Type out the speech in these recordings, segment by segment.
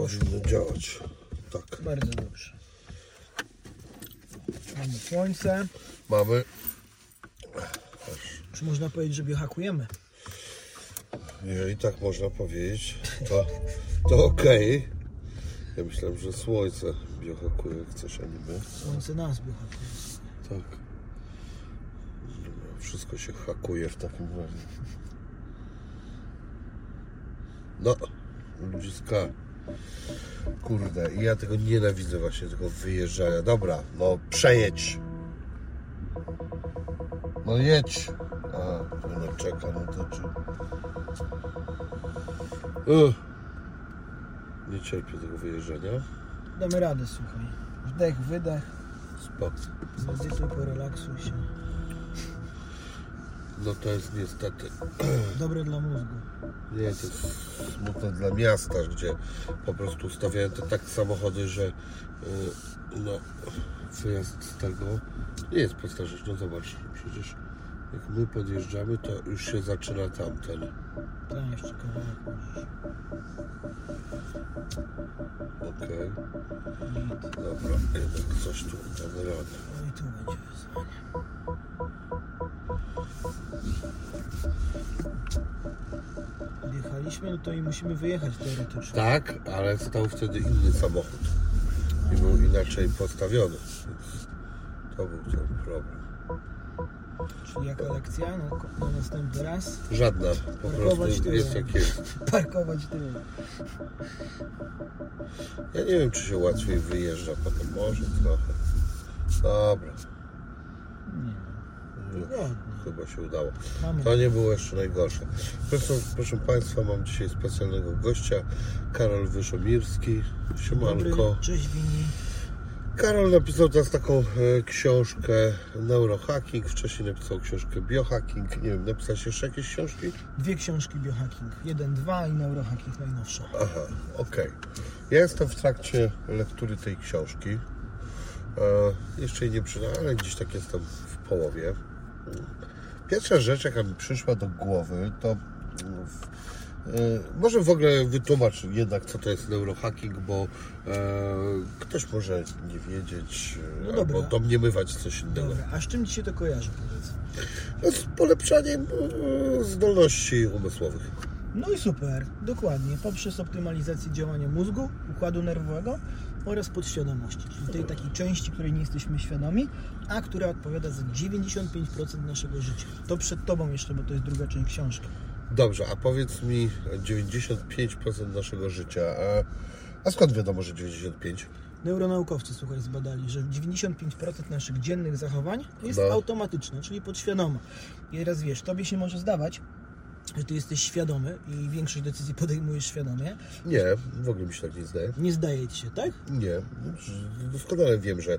powinno działać. Tak. Bardzo dobrze. Mamy słońce. Mamy. Czy można powiedzieć, że biohakujemy? Jeżeli tak można powiedzieć, to, to okej. Ja myślałem, że słońce biohakuje jak coś, a niby. Słońce nas biohakuje. Tak. Wszystko się hakuje w takim razie. No, ludziska. Kurde, i ja tego nienawidzę właśnie, tego wyjeżdżania. Dobra, no przejedź. No jedź. A, no czeka, no to czy... Uch. Nie cierpię tego wyjeżdżania. Damy radę, słuchaj. Wdech, wydech. Spoko. Medytuj, porelaksuj się. No to jest niestety Dobre dla mózgu. Nie, to jest smutne dla miasta, gdzie po prostu ustawiają te tak samochody, że y, no, wyjazd z tego nie jest pasażer. No zobacz, przecież jak my podjeżdżamy, to już się zaczyna tamten. Tak, jeszcze kawałek możesz. Okej, Git. dobra, jednak coś tu radę. No i tu będzie wyzwanie. Wjechaliśmy, no to i musimy wyjechać teoretycznie. Tak, ale stał wtedy inny samochód i był inaczej postawiony. Więc to był ten problem. Czyli jaka lekcja? No, ko- na następny raz Żadna, po Parkować prostu tyłem. jest jak jest. parkować tyłem. Ja nie wiem, czy się łatwiej wyjeżdża potem. Może trochę. Dobra. Nie. Wygodnie. Chyba się udało. To nie było jeszcze najgorsze. Proszę, proszę Państwa, mam dzisiaj specjalnego gościa. Karol Wyszomirski. Siemanko. cześć Wini. Karol napisał teraz taką e, książkę Neurohacking. Wcześniej napisał książkę Biohacking. Nie wiem, napisałeś jeszcze jakieś książki? Dwie książki biohacking. Jeden, dwa i neurohacking najnowsza. Aha, okej. Ja jestem w trakcie lektury tej książki. E, jeszcze jej nie przydałem, ale gdzieś tak jestem w połowie. Pierwsza rzecz, jaka mi przyszła do głowy, to mm, w, e, może w ogóle wytłumacz jednak, co to jest neurohacking, bo e, ktoś może nie wiedzieć No e, dobra. albo domniemywać coś innego. Dobra, a z czym Ci się to kojarzy, powiedz? No, z polepszaniem e, zdolności umysłowych. No i super, dokładnie. Poprzez optymalizację działania mózgu, układu nerwowego oraz podświadomości, czyli tej takiej części, której nie jesteśmy świadomi, a która odpowiada za 95% naszego życia. To przed Tobą jeszcze, bo to jest druga część książki. Dobrze, a powiedz mi 95% naszego życia. A, a skąd wiadomo, że 95? Neuronaukowcy, słuchaj, zbadali, że 95% naszych dziennych zachowań jest No. automatyczne, czyli podświadome. I teraz wiesz, Tobie się może zdawać, że Ty jesteś świadomy i większość decyzji podejmujesz świadomie. Nie, w ogóle mi się tak nie zdaje. Nie zdaje Ci się, tak? Nie, doskonale wiem, że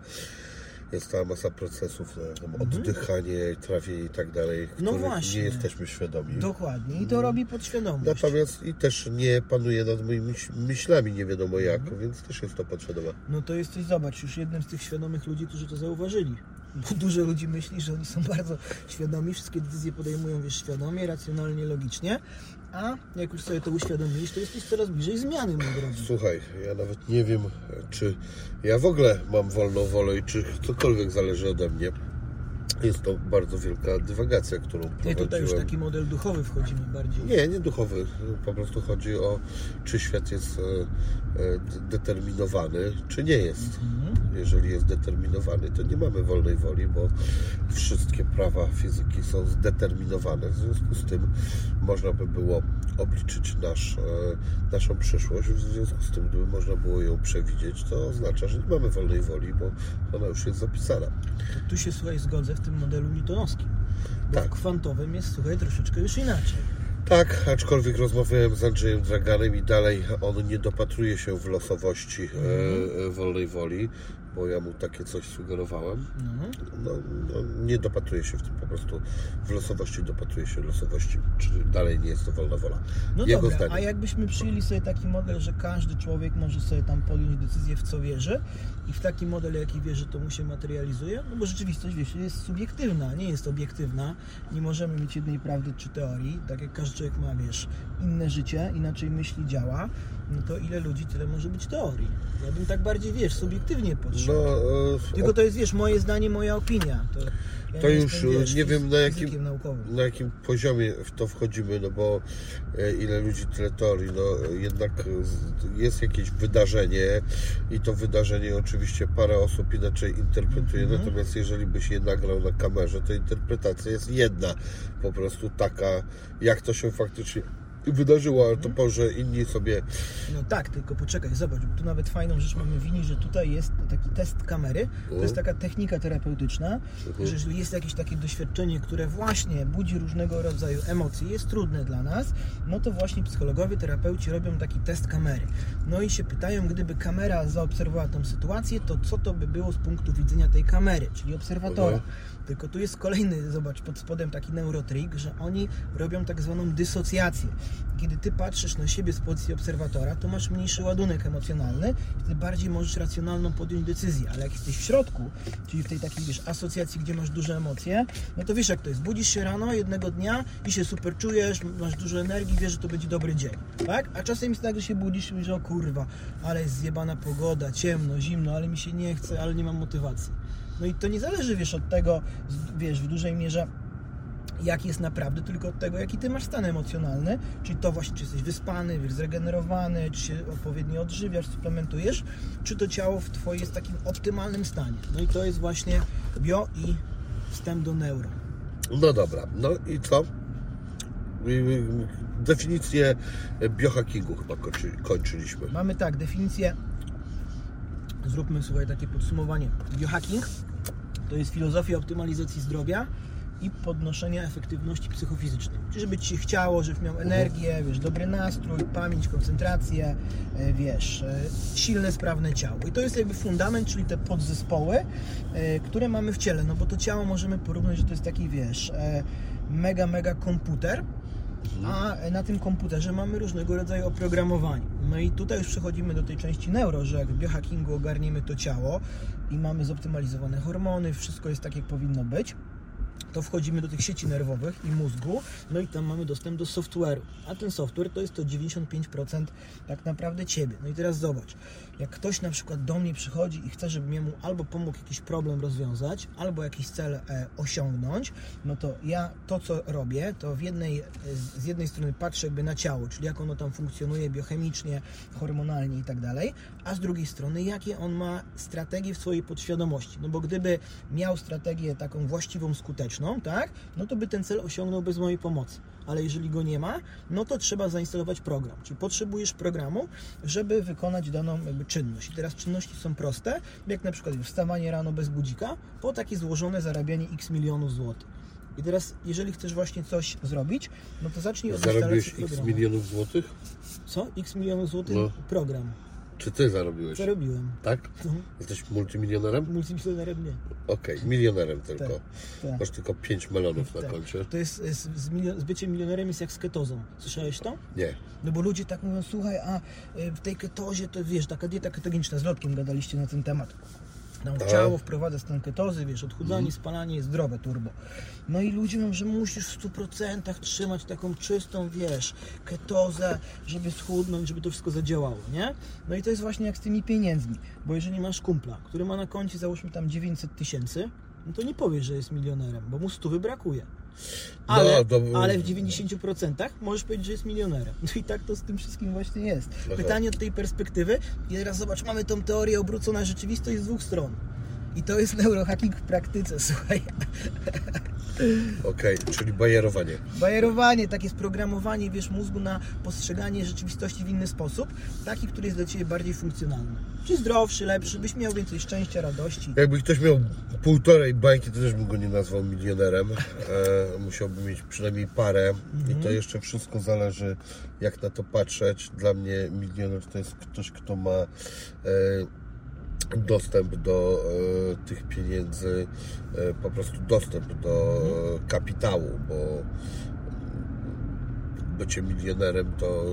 jest cała masa procesów, no, tam oddychanie, trawie i tak dalej, Mhm. No właśnie. nie jesteśmy świadomi. Dokładnie. I to robi podświadomość. Natomiast i też nie panuje nad moimi myśl- myślami nie wiadomo jak, Mhm. więc też jest to podświadome. No to jesteś, zobacz, już jednym z tych świadomych ludzi, którzy to zauważyli. Bo dużo ludzi myśli, że oni są bardzo świadomi, wszystkie decyzje podejmują, wiesz, świadomie, racjonalnie, logicznie, a jak już sobie to uświadomisz, to jesteś coraz bliżej zmiany, mój drogi. Słuchaj, ja nawet nie wiem, czy ja w ogóle mam wolną wolę i czy cokolwiek zależy ode mnie. Jest to bardzo wielka dywagacja, którą prowadziłem. tutaj już taki model duchowy wchodzimy bardziej. Nie, nie duchowy. Po prostu chodzi o, czy świat jest e, e, determinowany, czy nie jest. Jeżeli jest determinowany, to nie mamy wolnej woli, bo wszystkie prawa fizyki są zdeterminowane. W związku z tym można by było obliczyć nasz, e, naszą przyszłość. W związku z tym, gdyby można było ją przewidzieć, to oznacza, że nie mamy wolnej woli, bo ona już jest zapisana. To tu się, słuchaj, zgodzę w tym modelu newtonowskim. Bo Tak. w kwantowym jest, słuchaj, troszeczkę już inaczej. Tak, aczkolwiek rozmawiałem z Andrzejem Draganem i dalej on nie dopatruje się w losowości e, e, wolnej woli. bo ja mu takie coś sugerowałem. No. No, no, nie dopatruje się w tym po prostu. W losowości dopatruje się losowości, czy dalej nie jest to wolna wola. No Jego dobra, zdaniem. a jakbyśmy przyjęli sobie taki model, że każdy człowiek może sobie tam podjąć decyzję w co wierzy i w taki model, jaki wierzy, to mu się materializuje? No bo rzeczywistość, wiesz, jest subiektywna, nie jest obiektywna. Nie możemy mieć jednej prawdy czy teorii. Tak jak każdy człowiek ma, wiesz, inne życie, inaczej myśli, działa, no to ile ludzi, tyle może być teorii. Ja bym tak bardziej, wiesz, subiektywnie podszedł. No, e, Tylko to jest, wiesz, moje zdanie, moja opinia. To, ja To nie już, jestem, wiesz, nie wiem, na jakim- naukowym. na jakim poziomie w to wchodzimy, no bo e, ile ludzi, tyle teorii, no jednak e, jest jakieś wydarzenie i to wydarzenie oczywiście parę osób inaczej interpretuje, Mhm. natomiast jeżeli byś je nagrał na kamerze, to interpretacja jest jedna, po prostu taka, jak to się faktycznie wydarzyło, ale to może inni sobie No tak, tylko poczekaj, zobacz, bo tu nawet fajną rzecz mamy w linii, że tutaj jest taki test kamery. To jest taka technika terapeutyczna, Mhm. że jeżeli jest jakieś takie doświadczenie, które właśnie budzi różnego rodzaju emocje, jest trudne dla nas, no to właśnie psychologowie, terapeuci robią taki test kamery. No i się pytają, gdyby kamera zaobserwowała tą sytuację, to co to by było z punktu widzenia tej kamery, czyli obserwatora. Mhm. Tylko tu jest kolejny, zobacz, pod spodem taki neurotrik, że oni robią tak zwaną dysocjację. Kiedy ty patrzysz na siebie z pozycji obserwatora, to masz mniejszy ładunek emocjonalny, wtedy bardziej możesz racjonalną podjąć decyzję, ale jak jesteś w środku, czyli w tej takiej, wiesz, asocjacji, gdzie masz duże emocje, no to wiesz jak to jest, budzisz się rano jednego dnia i się super czujesz, masz dużo energii, wiesz, że to będzie dobry dzień, tak? A czasem jest tak, że się budzisz i mówisz, o kurwa, ale jest zjebana pogoda, ciemno, zimno, ale mi się nie chce, ale nie mam motywacji. No i to nie zależy, wiesz, od tego, wiesz, w dużej mierze jak jest naprawdę, tylko od tego, jaki ty masz stan emocjonalny, czyli to właśnie, czy jesteś wyspany, wiesz, zregenerowany, czy się odpowiednio odżywiasz, suplementujesz, czy to ciało w twoim jest w takim optymalnym stanie. No i to jest właśnie bio i wstęp do neuro. No dobra, no i co? Definicję biohackingu chyba kończy, kończyliśmy. Mamy tak, definicję, zróbmy słuchaj takie podsumowanie. Biohacking to jest filozofia optymalizacji zdrowia i podnoszenia efektywności psychofizycznej. Czyli żeby Ci się chciało, żebyś miał energię, wiesz, dobry nastrój, pamięć, koncentrację, e, wiesz, e, silne, sprawne ciało. I to jest jakby fundament, czyli te podzespoły, e, które mamy w ciele, no bo to ciało możemy porównać, że to jest taki, wiesz, mega, mega komputer, a na tym komputerze mamy różnego rodzaju oprogramowanie. No i tutaj już przechodzimy do tej części neuro, że jak w biohackingu ogarniemy to ciało i mamy zoptymalizowane hormony, wszystko jest tak, jak powinno być, to wchodzimy do tych sieci nerwowych i mózgu, no i tam mamy dostęp do software'u. A ten software to jest to 95% tak naprawdę Ciebie. No i teraz zobacz, jak ktoś na przykład do mnie przychodzi i chce, żebym jemu albo pomógł jakiś problem rozwiązać, albo jakiś cel e, osiągnąć, no to ja to, co robię, to w jednej, e, z jednej strony patrzę jakby na ciało, czyli jak ono tam funkcjonuje biochemicznie, hormonalnie i tak dalej, a z drugiej strony, jakie on ma strategie w swojej podświadomości. No bo gdyby miał strategię taką właściwą, skuteczną, tak, no to by ten cel osiągnął bez mojej pomocy. Ale jeżeli go nie ma, no to trzeba zainstalować program. Czyli potrzebujesz programu, żeby wykonać daną jakby czynność. I teraz czynności są proste, jak na przykład wstawanie rano bez budzika, po takie złożone zarabianie x milionów złotych. I teraz, jeżeli chcesz właśnie coś zrobić, no to zacznij od Zarobiłeś instalacji x programu. milionów złotych? Co? X milionów złotych? No. Program. Czy ty zarobiłeś? Zarobiłem. Tak? No, Jesteś multimilionerem? multimilionerem nie. Okej, milionerem tylko. Tak, tak. Masz tylko 5 melonów na Tak. koncie? To jest, z, z, milio- z byciem milionerem jest jak z ketozą. Słyszałeś to? Nie. No bo ludzie tak mówią, słuchaj, a y, w tej ketozie to wiesz, taka dieta ketogeniczna, z Lotkiem gadaliście na ten temat. Tam Tak. ciało wprowadza stan ketozy, wiesz, odchudzanie, Mhm. spalanie jest zdrowe, turbo. No i ludzie mówią, że musisz w 100% trzymać taką czystą, wiesz, ketozę, żeby schudnąć, żeby to wszystko zadziałało, nie? No i to jest właśnie jak z tymi pieniędzmi, bo jeżeli masz kumpla, który ma na koncie załóżmy tam 900 tysięcy, no to nie powiesz, że jest milionerem, bo mu stówy brakuje. Ale, No, to- ale w 90% możesz powiedzieć, że jest milionerem. No i tak to z tym wszystkim właśnie jest. Pytanie od tej perspektywy. I teraz zobacz, mamy tą teorię obrócona rzeczywistość z dwóch stron. I to jest neurohacking w praktyce, słuchaj. Okej, czyli bajerowanie. Bajerowanie, takie sprogramowanie, wiesz, mózgu na postrzeganie rzeczywistości w inny sposób, taki, który jest dla Ciebie bardziej funkcjonalny. Czy zdrowszy, lepszy, byś miał więcej szczęścia, radości. Jakby ktoś miał półtorej bańki, to też bym go nie nazwał milionerem. E, musiałby mieć przynajmniej parę. I to jeszcze wszystko zależy, jak na to patrzeć. Dla mnie milioner to jest ktoś, kto ma e, dostęp do e, tych pieniędzy, e, po prostu dostęp do e, kapitału, bo bycie milionerem to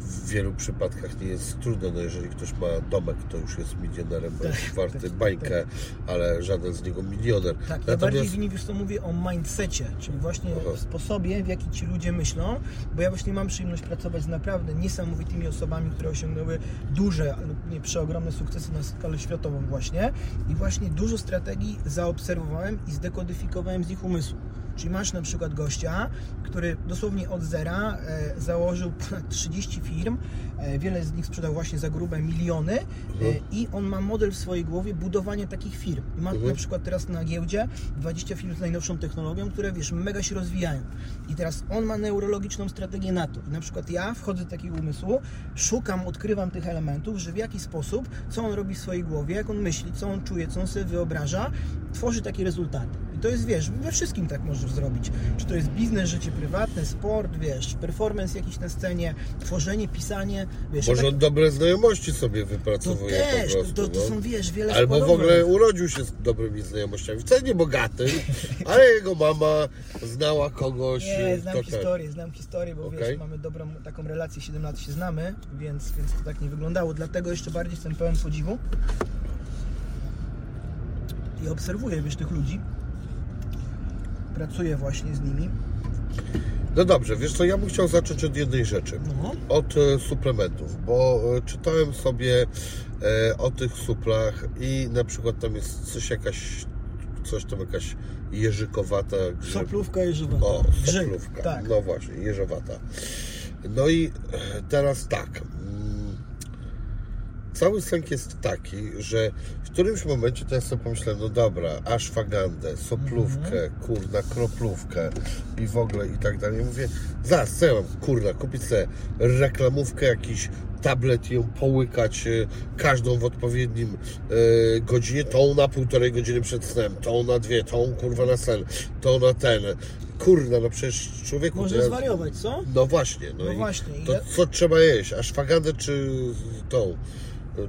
w wielu przypadkach nie jest trudne. No jeżeli ktoś ma domek, to już jest milionerem, bo jest warty tak, bańkę, ale żaden z niego milioner. Tak, ja bardziej wiesz co mówię o mindsetie, czyli właśnie Aha. w sposobie, w jaki ci ludzie myślą, bo ja właśnie mam przyjemność pracować z naprawdę niesamowitymi osobami, które osiągnęły duże, ale nie przeogromne sukcesy na skalę światową właśnie i właśnie dużo strategii zaobserwowałem i zdekodyfikowałem z ich umysłu. Czyli masz na przykład gościa, który dosłownie od zera e, założył ponad 30 firm, wiele z nich sprzedał właśnie za grube miliony e, i on ma model w swojej głowie budowania takich firm. Ma Mhm. na przykład teraz na giełdzie 20 firm z najnowszą technologią, które wiesz, mega się rozwijają. I teraz on ma neurologiczną strategię na to. I na przykład ja wchodzę do takiego umysłu, szukam, odkrywam tych elementów, że w jaki sposób, co on robi w swojej głowie, jak on myśli, co on czuje, co on sobie wyobraża, tworzy takie rezultaty. I to jest, wiesz, we wszystkim tak możesz zrobić. Czy to jest biznes, życie prywatne, sport, wiesz, performance jakiś na scenie, tworzenie, pisanie, wiesz. Może ja on dobre znajomości sobie to wypracowuje też, po to, prostu. to, to no. są, wiesz, wiele Albo w ogóle urodził się z dobrymi znajomościami. Wcale nie bogaty, ale jego mama znała kogoś. Nie, znam ten. historię, znam historię, bo Okej. wiesz, mamy dobrą taką relację, 7 lat się znamy, więc, więc to tak nie wyglądało. Dlatego jeszcze bardziej jestem pełen podziwu. I obserwuję, wiesz, tych ludzi. Pracuję właśnie z nimi. No dobrze, wiesz co, ja bym chciał zacząć od jednej rzeczy. No. Od e, suplementów, bo e, czytałem sobie e, o tych suplach i na przykład tam jest coś jakaś, coś tam jakaś jeżykowata grzyb. Soplówka i żywota. O, Grzyb, soplówka. Tak. No właśnie, jeżowata. No i teraz tak. Cały sęk jest taki, że w którymś momencie to ja sobie pomyślałem, no dobra, aszwagandę, soplówkę, Mhm. kurna, kroplówkę i w ogóle i tak dalej. Mówię, zaraz, co ja mam, kurna, kupić sobie reklamówkę, jakiś tablet i ją połykać e, każdą w odpowiednim e, godzinie, tą na półtorej godziny przed snem, tą na dwie, tą kurwa na sen, tą na ten. Kurna, no przecież człowieku... Może ja- zwariować, co? no właśnie, no, No i właśnie, To ja- co trzeba jeść? Aszwagandę czy tą?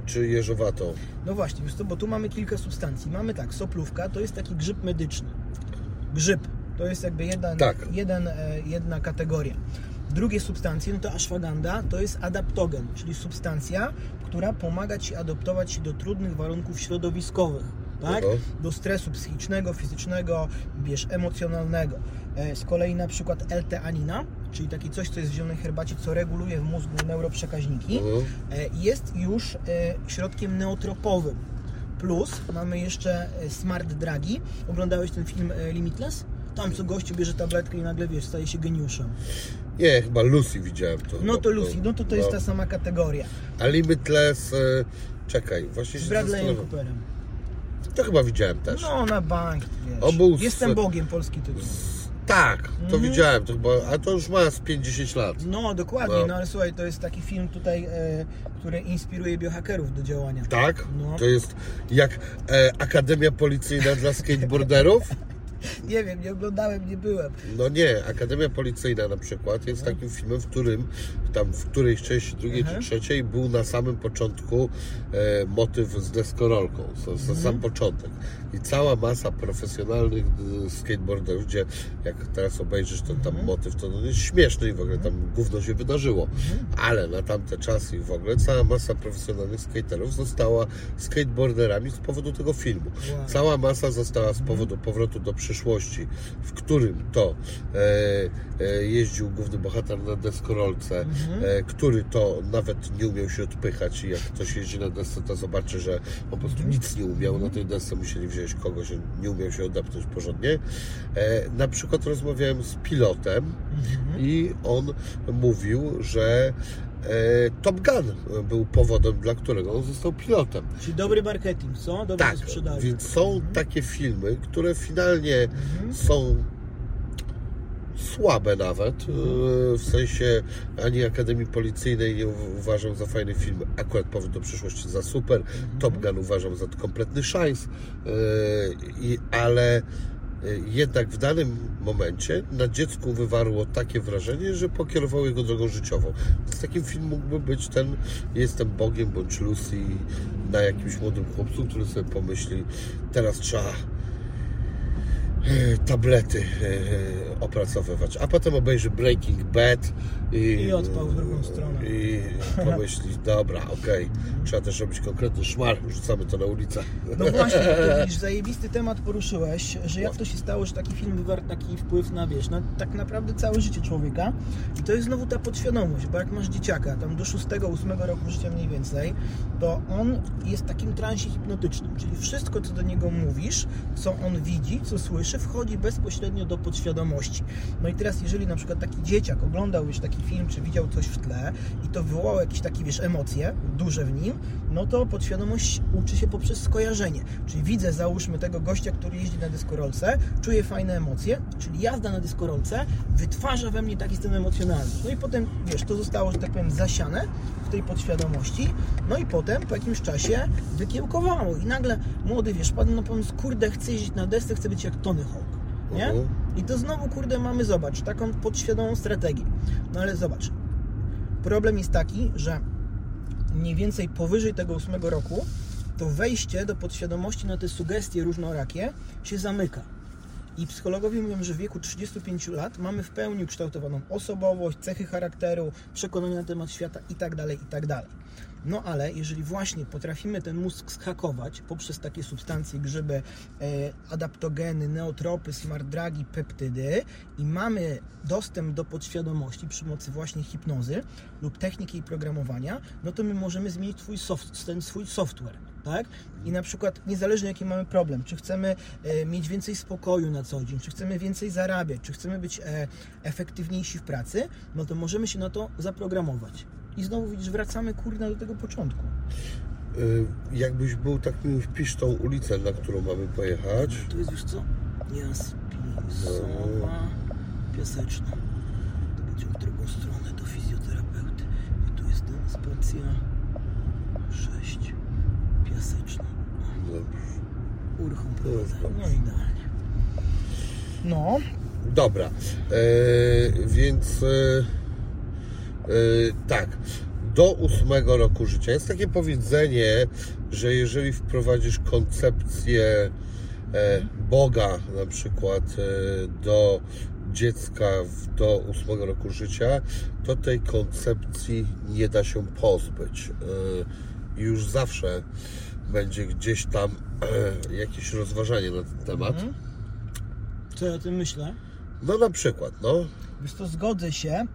Czy jeżowatą? No właśnie, wiesz co, bo tu mamy kilka substancji. Mamy tak, soplówka to jest taki grzyb medyczny. Grzyb to jest jakby jeden, Tak. jeden, e, jedna kategoria. Drugie substancje, no to ashwagandha to jest adaptogen, czyli substancja, która pomaga Ci adaptować się do trudnych warunków środowiskowych. Tak? Do stresu psychicznego, fizycznego, wiesz, emocjonalnego. E, Z kolei na przykład L-teanina, czyli takie coś, co jest w zielonej herbacie, co reguluje w mózgu neuroprzekaźniki, Mhm. e, jest już e, środkiem neotropowym. Plus mamy jeszcze e, smart dragi. Oglądałeś ten film Limitless? Tam co gościu bierze tabletkę i nagle wiesz, staje się geniuszem. Nie, chyba Lucy widziałem to. No to Lucy, no to to jest no. ta sama kategoria. A Limitless, e, czekaj, właśnie Z się Bradleyem zastanawiam. Cooperem. To chyba widziałem też. No na bank, wiesz. Był z- Jestem Bogiem, polski tytuł. Tak, to Mhm. widziałem, to chyba, a to już ma z 50 lat. No dokładnie, No. no ale słuchaj, to jest taki film tutaj, e, który inspiruje biohackerów do działania. Tak? No. To jest jak e, Akademia Policyjna dla skateboarderów? Nie wiem, nie oglądałem, nie byłem. No nie, Akademia Policyjna na przykład jest takim filmem, w którym tam w którejś części drugiej Mhm. czy trzeciej był na samym początku e, motyw z deskorolką, za, za sam początek. I cała masa profesjonalnych e, skateboarderów, gdzie jak teraz obejrzysz ten tam motyw, to on jest śmieszny i w ogóle tam gówno się wydarzyło. Ale na tamte czasy i w ogóle cała masa profesjonalnych skaterów została skateboarderami z powodu tego filmu. Wow. Cała masa została z powodu powrotu do przyszłości, w którym to e, e, jeździł główny bohater na deskorolce, e, który to nawet nie umiał się odpychać i jak ktoś jeździ na desce, to zobaczy, że po prostu nic nie umiał. Na tej desce, musieli wziąć kogoś, nie umiał się odepnąć porządnie. Na przykład rozmawiałem z pilotem i on mówił, że Top Gun był powodem, dla którego on został pilotem. Czyli dobry marketing, co? Dobrze Tak, to sprzedaży. więc są takie filmy, które finalnie są słabe nawet, e, w sensie ani Akademii Policyjnej nie uważam za fajny film, akurat Powrót do przyszłości za super, Top Gun uważam za kompletny szajs, e, ale e, jednak w danym momencie na dziecku wywarło takie wrażenie, że pokierowało jego drogą życiową. Więc takim film mógłby być ten Jestem Bogiem bądź Lucy na jakimś młodym chłopcu, który sobie pomyśli, teraz trzeba tablety e, opracowywać, a potem obejrzy Breaking Bad i, I odpał w drugą stronę. i pomyśli, dobra, okej, trzeba też robić konkretny szmar, rzucamy to na ulicę. No właśnie, to widzisz, zajebisty temat poruszyłeś, że jak to się stało, że taki film wywarł taki wpływ na, wiesz, na tak naprawdę całe życie człowieka i to jest znowu ta podświadomość, bo jak masz dzieciaka, tam do 6-8 roku życia mniej więcej, to on jest w takim transie hipnotycznym, czyli wszystko, co do niego mówisz, co on widzi, co słyszy, wchodzi bezpośrednio do podświadomości. No i teraz, jeżeli na przykład taki dzieciak oglądał już taki film, czy widział coś w tle i to wywołało jakieś takie, wiesz, emocje duże w nim, no to podświadomość uczy się poprzez skojarzenie. Czyli widzę, załóżmy, tego gościa, który jeździ na dyskorolce, czuje fajne emocje, czyli jazda na dyskorolce wytwarza we mnie taki stan emocjonalny. No i potem, wiesz, to zostało, że tak powiem, zasiane w tej podświadomości, no i potem po jakimś czasie wykiełkowało i nagle młody, wiesz, padł na pomysł, kurde, chcę jeździć na desce, chcę być jak Tony Nie? Mhm. I to znowu, kurde, mamy, zobacz, taką podświadomą strategię. No ale zobacz, problem jest taki, że mniej więcej powyżej tego ósmego roku to wejście do podświadomości na te sugestie różnorakie się zamyka. I psychologowie mówią, że w wieku 35 lat mamy w pełni ukształtowaną osobowość, cechy charakteru, przekonania na temat świata itd., itd. No ale jeżeli właśnie potrafimy ten mózg schakować poprzez takie substancje, grzyby, e, adaptogeny, neotropy, smart drugi, peptydy i mamy dostęp do podświadomości przy pomocy właśnie hipnozy lub techniki i programowania, no to my możemy zmienić twój soft, ten swój software. Tak? I na przykład niezależnie jaki mamy problem, czy chcemy e, mieć więcej spokoju na co dzień, czy chcemy więcej zarabiać, czy chcemy być e, efektywniejsi w pracy, no to możemy się na to zaprogramować. I znowu widzisz, wracamy kurna do tego początku. Y, Jakbyś był tak miły, wpisz tą ulicę, na którą mamy pojechać. To jest już co? Jaspisowa, piaseczna. To będzie w drugą stronę do fizjoterapeuty. I tu jest ten spacja 6, piaseczna. Dobrze. Uruchom prowadzenia. No idealnie. No, Dobra, e, więc e, e, tak, do ósmego roku życia jest takie powiedzenie, że jeżeli wprowadzisz koncepcję e, Boga na przykład e, do dziecka w, do ósmego roku życia, to tej koncepcji nie da się pozbyć. E, już zawsze będzie gdzieś tam e, jakieś rozważanie na ten temat. Mhm. co ja o tym myślę? No na przykład, no. Wiesz to zgodzę się,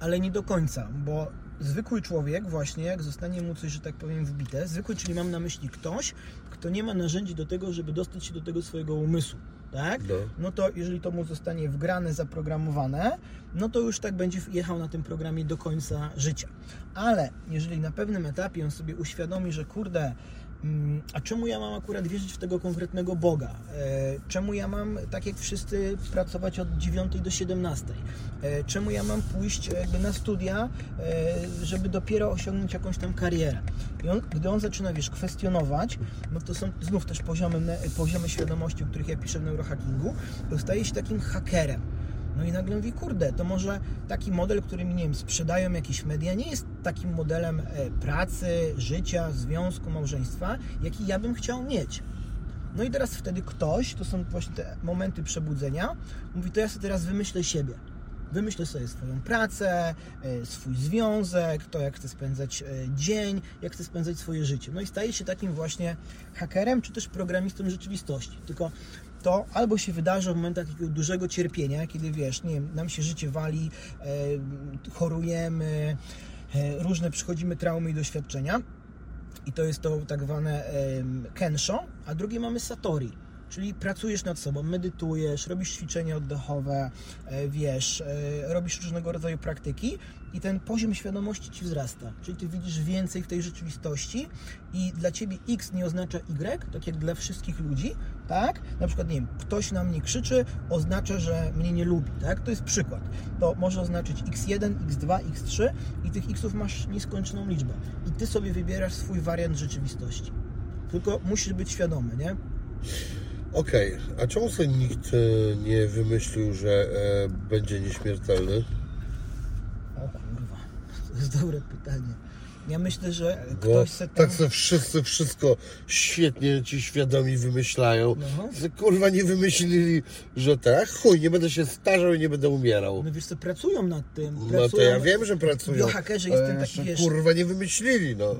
ale nie do końca, bo zwykły człowiek właśnie, jak zostanie mu coś, że tak powiem, wbite, zwykły, czyli mam na myśli ktoś, kto nie ma narzędzi do tego, żeby dostać się do tego swojego umysłu, tak? No. No to jeżeli to mu zostanie wgrane, zaprogramowane, no to już tak będzie jechał na tym programie do końca życia. Ale jeżeli na pewnym etapie on sobie uświadomi, że kurde, a czemu ja mam akurat wierzyć w tego konkretnego Boga? E, Czemu ja mam, tak jak wszyscy, pracować od 9 do 17? E, Czemu ja mam pójść jakby na studia, e, żeby dopiero osiągnąć jakąś tam karierę? I on, gdy on zaczyna, wiesz, kwestionować, no to są znów też poziomy, poziomy świadomości, o których ja piszę w neurohackingu, to staje się takim hakerem. No i nagle mówi, kurde, to może taki model, który mi, nie wiem, sprzedają jakieś media, nie jest takim modelem e, pracy, życia, związku, małżeństwa, jaki ja bym chciał mieć. No i teraz wtedy ktoś, to są właśnie te momenty przebudzenia, mówi, to ja sobie teraz wymyślę siebie. Wymyślę sobie swoją pracę, e, swój związek, to jak chcę spędzać e, dzień, jak chcę spędzać swoje życie. No i staje się takim właśnie hakerem, czy też programistą rzeczywistości. Tylko to albo się wydarza w momentach takiego dużego cierpienia, kiedy wiesz, nie wiem, nam się życie wali, e, chorujemy, e, różne przychodzimy traumy i doświadczenia. I to jest to tak zwane kensho, a drugie mamy satori. Czyli pracujesz nad sobą, medytujesz, robisz ćwiczenia oddechowe, e, wiesz, robisz różnego rodzaju praktyki i ten poziom świadomości ci wzrasta. Czyli ty widzisz więcej w tej rzeczywistości i dla ciebie X nie oznacza Y, tak jak dla wszystkich ludzi, tak? Na przykład, nie wiem, ktoś na mnie krzyczy, oznacza, że mnie nie lubi, tak? To jest przykład. To może oznaczyć X1, X2, X3 i tych Xów masz nieskończoną liczbę. I ty sobie wybierasz swój wariant rzeczywistości. Tylko musisz być świadomy, nie? Okej, a czemu sobie nikt e, nie wymyślił, że e, będzie nieśmiertelny? Jest dobre pytanie. Ja myślę, że ktoś se tam... tak sobie wszyscy wszystko świetnie ci świadomi wymyślają. No. Kurwa nie wymyślili, że tak, chuj, nie będę się starzał i nie będę umierał. No wiesz co, pracują nad tym. No pracują... to ja wiem, że pracują. Biohackerzy jest ten taki, wiesz... Kurwa nie wymyślili, no.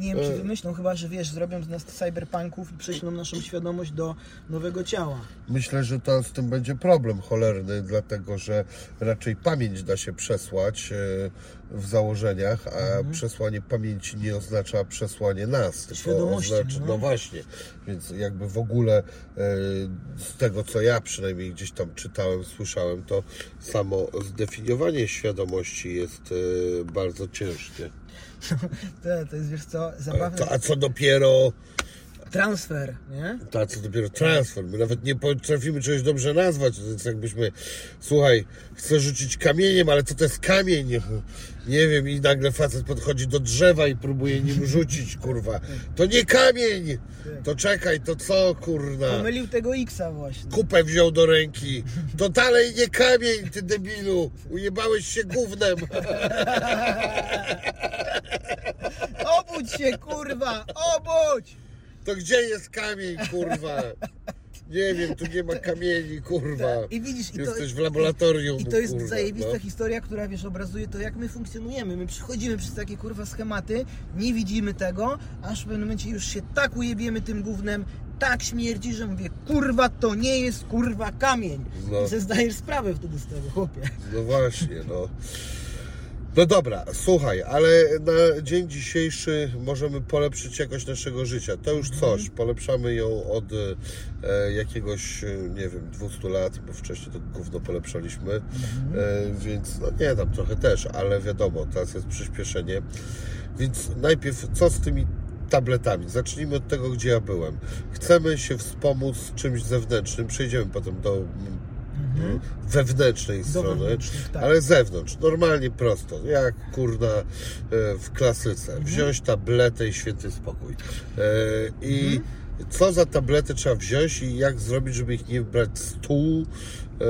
Nie wiem, czy E. wymyślą, chyba, że wiesz, zrobią z nas cyberpunków i prześlą naszą świadomość do nowego ciała. Myślę, że to z tym będzie problem cholerny, dlatego że raczej pamięć da się przesłać e, w założeniach, a Mhm. przesłanie pamięci nie oznacza przesłanie nas, tylko Świadomości, oznacza, no. no właśnie, więc jakby w ogóle e, z tego, co ja przynajmniej gdzieś tam czytałem, słyszałem, to samo zdefiniowanie świadomości jest e, bardzo ciężkie. To, to jest, wiesz co, A, zabawne. to, a co dopiero Transfer, nie? Ta, co dopiero transfer. My nawet nie potrafimy czegoś dobrze nazwać. To jest jakbyśmy, słuchaj, chcę rzucić kamieniem, ale co to jest kamień? Nie wiem, i nagle facet podchodzi do drzewa i próbuje nim rzucić, kurwa. To nie kamień! To czekaj, to co, kurna? Pomylił tego X-a właśnie. Kupę wziął do ręki. To dalej nie kamień, ty debilu. Ujebałeś się gównem. Obudź się, kurwa! Obudź! To gdzie jest kamień, kurwa? Nie wiem, tu nie ma kamieni, kurwa. I widzisz, i to, Jesteś w laboratorium. i to jest kurwa, zajebista no. historia, która wiesz, obrazuje to, jak my funkcjonujemy. My przychodzimy przez takie kurwa schematy, nie widzimy tego, aż w pewnym momencie już się tak ujebiemy tym gównem, tak śmierdzi, że mówię, kurwa, to nie jest kurwa kamień. No. I sobie zdajesz sprawę wtedy z tego, chłopie. No właśnie, no. No dobra, słuchaj, ale na dzień dzisiejszy możemy polepszyć jakość naszego życia. To już coś. Polepszamy ją od e, jakiegoś, nie wiem, 200 lat, bo wcześniej to gówno polepszaliśmy. E, więc, no nie, tam trochę też, ale wiadomo, teraz jest przyspieszenie. Więc najpierw, co z tymi tabletami? Zacznijmy od tego, gdzie ja byłem. Chcemy się wspomóc czymś zewnętrznym, przejdziemy potem do mm, wewnętrznej strony, tak. ale zewnątrz, normalnie prosto, jak kurna e, w klasyce. Mhm. Wziąć tabletę i święty spokój. E, I Mhm. co za tablety trzeba wziąć i jak zrobić, żeby ich nie brać stół? E,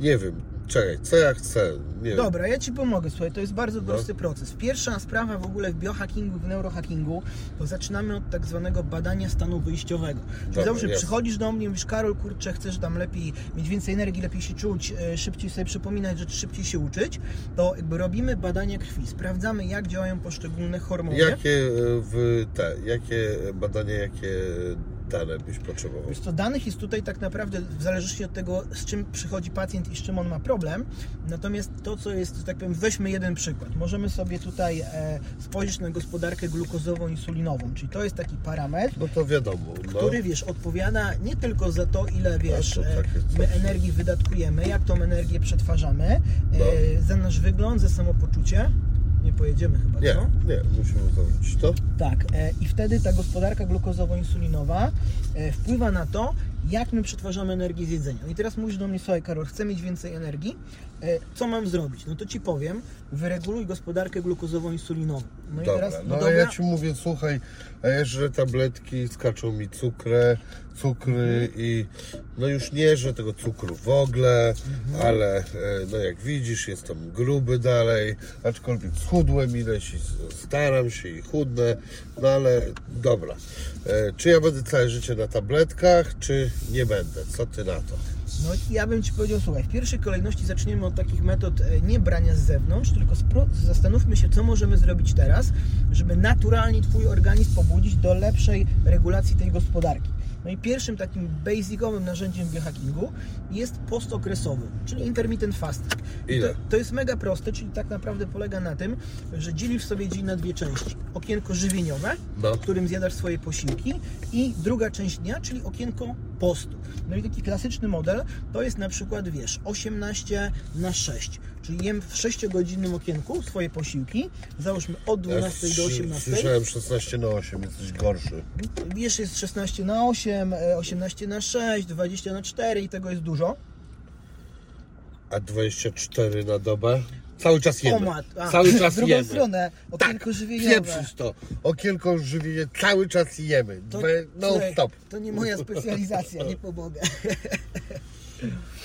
nie wiem, czekaj, co ja chcę? Nie wiem. Dobra, ja Ci pomogę, słuchaj, to jest bardzo No. prosty proces. Pierwsza sprawa w ogóle w biohackingu, w neurohackingu, to zaczynamy od tak zwanego badania stanu wyjściowego. Czyli Dobra, załóżmy, jest. przychodzisz do mnie, mówisz, Karol, kurczę, chcesz tam lepiej, mieć więcej energii, lepiej się czuć, e, szybciej sobie przypominać rzeczy, szybciej się uczyć, to jakby robimy badania krwi, sprawdzamy jak działają poszczególne hormony. Jakie e, w te, jakie badania, jakie dane byś potrzebował? Wiesz co, danych jest tutaj tak naprawdę w zależności od tego, z czym przychodzi pacjent i z czym on ma problem. Natomiast to, co jest, tak powiem, weźmy jeden przykład. Możemy sobie tutaj e, spojrzeć na gospodarkę glukozową, insulinową, czyli to jest taki parametr, No to wiadomo, no. który, wiesz, odpowiada nie tylko za to, ile, wiesz, to e, takie coś. my energii wydatkujemy, jak tą energię przetwarzamy, e, No. za nasz wygląd, za samopoczucie. Nie pojedziemy chyba, Nie, co? nie, musimy zawrócić to. Tak, e, i wtedy ta gospodarka glukozowo-insulinowa e, wpływa na to, jak my przetwarzamy energię z jedzenia. No I teraz mówisz do mnie, słuchaj Karol, chcę mieć więcej energii, e, co mam zrobić? No to Ci powiem, wyreguluj gospodarkę glukozowo-insulinową. No i Dobra, teraz, no a ja Ci mówię, słuchaj, a ja żrę tabletki, skaczą mi cukrę, cukry Mhm. i no już nie żrę tego cukru w ogóle, Mhm. ale e, no jak widzisz, jestem gruby dalej, aczkolwiek schudłem ileś i staram się i chudnę, no ale dobra. E, Czy ja będę całe życie na tabletkach, czy nie będę? Co Ty na to? No ja bym Ci powiedział, słuchaj, w pierwszej kolejności zaczniemy od takich metod e, nie brania z zewnątrz, tylko zastanówmy się, co możemy zrobić teraz, żeby naturalnie Twój organizm pobudzić do lepszej regulacji tej gospodarki. No i pierwszym takim basicowym narzędziem biohackingu jest postokresowy, czyli intermittent fasting. To, to jest mega proste, czyli tak naprawdę polega na tym, że dzielisz sobie dzień na dwie części. Okienko żywieniowe, No. w którym zjadasz swoje posiłki i druga część dnia, czyli okienko postu. No i taki klasyczny model to jest na przykład, wiesz, 18 na 6, czyli jem w 6-godzinnym okienku swoje posiłki, załóżmy od 12 do 18. Słyszałem 16 na 8, jesteś gorszy. Wiesz, jest 16 na 8, e, 18 na 6, 20 na 4 i tego jest dużo. A 24 na dobę? Cały czas jemy. A, Cały czas w drugą jemy. stronę, okienko tak, żywieniowe. pieprzysz to. Okienko żywienie cały czas jemy. To, Be- no słuchaj, stop. To nie moja specjalizacja, nie pomogę.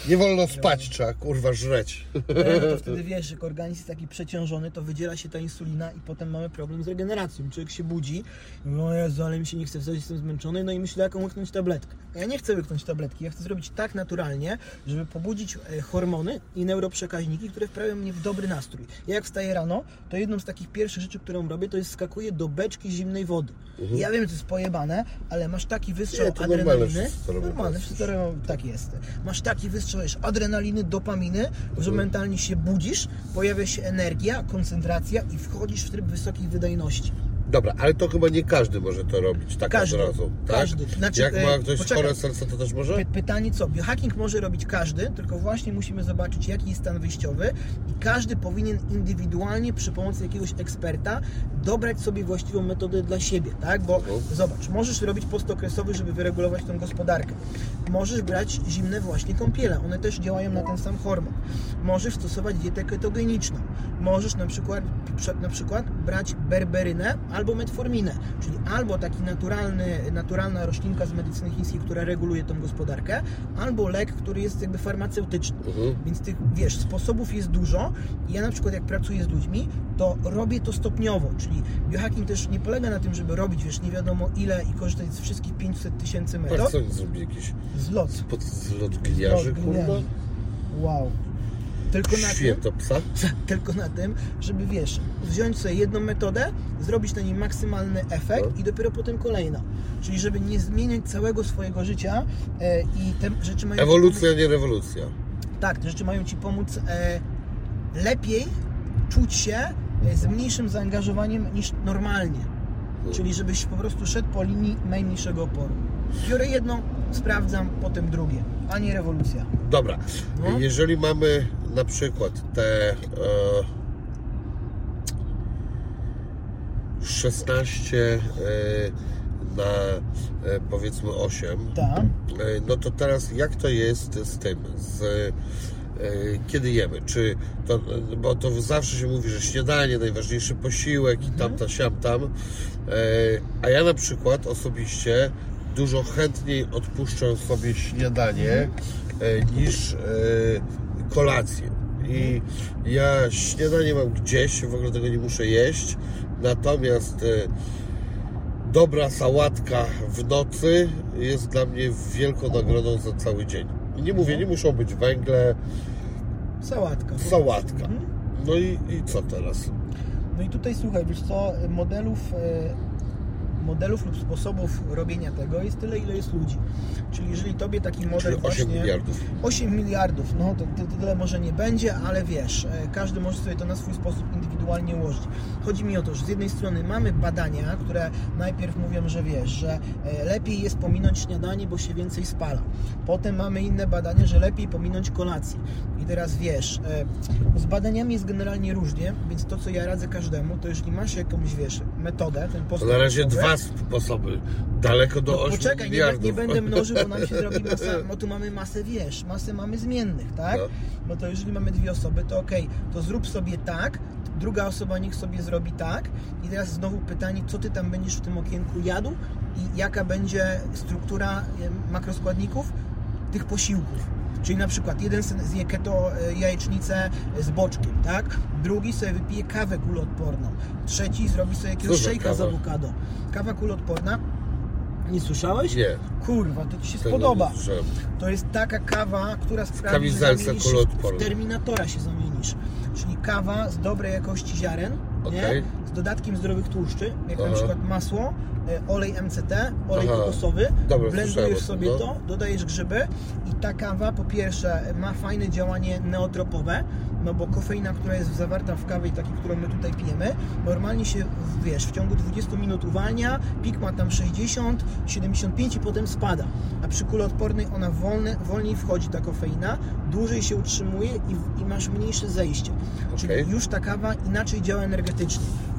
Nie wolno spać, trzeba kurwa żreć. No to wtedy wiesz, jak organizm jest taki przeciążony, to wydziela się ta insulina i potem mamy problem z regeneracją. Człowiek się budzi mówi, o Jezu, ale mi się nie chce wstać, jestem zmęczony, no i myśli, jaką łyknąć tabletkę. A ja nie chcę łyknąć tabletki, ja chcę zrobić tak naturalnie, żeby pobudzić e, hormony i neuroprzekaźniki, które wprawiają mnie w dobry nastrój. Ja jak wstaję rano, to jedną z takich pierwszych rzeczy, którą robię, to jest skakuję do beczki zimnej wody. I Ja wiem, to jest pojebane, ale masz taki wystrzał Nie, to adrenaliny. Normalne, wszyscy to robią, tak jest. Masz taki wystrzał wiesz, adrenaliny, dopaminy, że mentalnie się budzisz, pojawia się energia, koncentracja i wchodzisz w tryb wysokiej wydajności. Dobra, ale to chyba nie każdy może to robić tak Każdy, od razu. Tak? każdy. Znaczy, Jak e, ma ktoś poczekaj. chore serce, to też może? Py- Pytanie co? Biohacking może robić każdy, tylko właśnie musimy zobaczyć jaki jest stan wyjściowy i każdy powinien indywidualnie przy pomocy jakiegoś eksperta dobrać sobie właściwą metodę dla siebie, tak? Bo Mhm. zobacz, możesz robić postokresowy, żeby wyregulować tą gospodarkę. Możesz brać zimne właśnie kąpiele, one też działają na ten sam hormon. Możesz stosować dietę ketogeniczną. Możesz na przykład, na przykład brać berberynę albo metforminę, czyli albo taki naturalny, naturalna roślinka z medycyny chińskiej, która reguluje tą gospodarkę, albo lek, który jest jakby farmaceutyczny. Mhm. Więc tych, wiesz, sposobów jest dużo. Ja na przykład jak pracuję z ludźmi, to robię to stopniowo, czyli biohacking też nie polega na tym, żeby robić, wiesz, nie wiadomo ile i korzystać z wszystkich 500 tysięcy Patrz, metod. co jakiś Zlot. pod zlot gliniarzy, kurwa? Wow. Tylko na tym, Święto psa? tylko na tym, żeby wiesz, wziąć sobie jedną metodę, zrobić na niej maksymalny efekt No. i dopiero potem kolejna. Czyli żeby nie zmieniać całego swojego życia e, i te rzeczy mają Ewolucja, nie rewolucja. tak, te rzeczy mają Ci pomóc e, lepiej czuć się e, z mniejszym zaangażowaniem niż normalnie. Czyli żebyś po prostu szedł po linii najmniejszego oporu. Biorę jedno, sprawdzam, potem drugie, a nie rewolucja. Dobra, No. jeżeli mamy na przykład te e, 16 e, na e, powiedzmy 8, Tak. e, no to teraz jak to jest z tym, z e, kiedy jemy? Czy to, bo to zawsze się mówi, że śniadanie, najważniejszy posiłek i tam, ta, siam, tam. E, A ja na przykład osobiście dużo chętniej odpuszczę sobie śniadanie e, niż e, kolację. I ja śniadanie mam gdzieś, w ogóle tego nie muszę jeść. Natomiast e, dobra sałatka w nocy jest dla mnie wielką nagrodą za cały dzień. I nie mówię, nie muszą być węgle, Sałatka. sałatka. Mhm. No i, i co teraz? No i tutaj słuchaj, wiesz co, modelów, modelów lub sposobów robienia tego jest tyle, ile jest ludzi. Czyli jeżeli tobie taki model Czyli 8 właśnie... miliardów. 8 miliardów, no to, to tyle może nie będzie, ale wiesz, e, każdy może sobie to na swój sposób indywidualnie ułożyć. Chodzi mi o to, że z jednej strony mamy badania, które najpierw mówią, że wiesz, że e, lepiej jest pominąć śniadanie, bo się więcej spala. Potem mamy inne badania, że lepiej pominąć kolację. I teraz wiesz, e, z badaniami jest generalnie różnie, więc to, co ja radzę każdemu, to jeżeli masz jakąś, wiesz, metodę, ten To postulat na razie dwa sposoby. Daleko do no 8 poczekaj, nie, miliardów. nie będę mnożył, bo nam się zrobi masa, bo tu mamy masę, wiesz, masę mamy zmiennych, tak? No. No to jeżeli mamy dwie osoby, to okej, to zrób sobie tak, druga osoba niech sobie zrobi tak i teraz znowu pytanie, co Ty tam będziesz w tym okienku jadł i jaka będzie struktura makroskładników tych posiłków. Czyli na przykład jeden zje keto e, jajecznicę z boczkiem, tak? Drugi sobie wypije kawę kuloodporną. Trzeci zrobi sobie jakiegoś szejka z kawa? awokado. Kawa kuloodporna. Nie słyszałeś? Nie, Kurwa, to Ci się tego spodoba. To jest taka kawa, która sprawi, że w. Terminatora się zamienisz. Czyli kawa z dobrej jakości ziaren, Okej. z dodatkiem zdrowych tłuszczy, jak na Aha. przykład masło, e, olej MCT, olej Aha. kokosowy, Dobra, blendujesz sobie no. to, dodajesz grzyby i ta kawa po pierwsze ma fajne działanie neotropowe, no bo kofeina, która jest zawarta w kawie, takiej, którą my tutaj pijemy, normalnie się, wiesz, w ciągu 20 minut uwalnia, pik ma tam 60, 75 i potem spada. A przy kuloodpornej ona wolne, wolniej wchodzi ta kofeina, dłużej się utrzymuje i, i masz mniejsze zejście. Okej. Czyli już ta kawa inaczej działa energetycznie.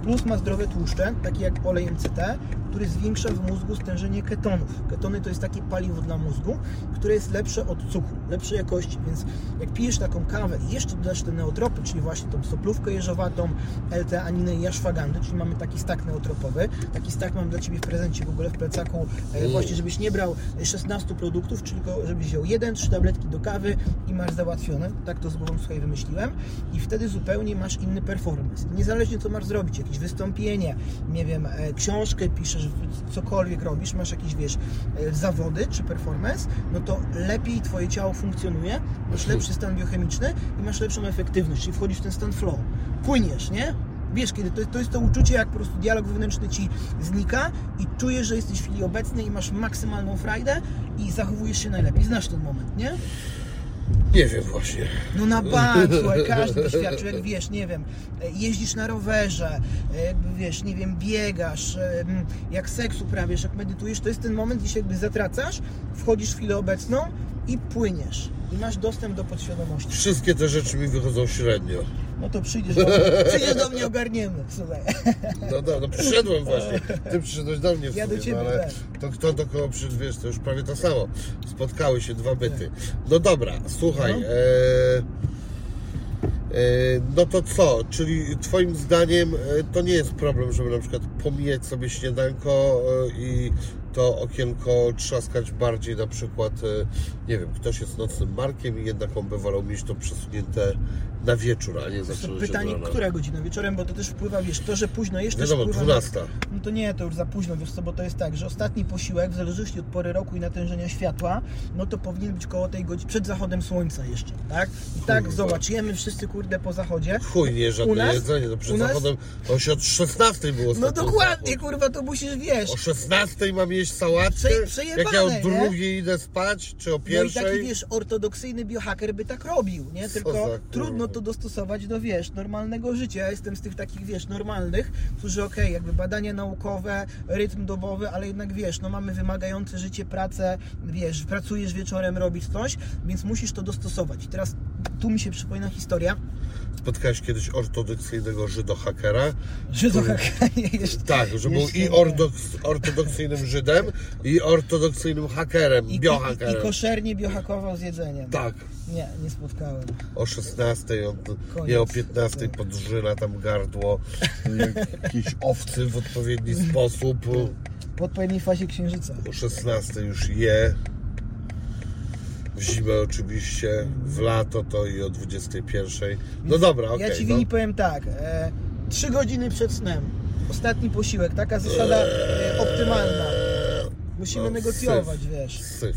Plus ma zdrowe tłuszcze, takie jak olej MCT który zwiększa w mózgu stężenie ketonów. Ketony to jest takie paliwo dla mózgu, które jest lepsze od cukru, lepszej jakości, więc jak pijesz taką kawę i jeszcze dodasz te neotropy, czyli właśnie tą soplówkę jeżowatą, L-teaninę i aszwagandę, czyli mamy taki stak neotropowy. Taki stak mam dla Ciebie w prezencie w ogóle w plecaku, e, właśnie żebyś nie brał 16 produktów, tylko żebyś wziął jeden, trzy tabletki do kawy i masz załatwione. Tak to z głową słuchaj wymyśliłem. I wtedy zupełnie masz inny performance. Niezależnie co masz zrobić, jakieś wystąpienie, nie wiem, e, książkę piszesz, cokolwiek robisz, masz jakieś, wiesz, e, zawody czy performance, no to lepiej Twoje ciało funkcjonuje, masz lepszy stan biochemiczny i masz lepszą efektywność, czyli wchodzisz w ten stan flow. Płyniesz, nie? Wiesz, kiedy to, to jest to uczucie, jak po prostu dialog wewnętrzny ci znika i czujesz, że jesteś w chwili obecnej i masz maksymalną frajdę i zachowujesz się najlepiej. Znasz ten moment, nie? Nie wiem właśnie. No na bank, słuchaj, każdy doświadczył, jak wiesz, nie wiem, jeździsz na rowerze, e, wiesz, nie wiem, biegasz, e, jak seks uprawiasz, jak medytujesz, to jest ten moment, gdzie się jakby zatracasz, wchodzisz w chwilę obecną i płyniesz. I masz dostęp do podświadomości. Wszystkie te rzeczy mi wychodzą średnio. No to przyjdziesz do mnie, przyjdziesz do mnie ogarniemy, słuchaj. No, no, no przyszedłem właśnie. Ty przyszedłeś do mnie w Ja do sumie, ciebie no, ale też. to kto do kogo przyszedł, wiesz, to już prawie to samo. Spotkały się dwa byty. No dobra, słuchaj. No. E, e, no to co? Czyli twoim zdaniem e, to nie jest problem, żeby na przykład pomijać sobie śniadanko e, i to okienko trzaskać bardziej na przykład, nie wiem, ktoś jest nocnym markiem i jednak on by wolał mieć to przesunięte na wieczór, a nie To zacząć pytanie, od rana. która godzina wieczorem, bo to też wpływa, wiesz, to, że późno jesz, też Wiadomo, wpływa 12. Na... No to nie, to już za późno, wiesz co, bo to jest tak, że ostatni posiłek, w zależności od pory roku i natężenia światła, no to powinien być koło tej godziny, przed zachodem słońca jeszcze, tak? I tak, Kurwa. zobacz, jemy wszyscy, kurde, po zachodzie. Chuj, nie żadne nas- jedzenie, to przed u nas- zachodem to się od 16 było No dokładnie, zachód. kurwa, to musisz, wiesz, O 16 mam jeść sałatkę, Prze- jak ja o drugiej idę spać, czy o no i pierwszej. taki, wiesz, ortodoksyjny biohaker by tak robił, nie? Tylko trudno to dostosować do, wiesz, normalnego życia. Ja jestem z tych takich, wiesz, normalnych, którzy, okej, jakby badania naukowe, rytm dobowy, ale jednak, wiesz, no mamy wymagające życie, pracę, wiesz, pracujesz wieczorem, robisz coś, więc musisz to dostosować. I teraz tu mi się przypomina historia, Spotkałeś kiedyś ortodoksyjnego żydohakera? że do hakera nie jest. Tak, że był jeszcze i ortodoks, ortodoksyjnym Żydem, i ortodoksyjnym hakerem, I, i, biohakerem. I koszernie biohakował z jedzeniem. Tak. Nie, nie spotkałem. O 16, on, Koniec. nie o 15 podżyna tam gardło jakiejś owcy w odpowiedni sposób. W odpowiedniej fazie księżyca. O 16 już je. W zimę oczywiście, w lato to i o 21. No dobra, okej. Ja Ci no. Wini powiem tak, e, 3 godziny przed snem, ostatni posiłek, taka zasada e, optymalna. Musimy No, negocjować, syf, wiesz. Syf.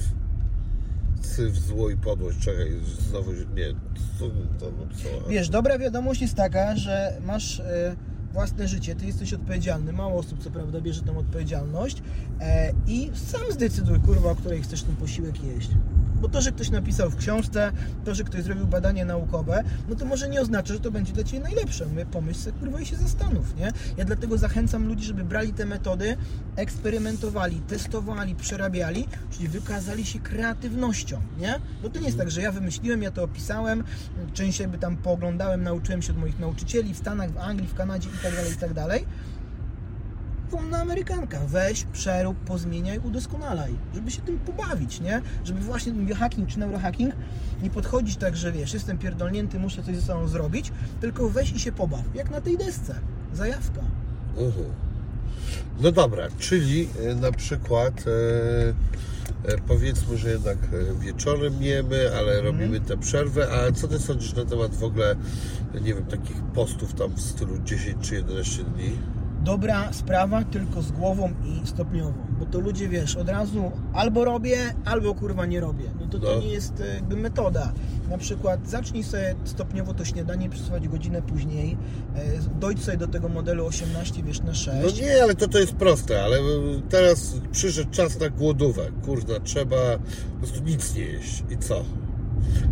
Syf, zło i podłość. Czekaj, znowu, nie, to, to napisała. Wiesz, dobra wiadomość jest taka, że masz e, własne życie, ty jesteś odpowiedzialny, mało osób co prawda bierze tą odpowiedzialność e, i sam zdecyduj, kurwa, o której chcesz ten posiłek jeść. Bo to, że ktoś napisał w książce, to, że ktoś zrobił badanie naukowe, no to może nie oznacza, że to będzie dla Ciebie najlepsze. Mówię, pomyśl sobie, kurwa, i się zastanów, nie? Ja dlatego zachęcam ludzi, żeby brali te metody, eksperymentowali, testowali, przerabiali, czyli wykazali się kreatywnością, nie? Bo to nie jest tak, że ja wymyśliłem, ja to opisałem, część jakby tam pooglądałem, nauczyłem się od moich nauczycieli w Stanach, w Anglii, w Kanadzie i tak dalej, i tak dalej. Wolna Amerykanka. Weź, przerób, pozmieniaj, udoskonalaj, żeby się tym pobawić, nie? Żeby właśnie ten biohacking czy neurohacking nie podchodzić tak, że wiesz, jestem pierdolnięty, muszę coś ze sobą zrobić, tylko weź i się pobaw, jak na tej desce. Zajawka. Mhm. No dobra, czyli e, na przykład e, powiedzmy, że jednak e, wieczorem jemy, ale Mhm. robimy tę przerwę. A co ty sądzisz na temat w ogóle, nie wiem, takich postów tam w stylu 10 czy 11 dni? Dobra sprawa, tylko z głową i stopniowo. Bo to ludzie, wiesz, od razu albo robię, albo kurwa nie robię. No to to No. nie jest e, jakby metoda. Na przykład zacznij sobie stopniowo to śniadanie przesuwać godzinę później, e, dojdź sobie do tego modelu 18, wiesz, na 6. No nie, ale to to jest proste, ale e, teraz przyszedł czas na głodówę. Kurna, trzeba po prostu nic nie jeść. I co?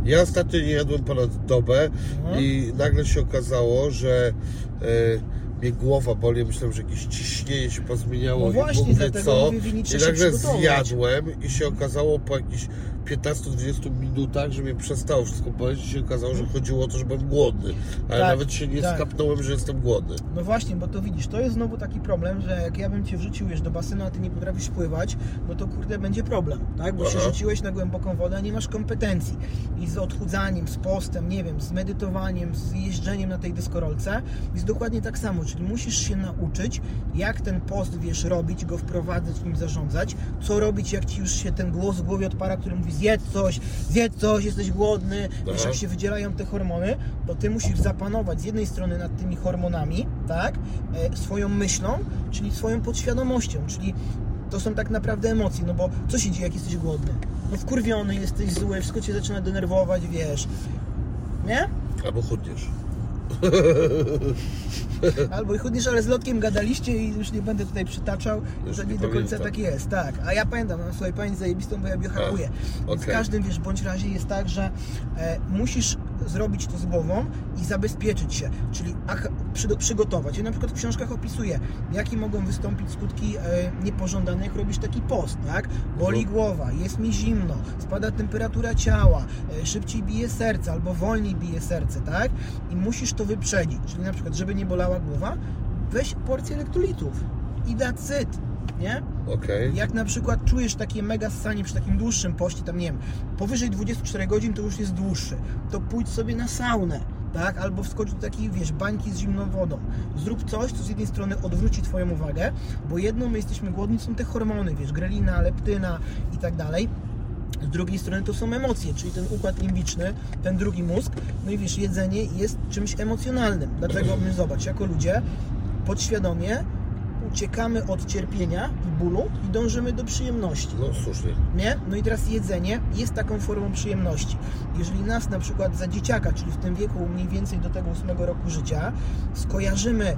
Ja ostatnio nie jadłem ponad dobę No. i nagle się okazało, że e, mnie głowa boli, myślałem, że jakieś ciśnienie się pozmieniało No i właśnie, dlatego co. mówię, I nagle zjadłem i się okazało po jakichś 15-20 minutach, że mnie przestało wszystko boleć i się okazało, że chodziło o to, że byłem głodny. Ale Tak, nawet się nie tak. skapnąłem, że jestem głodny. No właśnie, bo to widzisz, to jest znowu taki problem, że jak ja bym cię wrzucił wiesz, do basenu, a ty nie potrafisz pływać, no to kurde będzie problem, tak? Bo się Aha. rzuciłeś na głęboką wodę, a nie masz kompetencji. I z odchudzaniem, z postem, nie wiem, z medytowaniem, z jeżdżeniem na tej deskorolce jest dokładnie tak samo, czyli musisz się nauczyć, jak ten post, wiesz, robić, go wprowadzać, nim zarządzać, co robić, jak ci już się ten głos w głowie odpara, który mówi zjedz coś, zjedz coś, jesteś głodny, wiesz, Aha. jak się wydzielają te hormony, to ty musisz zapanować z jednej strony nad tymi hormonami, tak, e, swoją myślą, czyli swoją podświadomością, czyli to są tak naprawdę emocje, no bo co się dzieje, jak jesteś głodny? No wkurwiony, jesteś zły, wszystko cię zaczyna denerwować, wiesz, nie? Albo chudniesz. Albo i chudniesz, ale z Lotkiem gadaliście i już nie będę tutaj przytaczał, Już że nie nie do końca pamiętam. tak jest, tak. A ja pamiętam, mam słuchaj, pani zajebistą, bo ja biohakuję. Więc W każdym, wiesz, bądź razie jest tak, że e, musisz zrobić to z głową i zabezpieczyć się, czyli ach, przy, przygotować. Ja na przykład w książkach opisuję, jakie mogą wystąpić skutki e, niepożądane, jak robisz taki post, tak? Boli Mhm. głowa, jest mi zimno, spada temperatura ciała, e, szybciej bije serce albo wolniej bije serce, tak? I musisz to wyprzedzić, czyli na przykład, żeby nie bolała głowa, weź porcję elektrolitów i that's it, nie? Okej. Jak na przykład czujesz takie mega ssanie przy takim dłuższym poście, tam nie wiem, powyżej 24 godzin to już jest dłuższy, to pójdź sobie na saunę, tak? Albo wskocz do takiej, wiesz, bańki z zimną wodą. Zrób coś, co z jednej strony odwróci Twoją uwagę, bo jedno, my jesteśmy głodni, są te hormony, wiesz, grelina, leptyna i tak dalej. Z drugiej strony to są emocje, czyli ten układ limbiczny, ten drugi mózg. No i wiesz, jedzenie jest czymś emocjonalnym. Dlatego my, zobacz, jako ludzie podświadomie uciekamy od cierpienia i bólu i dążymy do przyjemności. No słusznie. Nie? No i teraz jedzenie jest taką formą przyjemności. Jeżeli nas na przykład za dzieciaka, czyli w tym wieku mniej więcej do tego ósmego roku życia, skojarzymy e,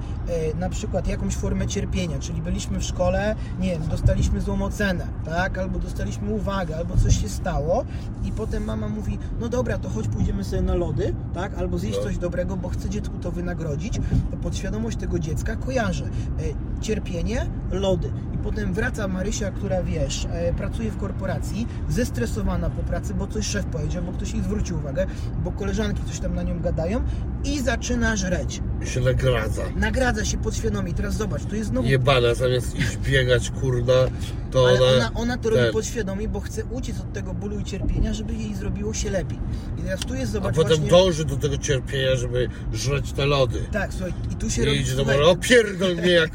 na przykład jakąś formę cierpienia, czyli byliśmy w szkole, nie wiem, dostaliśmy złą ocenę, tak? Albo dostaliśmy uwagę, albo coś się stało i potem mama mówi, no dobra, to chodź pójdziemy sobie na lody, tak? Albo zjeść No. coś dobrego, bo chcę dziecku to wynagrodzić, to podświadomość tego dziecka kojarzy e, cierpienie, lody. Potem wraca Marysia, która wiesz, e, pracuje w korporacji, zestresowana po pracy, bo coś szef powiedział, bo ktoś jej zwrócił uwagę, bo koleżanki coś tam na nią gadają i zaczyna żreć. I się nagradza. Nagradza się podświadomie. Teraz zobacz, tu jest znowu Jebana, zamiast iść biegać, kurna, to Ale ona... ona, ona to robi ten- podświadomie, bo chce uciec od tego bólu i cierpienia, żeby jej zrobiło się lepiej. I teraz tu jest, A zobacz, potem właśnie... dąży do tego cierpienia, żeby żreć te lody. Tak, słuchaj, i tu się I robi... idzie do słuchaj, mora, opierdol mnie jak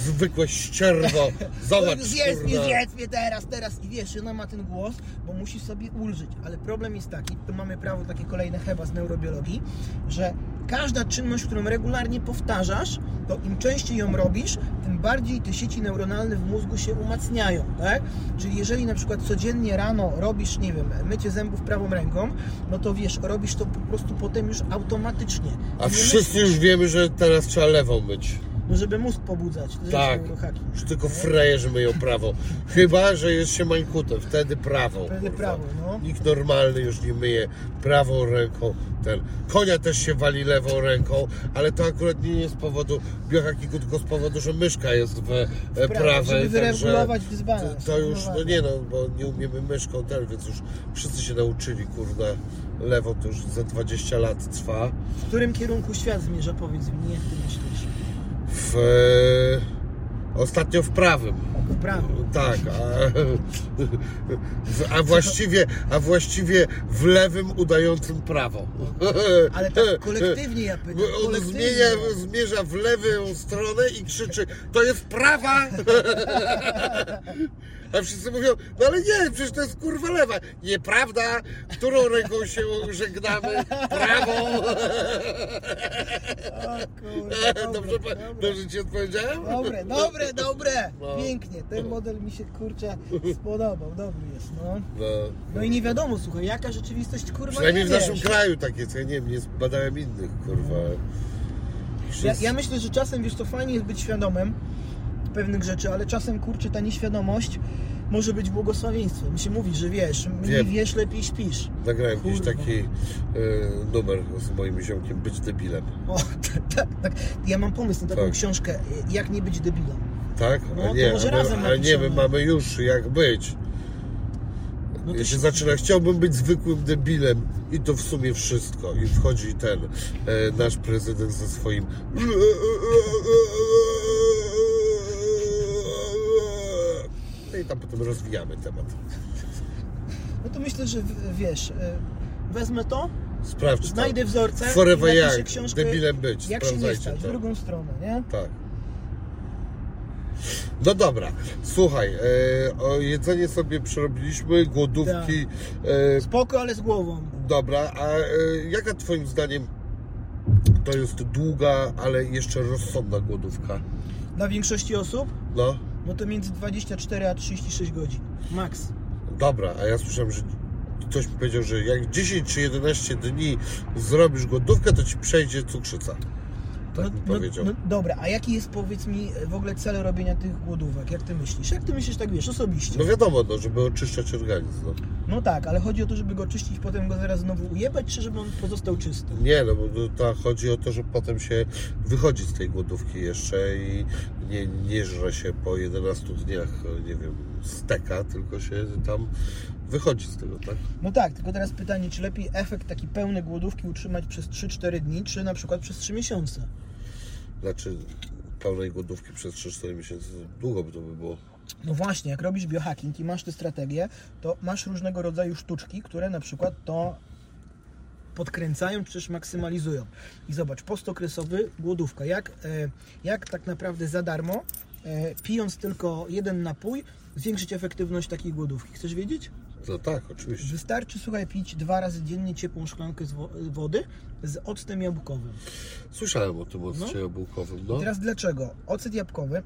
zwykłe ścierwo. Zobacz, Zjedz mnie, zjedz mnie teraz, teraz. I wiesz, ona ma ten głos, bo musi sobie ulżyć. Ale problem jest taki, tu mamy prawo takie kolejne chyba z neurobiologii, że każda czynność, którą regularnie powtarzasz, to im częściej ją robisz, tym bardziej te sieci neuronalne w mózgu się umacniają, tak? Czyli jeżeli na przykład codziennie rano robisz, nie wiem, mycie zębów prawą ręką, no to wiesz, robisz to po prostu potem już automatycznie. A Nie wszyscy myślisz, już wiemy, że teraz trzeba lewą myć. No żeby mózg pobudzać. to Tak, już tylko frejerzy myją prawo. Chyba, że jest się mańkutem, wtedy prawą. Wtedy prawo, no. Nikt normalny już nie myje prawą ręką. Ten. Konia też się wali lewą ręką, ale to akurat nie jest z powodu biohackingu, tylko z powodu, że myszka jest w e, Prawo, prawej. żeby wyregulować dysbalans. To już, no nie no, bo nie umiemy myszką ten, więc już wszyscy się nauczyli, kurna. Lewo to już za 20 lat trwa. W którym kierunku świat zmierza, powiedz mi, jak ty myślisz? W, e, ostatnio w prawym. W prawym. Tak, a, a, właściwie, a właściwie w lewym udającym prawo. Ale tak kolektywnie ja pytam, On zmienia, zmierza w lewą stronę i krzyczy, to jest prawa! A wszyscy mówią, no ale nie, przecież to jest kurwa lewa. Nieprawda, którą ręką się żegnamy? Prawą. O kurwa, Dobrze, dobre, dobre. dobrze ci odpowiedziałem? Dobre, dobre, dobre! No. Pięknie, ten model mi się kurczę spodobał, dobry jest, no. No. No i nie wiadomo, słuchaj, jaka rzeczywistość kurwa Przynajmniej nie w naszym wiesz. kraju tak jest, ja nie wiem, nie zbadałem innych, kurwa. Ja, ja myślę, że czasem, wiesz, to fajnie jest być świadomym pewnych rzeczy, ale czasem, kurczę, ta nieświadomość może być błogosławieństwem. Mi się mówi, że wiesz, mniej Wiem. wiesz, lepiej śpisz. Nagrałem gdzieś Kurwa. taki e, numer z moim ziomkiem, być debilem. O, tak, tak, tak. Ja mam pomysł na taką Tak. książkę, jak nie być debilem. Tak? No, A to nie, może a my, razem ale nie, my mamy już jak być. No to Ja się się- zaczyna, chciałbym być zwykłym debilem i to w sumie wszystko. I wchodzi ten e, nasz prezydent ze swoim. Tam potem rozwijamy temat. No to myślę, że w- wiesz, e, wezmę to, Sprawdź to. znajdę wzorce Forever i napiszę książkę debilem być. jak się nie stać, w to. drugą stronę, nie? Tak. No dobra, słuchaj, e, o jedzenie sobie przerobiliśmy, głodówki. E, Spoko, ale z głową. dobra, a e, jaka Twoim zdaniem to jest długa, ale jeszcze rozsądna głodówka? Dla większości osób, No, no to między 24 a 36 godzin. Max. dobra, a ja słyszałem, że ktoś mi powiedział, że jak 10 czy 11 dni zrobisz głodówkę, to ci przejdzie cukrzyca. Tak no, mi no, powiedział. no dobra, a jaki jest powiedz mi w ogóle cel robienia tych głodówek? Jak ty myślisz? Jak ty myślisz, tak wiesz, osobiście? No wiadomo, no, żeby oczyszczać organizm. No. No tak, ale chodzi o to, żeby go czyścić, potem go zaraz znowu ujebać, czy żeby on pozostał czysty? Nie, no bo to chodzi o to, że potem się wychodzi z tej głodówki jeszcze i nie, nie żre się po 11 dniach, nie wiem, steka, tylko się tam wychodzi z tego, tak? No tak, tylko teraz pytanie, czy lepiej efekt taki pełny głodówki utrzymać przez 3-4 dni, czy na przykład przez 3 miesiące? Znaczy pełnej głodówki przez 3-4 miesiące, długo by to by było. No właśnie, jak robisz biohacking i masz tę strategię, to masz różnego rodzaju sztuczki, które na przykład to podkręcają czy też maksymalizują. I zobacz, postokresowy, głodówka. Jak, e, jak tak naprawdę za darmo, e, pijąc tylko jeden napój, zwiększyć efektywność takiej głodówki. Chcesz wiedzieć? No tak, oczywiście. Wystarczy, słuchaj, pić dwa razy dziennie ciepłą szklankę z wo- wody z octem jabłkowym. Słyszałem o tym occie jabłkowym, no. I teraz dlaczego? Ocet jabłkowy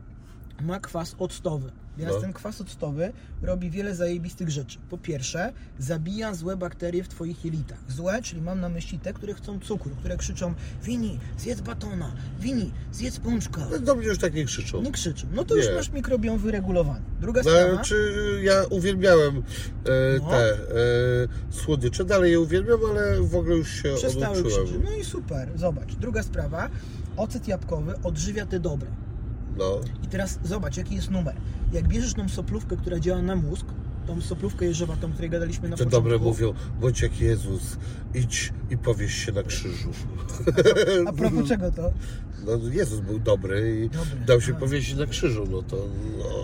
ma kwas octowy. Teraz No. ten kwas octowy robi wiele zajebistych rzeczy. Po pierwsze, zabija złe bakterie w Twoich jelitach. Złe, czyli mam na myśli te, które chcą cukru, które krzyczą Wini, zjedz batona, Wini, zjedz pączka. No, Do mnie już tak nie krzyczą. Nie krzyczą. No to już Nie. masz mikrobiom wyregulowany. Druga No, sprawa... czy ja uwielbiałem e, No. te e, słodycze, dalej je uwielbiam, ale w ogóle już się Przestały oduczyłem. krzyczeć. No i super, zobacz. Druga sprawa, ocet jabłkowy odżywia te dobre. No, I teraz zobacz, jaki jest numer. Jak bierzesz tą soplówkę, która działa na mózg, tą soplówkę jeżowatą, o której gadaliśmy na te początku. dobre mówią, bądź jak Jezus, idź i powieś się na krzyżu. A propos czego to? No, Jezus był dobry i Dobry, dał się a. powiesić na krzyżu, no to...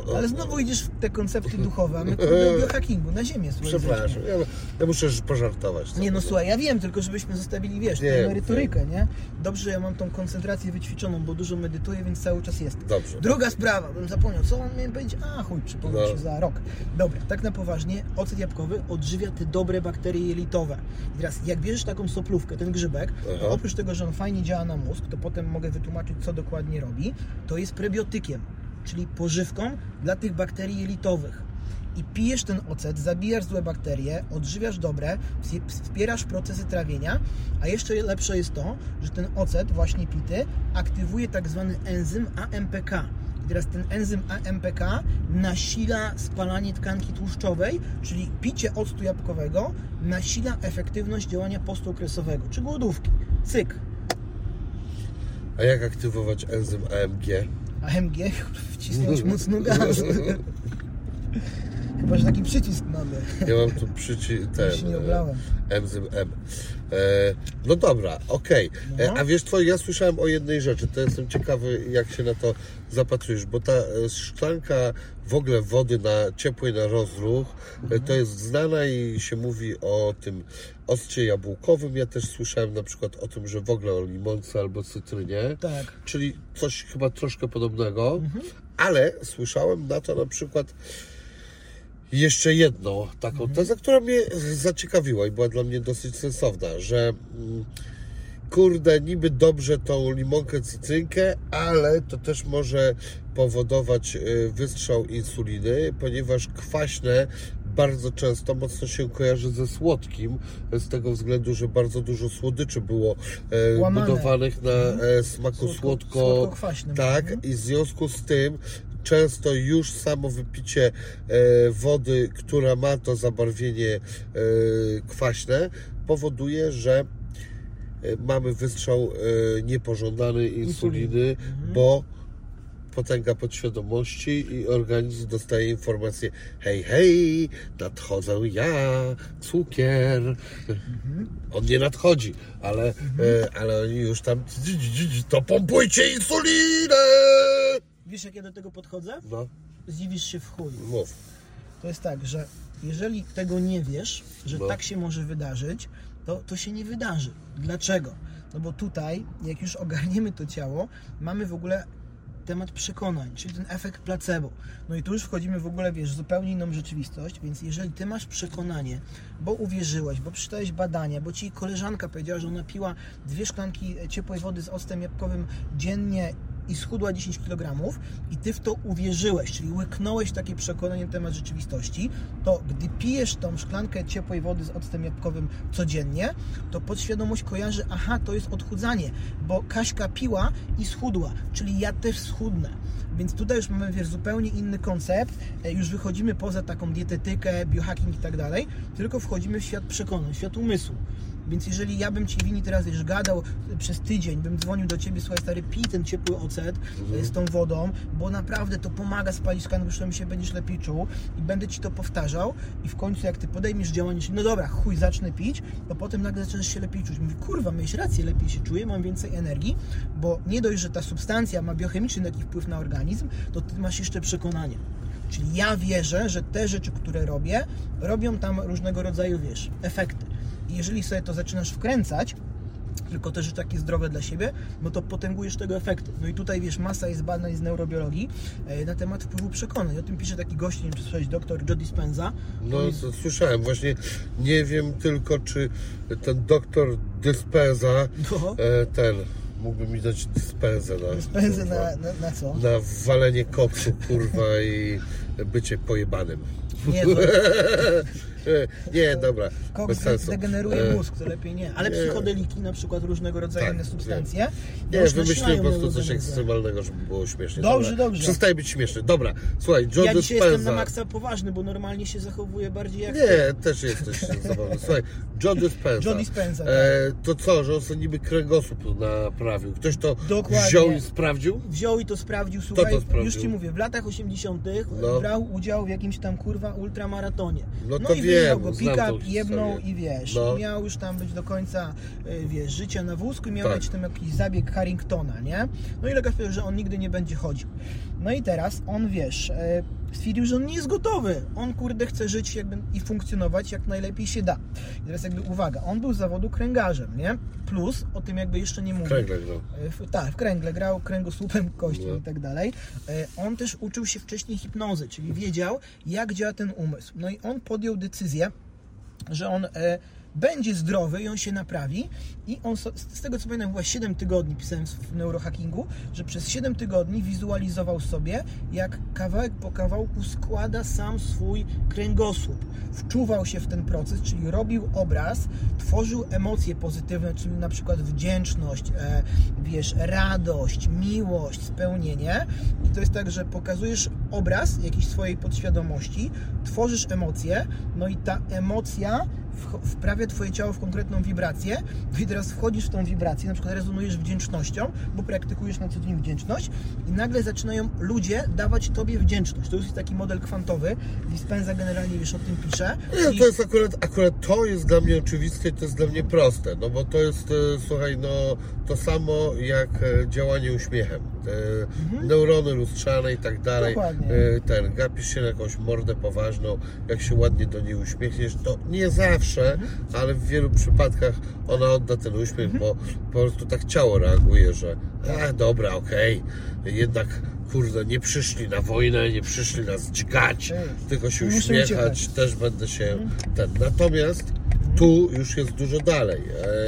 No, Ale znowu idziesz w te koncepty duchowe, a my kurde o biohackingu, na ziemię słuchaj. Przepraszam, ja, ja muszę pożartować. Nie no słuchaj, ja wiem, tylko żebyśmy zostawili, wiesz, Nie, tę merytorykę, nie? Dobrze, że ja mam tą koncentrację wyćwiczoną, bo dużo medytuję, więc cały czas jest. Dobrze. Druga sprawa, bym zapomniał, co on miałem powiedzieć? A chuj, przypomnę No. się za rok. Dobra, tak na poważnie, ocet jabłkowy odżywia te dobre bakterie jelitowe. I teraz, jak bierzesz taką soplówkę, ten grzybek, to Aha. oprócz tego, że on fajnie działa na mózg, to potem mogę wytłumaczyć, co dokładnie robi, to jest prebiotykiem, czyli pożywką dla tych bakterii jelitowych. I pijesz ten ocet, zabijasz złe bakterie, odżywiasz dobre, wsp- wspierasz procesy trawienia, a jeszcze lepsze jest to, że ten ocet właśnie pity aktywuje tak zwany enzym AMPK. Teraz ten enzym AMPK nasila spalanie tkanki tłuszczowej, czyli picie octu jabłkowego nasila efektywność działania postokresowego, czy głodówki. Cyk. A jak aktywować enzym AMG? AMG, wcisnąć mocno gaz. Chyba, że taki przycisk mamy. Ja mam tu przyci... ten... się nie e, oblałem. Enzym M. E, no dobra, okej. E, No. A wiesz co, ja słyszałem o jednej rzeczy, to jestem ciekawy, jak się na to zapatrujesz, bo ta e, szklanka w ogóle wody na ciepłej na rozruch, e, to jest znana i się mówi o tym occie jabłkowym. Ja też słyszałem na przykład o tym, że w ogóle o limonce albo cytrynie. Tak. czyli coś chyba troszkę podobnego, ale słyszałem na to na przykład jeszcze jedną taką tezę, która mnie zaciekawiła i była dla mnie dosyć sensowna, że mm, kurde, niby dobrze tą limonkę, cytrynkę, ale to też może powodować y, wystrzał insuliny, ponieważ kwaśne bardzo często mocno się kojarzy ze słodkim, z tego względu, że bardzo dużo słodyczy było e, budowanych na e, smaku Słodko- słodko, słodko-kwaśnym. tak, Mhm. i w związku z tym często już samo wypicie e, wody, która ma to zabarwienie e, kwaśne, powoduje, że e, mamy wystrzał niepożądany insuliny, Mhm. bo potęga podświadomości i organizm dostaje informację hej, hej, nadchodzę ja, cukier. On nie nadchodzi, ale, e, ale oni już tam to pompujcie insulinę! Wiesz, jak ja do tego podchodzę? No, Zdziwisz się w chuj. mów. To jest tak, że jeżeli tego nie wiesz, że No. tak się może wydarzyć, to, to się nie wydarzy. Dlaczego? No bo tutaj, jak już ogarniemy to ciało, mamy w ogóle temat przekonań, czyli ten efekt placebo. No i tu już wchodzimy w ogóle, wiesz, w zupełnie inną rzeczywistość, więc jeżeli ty masz przekonanie, bo uwierzyłeś, bo przeczytałeś badania, bo ci koleżanka powiedziała, że ona piła dwie szklanki ciepłej wody z octem jabłkowym dziennie i schudła 10 kg i ty w to uwierzyłeś, czyli łyknąłeś takie przekonanie na temat rzeczywistości, to gdy pijesz tą szklankę ciepłej wody z octem jabłkowym codziennie, to podświadomość kojarzy, aha, to jest odchudzanie, bo Kaśka piła i schudła, czyli ja też schudnę. Więc tutaj już mamy wiesz, zupełnie inny koncept, e, już wychodzimy poza taką dietetykę, biohacking i tak dalej, tylko wchodzimy w świat przekonań, świat umysłu. Więc jeżeli ja bym Ci Wini teraz wiesz, gadał przez tydzień, bym dzwonił do Ciebie, słuchaj stary, pij ten ciepły ocet e, z tą wodą, bo naprawdę to pomaga spalić skan, bo się będziesz lepiej czuł i będę Ci to powtarzał i w końcu jak Ty podejmiesz działanie, no dobra, chuj, zacznę pić, to potem nagle zaczynasz się lepiej czuć. Mówię, kurwa, miałeś rację, lepiej się czuję, mam więcej energii, bo nie dość, że ta substancja ma biochemiczny taki wpływ na organizm, to Ty masz jeszcze przekonanie. Czyli ja wierzę, że te rzeczy, które robię, robią tam różnego rodzaju, wiesz, efekty. Jeżeli sobie to zaczynasz wkręcać, tylko te rzeczy takie zdrowe dla siebie, no to potęgujesz tego efekty. No i tutaj, wiesz, masa jest badań z neurobiologii e, na temat wpływu przekonań. O tym pisze taki gość, nie wiem, czy słyszałeś, doktor Joe Dispenza. No, to słyszałem. Właśnie nie wiem tylko, czy ten doktor Dyspenza, No. e, ten, mógłby mi dać dyspensę na, Dispenza kurwa, na, na, na co? na walenie koksu, kurwa, i bycie pojebanym. Nie, to nie, dobra, koks degeneruje E, mózg, to lepiej nie. Ale nie. psychodeliki, na przykład różnego rodzaju Tak, inne substancje, Nie, już wymyśliłem po prostu coś ekstremalnego, żeby było śmiesznie. Dobrze, Dobra, dobrze. Przestaje być śmieszny. Dobra, słuchaj, Joe Ja dzisiaj jestem na maksa poważny, bo normalnie się zachowuję bardziej jak. Nie, też jesteś zabawny. Słuchaj, Joe Dispenza. Joe Dispenza, tak. E, to co, że on sobie niby kręgosłup naprawił? Ktoś to Dokładnie. wziął i sprawdził? wziął i to sprawdził, słuchaj, to sprawdził? już Ci mówię, w latach 80 No. brał udział w jakimś tam kurwa ultramaratonie. No to i wiem, wyjechał go pick-up, jebnął i wiesz, No. miał już tam być do końca, y, wiesz, życia na wózku i miał Tak. mieć tam jakiś zabieg Harringtona, nie? No i lekarz powiedział, że on nigdy nie będzie chodził. No i teraz on, wiesz, e, stwierdził, że on nie jest gotowy. On, kurde, chce żyć jakby i funkcjonować jak najlepiej się da. I teraz jakby uwaga, on był z zawodu kręgarzem, nie? Plus, o tym jakby jeszcze nie mówił. Kręgle grał. E, W, tak, w kręgle grał, kręgosłupem, kością No. i tak dalej. E, On też uczył się wcześniej hipnozy, czyli wiedział, jak działa ten umysł. No i on podjął decyzję, że on e, będzie zdrowy i on się naprawi. I on, z tego co pamiętam, chyba 7 tygodni pisałem w neurohackingu, że przez 7 tygodni wizualizował sobie, jak kawałek po kawałku składa sam swój kręgosłup. Wczuwał się w ten proces, czyli robił obraz, tworzył emocje pozytywne, czyli na przykład wdzięczność, e, wiesz, radość, miłość, spełnienie. I to jest tak, że pokazujesz obraz jakiejś swojej podświadomości, tworzysz emocje, no i ta emocja wprawia Twoje ciało w konkretną wibrację. No i teraz wchodzisz w tą wibrację, na przykład rezonujesz wdzięcznością, bo praktykujesz na co dzień wdzięczność i nagle zaczynają ludzie dawać Tobie wdzięczność. To już jest taki model kwantowy. Dispenza generalnie wiesz o tym pisze. Nie, I- to jest akurat, akurat to jest dla mnie oczywiste i to jest dla mnie proste, no bo to jest, e, słuchaj, no to samo jak e, działanie uśmiechem. Te Neurony lustrzane i tak dalej. Mhm. Dokładnie. E, Ten, gapisz się na jakąś mordę poważną, jak się ładnie do niej uśmiechniesz, to nie zawsze, Mhm. ale w wielu przypadkach ona odda ten uśmiech, bo po prostu tak ciało reaguje, że a, dobra, okej, jednak kurde, nie przyszli na wojnę, nie przyszli nas dźgać, Ej, tylko się muszę uśmiechać, uciekać. też będę się ten. Natomiast tu już jest dużo dalej.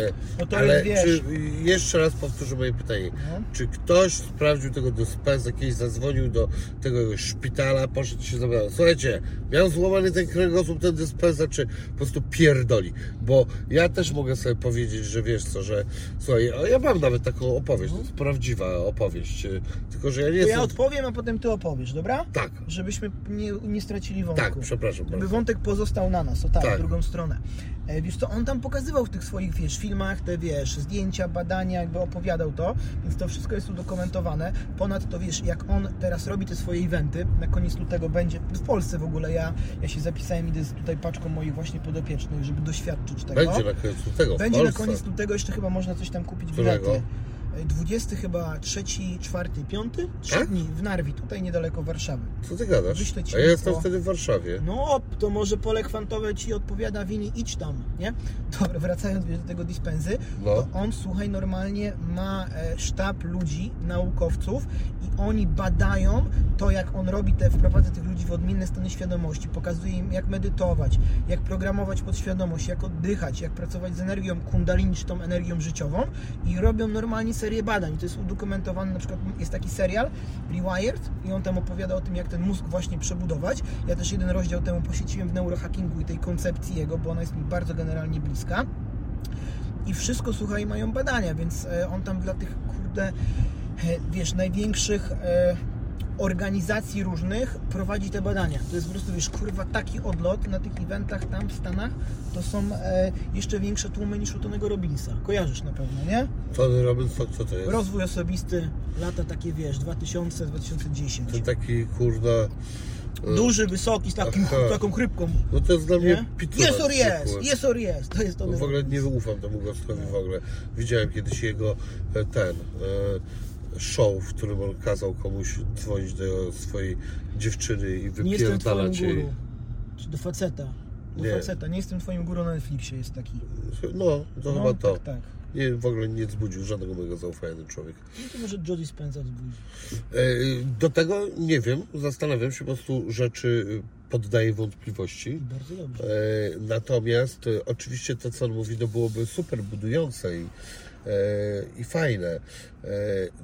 E, No to ale czy, jeszcze raz powtórzę moje pytanie. No. Czy ktoś sprawdził tego dyspensa, kiedyś zadzwonił do tego szpitala, poszedł się zabrał. Słuchajcie, miał złamany ten kręgosłup, ten dyspensa, czy po prostu pierdoli? Bo ja też mogę sobie powiedzieć, że wiesz co, że słuchaj, ja mam nawet taką opowieść, to jest prawdziwa opowieść, e, tylko że ja nie To jestem... ja odpowiem, a potem Ty opowiesz, dobra? Tak, Żebyśmy nie, nie stracili wątku. tak, przepraszam Żeby bardzo. wątek pozostał na nas, o tak, Tak. w drugą stronę. E, Wiesz co, on tam pokazywał w tych swoich, wiesz, filmach te, wiesz, zdjęcia, badania, jakby opowiadał to, więc to wszystko jest udokumentowane. Ponadto, wiesz, jak on teraz robi te swoje eventy, na koniec lutego będzie, w Polsce w ogóle, ja, ja się zapisałem, idę z tutaj paczką moich właśnie podopiecznych, żeby doświadczyć tego. Będzie na koniec tego. w Będzie na koniec lutego, jeszcze chyba można coś tam kupić Którego? bilety. E, 20 chyba, 3, 4, 5? 3 Tak? dni w Narwi, tutaj niedaleko Warszawy. Co ty gadasz? Wyślę ci A ja jestem wtedy w Warszawie. No, to może pole kwantowe ci odpowiada, Wini, idź tam, nie? Dobra, wracając do tego dispensy, No. to on, słuchaj, normalnie ma e, sztab ludzi, naukowców i oni badają to, jak on robi te, wprowadza tych ludzi w odmienne stany świadomości, pokazuje im, jak medytować, jak programować podświadomość, jak oddychać, jak pracować z energią kundalini, czy tą energią życiową i robią normalnie serię badań. To jest udokumentowane, na przykład jest taki serial Rewired i on tam opowiada o tym, jak ten mózg właśnie przebudować. Ja też jeden rozdział temu poświęciłem w neurohackingu i tej koncepcji jego, bo ona jest mi bardzo generalnie bliska. I wszystko, słuchaj, mają badania, więc e, on tam dla tych, kurde, e, wiesz, największych e, organizacji różnych prowadzi te badania. To jest po prostu, wiesz, kurwa, taki odlot na tych eventach tam w Stanach, to są e, jeszcze większe tłumy niż u Tonego Robinsa. Kojarzysz na pewno, nie? Tony Robbins, co, co to jest? Rozwój osobisty, lata takie, wiesz, 2000-2010. Ten taki, kurna... e, Duży, wysoki, z takim, Aha. taką chrypką. No to jest dla mnie Nie? pizza. Yes or yes, yes or yes. To jest to. No w ogóle nie ufam temu gostowi w ogóle. Widziałem kiedyś jego e, ten e, show, w którym on kazał komuś dzwonić do swojej dziewczyny i wypierdalać jej. guru. Czy do faceta. Do Nie. faceta. Nie jestem twoim guru na Netflixie, jest taki. No, to No, chyba to. tak, tak. Nie, w ogóle nie wzbudził żadnego mojego zaufania ten człowiek. No to może Jodie Spencer wzbudzi. E, Do tego nie wiem, zastanawiam się, po prostu rzeczy e, poddaję wątpliwości. Bardzo dobrze. E, Natomiast e, oczywiście to, co on mówi, to byłoby super budujące i, i fajne. E,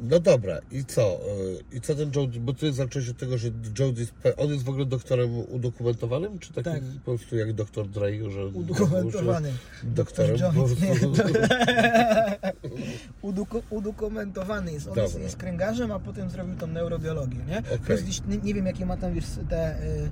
No dobra, i co? E, I co ten Jody, bo ty zacząłeś od tego, że Jody, on jest w ogóle doktorem udokumentowanym, czy takim Tak. po prostu jak doktor Dre, że... Udokumentowany. Doktorem po prostu... Udoku, udokumentowany jest. On jest, Dobra. jest kręgarzem, a potem zrobił tą neurobiologię, nie? Plus gdzieś, nie, nie wiem jakie ma tam wiesz, te y,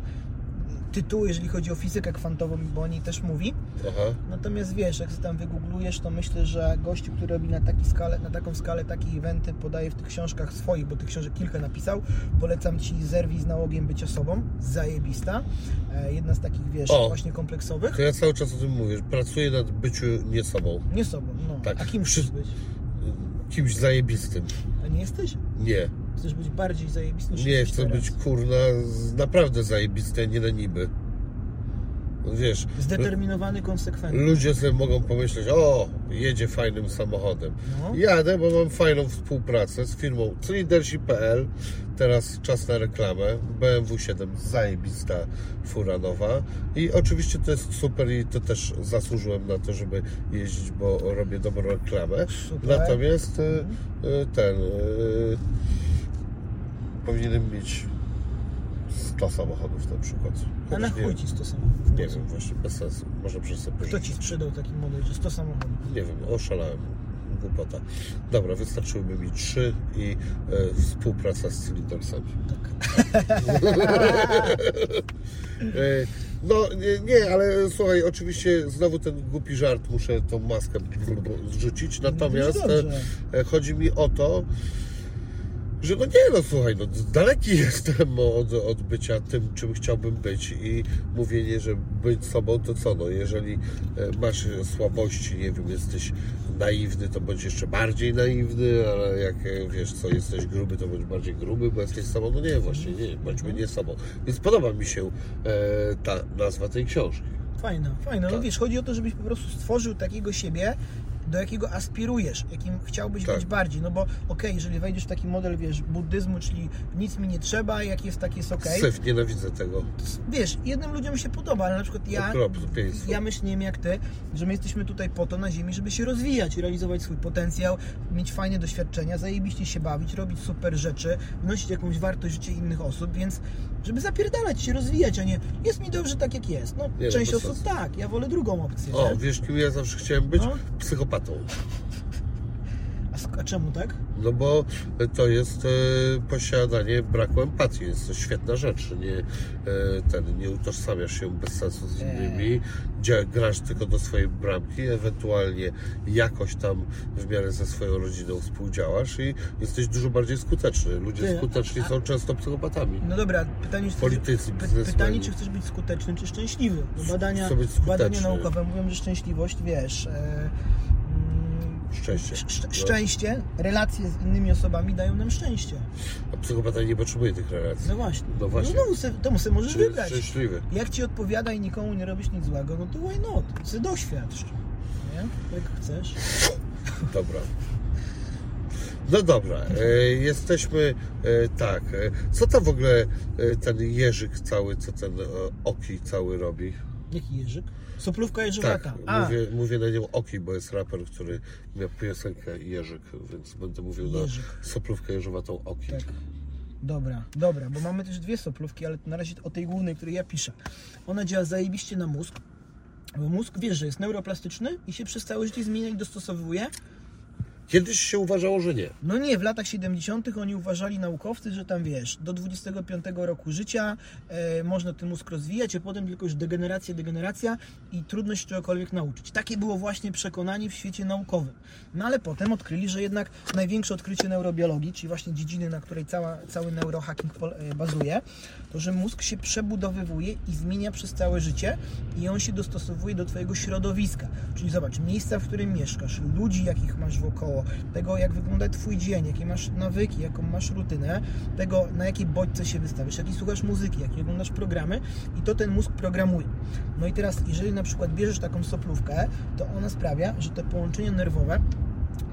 tytuły, jeżeli chodzi o fizykę kwantową, bo o niej też mówi. Aha. Natomiast wiesz, jak sobie tam wygooglujesz, to myślę, że gościu, który robi na, taki skalę, na taką skalę takie eventy, podaje w tych książkach swoich, bo tych książek kilka napisał. Polecam Ci Zerwij z nałogiem bycia sobą, zajebista. E, jedna z takich, wiesz, O. właśnie kompleksowych. To ja cały czas o tym mówię, pracuję nad byciu nie sobą. Nie sobą, no. Tak. A kim chcesz być? Kimś zajebistym. A nie jesteś? Nie. Chcesz być bardziej zajebisty niż Nie, chcę teraz. być kurna naprawdę zajebisty, nie na niby. Wiesz, Zdeterminowany, konsekwentny. ludzie sobie mogą pomyśleć, o, jedzie fajnym samochodem. No. Jadę, bo mam fajną współpracę z firmą Cylidersi.pl. Teraz czas na reklamę. BMW 7, zajebista fura nowa. I oczywiście to jest super i to też zasłużyłem na to, żeby jeździć, bo robię dobrą reklamę. Super. Natomiast e, e, ten... Powinienem mieć 100 samochodów na przykład. A na chuj ci 100 samochodów? nie wiem, właśnie bez sensu. Może przez sobie Kto ci sprzedał taki model, że 100 samochodów? Nie wiem, oszalałem. Głupota. Dobra, wystarczyłyby mi trzy i e, współpraca z cylindersami. E, no nie, nie, ale słuchaj, oczywiście znowu ten głupi żart, muszę tą maskę zrzucić. Natomiast No dobrze. e, e, chodzi mi o to, że no nie no słuchaj, no daleki jestem od, od bycia tym, czym chciałbym być i mówienie, że być sobą to co no, jeżeli e, masz słabości, nie wiem, jesteś naiwny, to bądź jeszcze bardziej naiwny, ale jak e, wiesz co, jesteś gruby, to bądź bardziej gruby, bo jesteś sobą, no nie, właśnie nie, bądźmy nie sobą. Więc podoba mi się e, ta nazwa tej książki. Fajna, fajna. No Tak. wiesz, chodzi o to, żebyś po prostu stworzył takiego siebie, do jakiego aspirujesz, jakim chciałbyś Tak. być bardziej. No bo okej, jeżeli wejdziesz w taki model, wiesz, buddyzmu, czyli nic mi nie trzeba, jak jest, tak jest okej. Syf, nienawidzę tego. Wiesz, jednym ludziom się podoba, ale na przykład ja, Okropieństwo. ja myślę, jak ty, że my jesteśmy tutaj po to na ziemi, żeby się rozwijać, realizować swój potencjał, mieć fajne doświadczenia, zajebiście się bawić, robić super rzeczy, wnosić jakąś wartość w życie innych osób, więc żeby zapierdalać się, rozwijać, a nie jest mi dobrze tak jak jest. No, Nie, no, część osób tak, ja wolę drugą opcję. O, nie? wiesz kim ja zawsze chciałem być? No. Psychopatą. A czemu tak? No bo to jest e, posiadanie braku empatii, jest to świetna rzecz. Nie, e, ten, nie utożsamiasz się bez sensu z innymi, grasz tylko do swojej bramki, ewentualnie jakoś tam w miarę ze swoją rodziną współdziałasz i jesteś dużo bardziej skuteczny. Ludzie Ty, skuteczni a- są często psychopatami. No dobra, pytanie, czy Politycy, biznesmeni. pytanie, czy chcesz być skuteczny, czy szczęśliwy? No badania, badania naukowe mówią, że szczęśliwość, wiesz, e, Szczęście. szcz- szczęście, relacje z innymi osobami dają nam szczęście. A psychopata nie potrzebuje tych relacji. No właśnie. No właśnie. No, no se, to sobie możesz jest wybrać. szczęśliwy. Jak ci odpowiada i nikomu nie robisz nic złego, no to why not? Ty doświadcz. Nie? Jak chcesz. Dobra. No dobra, e, jesteśmy e, tak. E, co to w ogóle e, ten jeżyk cały, co ten e, oki cały robi? Jaki jeżyk? Soplówka jeżowata. Tak, A, mówię, mówię na nią oki, bo jest raper, który miał piosenkę Jerzyk, więc będę mówił Jerzyk. na soplówkę jeżowatą oki. Tak. Dobra, dobra, bo mamy też dwie soplówki, ale na razie o tej głównej, której ja piszę. Ona działa zajebiście na mózg, bo mózg, wiesz, że jest neuroplastyczny i się przez całe życie zmienia i dostosowuje. Kiedyś się uważało, że nie. No nie, w latach 70. oni uważali naukowcy, że tam wiesz, do 25 roku życia e, można ten mózg rozwijać, a potem tylko już degeneracja, degeneracja i trudno się czegokolwiek nauczyć. Takie było właśnie przekonanie w świecie naukowym. No ale potem odkryli, że jednak największe odkrycie neurobiologii, czyli właśnie dziedziny, na której cała, cały neurohacking e, bazuje, to że mózg się przebudowywuje i zmienia przez całe życie i on się dostosowuje do Twojego środowiska. Czyli zobacz, miejsca, w którym mieszkasz, ludzi, jakich masz wokoło, tego, jak wygląda Twój dzień, jakie masz nawyki, jaką masz rutynę, tego, na jakiej bodźce się wystawiasz, jakiej słuchasz muzyki, jakie oglądasz programy i to ten mózg programuje. No i teraz, jeżeli na przykład bierzesz taką soplówkę, to ona sprawia, że te połączenia nerwowe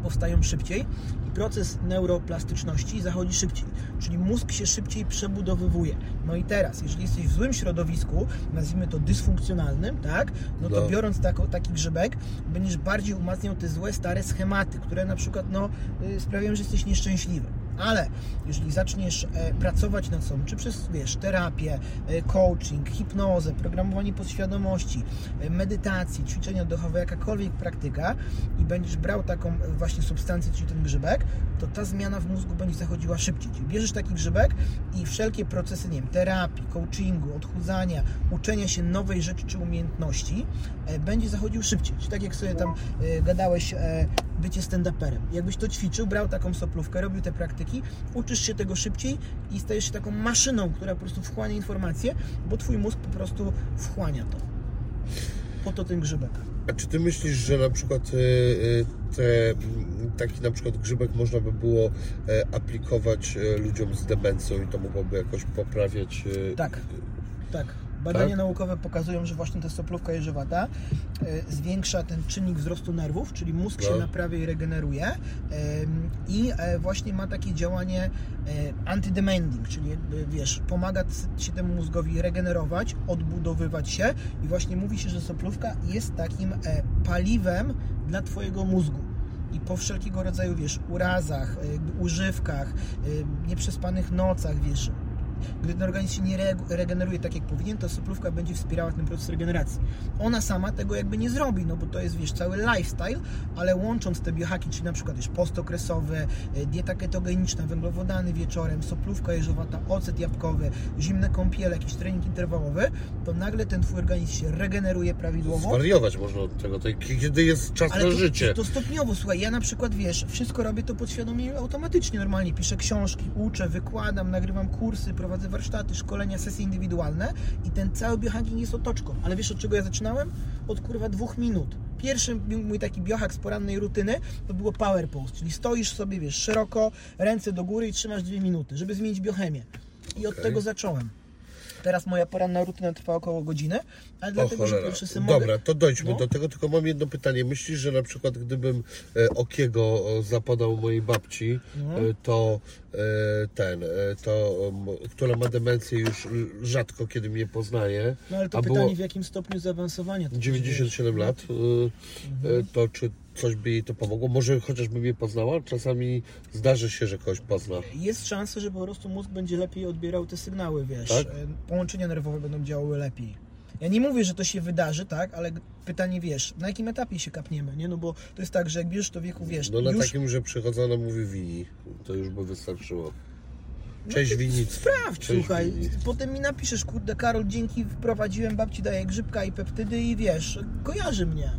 powstają szybciej i proces neuroplastyczności zachodzi szybciej, czyli mózg się szybciej przebudowywuje. No i teraz, jeżeli jesteś w złym środowisku, nazwijmy to dysfunkcjonalnym, tak, no to No. biorąc tako, taki grzybek, będziesz bardziej umacniał te złe, stare schematy, które na przykład no, y, sprawiają, że jesteś nieszczęśliwy. Ale jeżeli zaczniesz e, pracować nad sobą, czy przez, wiesz, terapię, e, coaching, hipnozę, programowanie podświadomości, e, medytacji, ćwiczenia oddechowe, jakakolwiek praktyka i będziesz brał taką właśnie substancję, czyli ten grzybek, to ta zmiana w mózgu będzie zachodziła szybciej. Bierzesz taki grzybek i wszelkie procesy, nie wiem, terapii, coachingu, odchudzania, uczenia się nowej rzeczy czy umiejętności będzie zachodził szybciej. Czyli tak jak sobie tam gadałeś, bycie stand-uperem. Jakbyś to ćwiczył, brał taką soplówkę, robił te praktyki, uczysz się tego szybciej i stajesz się taką maszyną, która po prostu wchłania informacje, bo twój mózg po prostu wchłania to. Po to ten grzybek. A czy ty myślisz, że na przykład e, e, te, taki na przykład grzybek można by było e, aplikować ludziom z demencją i to mogłoby jakoś poprawiać Tak, tak. Badania Tak? naukowe pokazują, że właśnie ta soplówka jeżowata e, zwiększa ten czynnik wzrostu nerwów, czyli mózg się No. naprawia i regeneruje i e, właśnie ma takie działanie e, anti-demanding, czyli wiesz, pomaga się temu mózgowi regenerować, odbudowywać się i właśnie mówi się, że soplówka jest takim paliwem dla Twojego mózgu i po wszelkiego rodzaju, wiesz, urazach, używkach, nieprzespanych nocach, wiesz, gdy ten organizm się nie re- regeneruje tak jak powinien, to soplówka będzie wspierała ten proces regeneracji. Ona sama tego jakby nie zrobi, no bo to jest, wiesz, cały lifestyle, ale łącząc te biohaki, czyli na przykład, wiesz, postokresowy, y, dieta ketogeniczna, węglowodany wieczorem, soplówka jeżowata, ocet jabłkowy, zimne kąpiele, jakiś trening interwałowy, to nagle ten twój organizm się regeneruje prawidłowo. Zwariować można od tego, to kiedy jest czas Ale na to, życie. to stopniowo, słuchaj, ja na przykład, wiesz, wszystko robię to podświadomie automatycznie, normalnie piszę książki, uczę, wykładam, nagrywam kursy, prowadzę warsztaty, szkolenia, sesje indywidualne i ten cały biohacking jest otoczką. Ale wiesz, od czego ja zaczynałem? Od kurwa dwóch minut. Pierwszy mój taki biohack z porannej rutyny to było power pose, czyli stoisz sobie, wiesz, szeroko, ręce do góry i trzymasz dwie minuty, żeby zmienić biochemię. I od Okej. tego zacząłem. Teraz moja poranna rutyna trwa około godziny, ale O dlatego, że cholera. pierwszy symbol... Dobra, to dojdźmy No. do tego, tylko mam jedno pytanie. Myślisz, że na przykład gdybym e, okiego zapadał mojej babci, No. e, to e, ten, to, która ma demencję już rzadko kiedy mnie poznaje, No ale to pytanie było w jakim stopniu zaawansowania. to 97 wiesz. lat, e, to czy coś by jej to pomogło? Może chociażby mnie poznała? Czasami zdarzy się, że kogoś pozna. Jest szansa, że po prostu mózg będzie lepiej odbierał te sygnały, wiesz. Tak? E, Połączenia nerwowe będą działały lepiej. Ja nie mówię, że to się wydarzy, tak, ale pytanie, wiesz, na jakim etapie się kapniemy, nie? No bo to jest tak, że jak bierzesz to wieku, wiesz, No na już... takim, że przychodzono mówi wini, to już by wystarczyło. Cześć Winic. No Sprawdź, Cześć, słuchaj, potem mi napiszesz, kurde, Karol, dzięki wprowadziłem, babci daję grzybka i peptydy i wiesz, kojarzy mnie.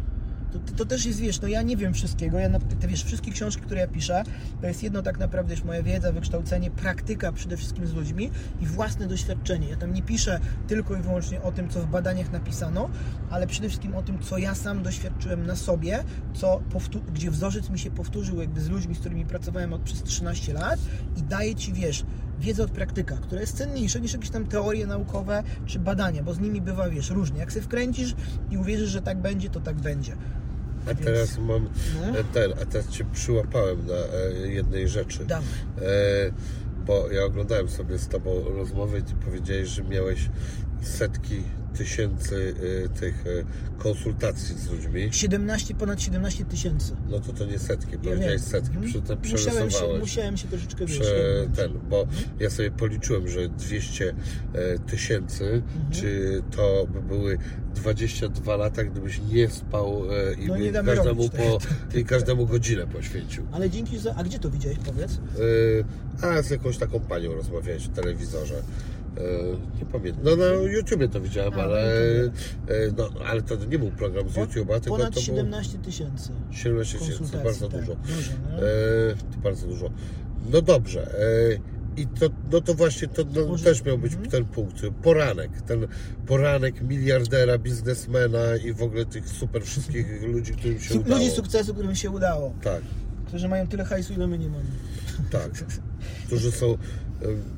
To, to, to też jest, wiesz, no ja nie wiem wszystkiego, ja, te, wiesz, wszystkie książki, które ja piszę, to jest jedno tak naprawdę, wiesz, moja wiedza, wykształcenie, praktyka przede wszystkim z ludźmi i własne doświadczenie. Ja tam nie piszę tylko i wyłącznie o tym, co w badaniach napisano, ale przede wszystkim o tym, co ja sam doświadczyłem na sobie, co gdzie wzorzec mi się powtórzył jakby z ludźmi, z którymi pracowałem od przez 13 lat i daje Ci, wiesz, wiedzę od praktyka, która jest cenniejsza niż jakieś tam teorie naukowe czy badania, bo z nimi bywa, wiesz, różnie. Jak się wkręcisz i uwierzysz, że tak będzie, to tak będzie. A teraz mam No. e, ten, a teraz Cię przyłapałem na e, jednej rzeczy. Dawaj. E, bo ja oglądałem sobie z Tobą rozmowę i Ty powiedziałeś, że miałeś setki tysięcy e, tych e, konsultacji z ludźmi. 17, ponad 17 tysięcy. No to to nie setki, Ja powiedziałeś wiem. setki, Mhm. przy, to musiałem, się, musiałem się troszeczkę jebnąć. ten, bo ja sobie policzyłem, że 200 e, tysięcy, Mhm. czy to by były 22 lata, gdybyś nie spał e, i No nie każdemu, robić po, i każdemu godzinę poświęcił. Ale dzięki za... A gdzie to widziałeś, powiedz? E, a z jakąś taką panią rozmawiałeś w telewizorze. E, nie pamiętam. No na YouTubie to widziałem, ale, e, no, ale to nie był program z YouTube'a, tylko Ponad to był 17 tysięcy 17 tysięcy, bardzo tak. dużo. Dużo, no. E, bardzo dużo. No dobrze. I to, no to właśnie to no, Może- też miał być mhm. ten punkt. Poranek. Ten poranek miliardera, biznesmena i w ogóle tych super wszystkich ludzi, którym się Su- udało. Ludzi sukcesu, którym się udało. Tak, Którzy mają tyle hajsu, ile my nie mamy. tak. Którzy są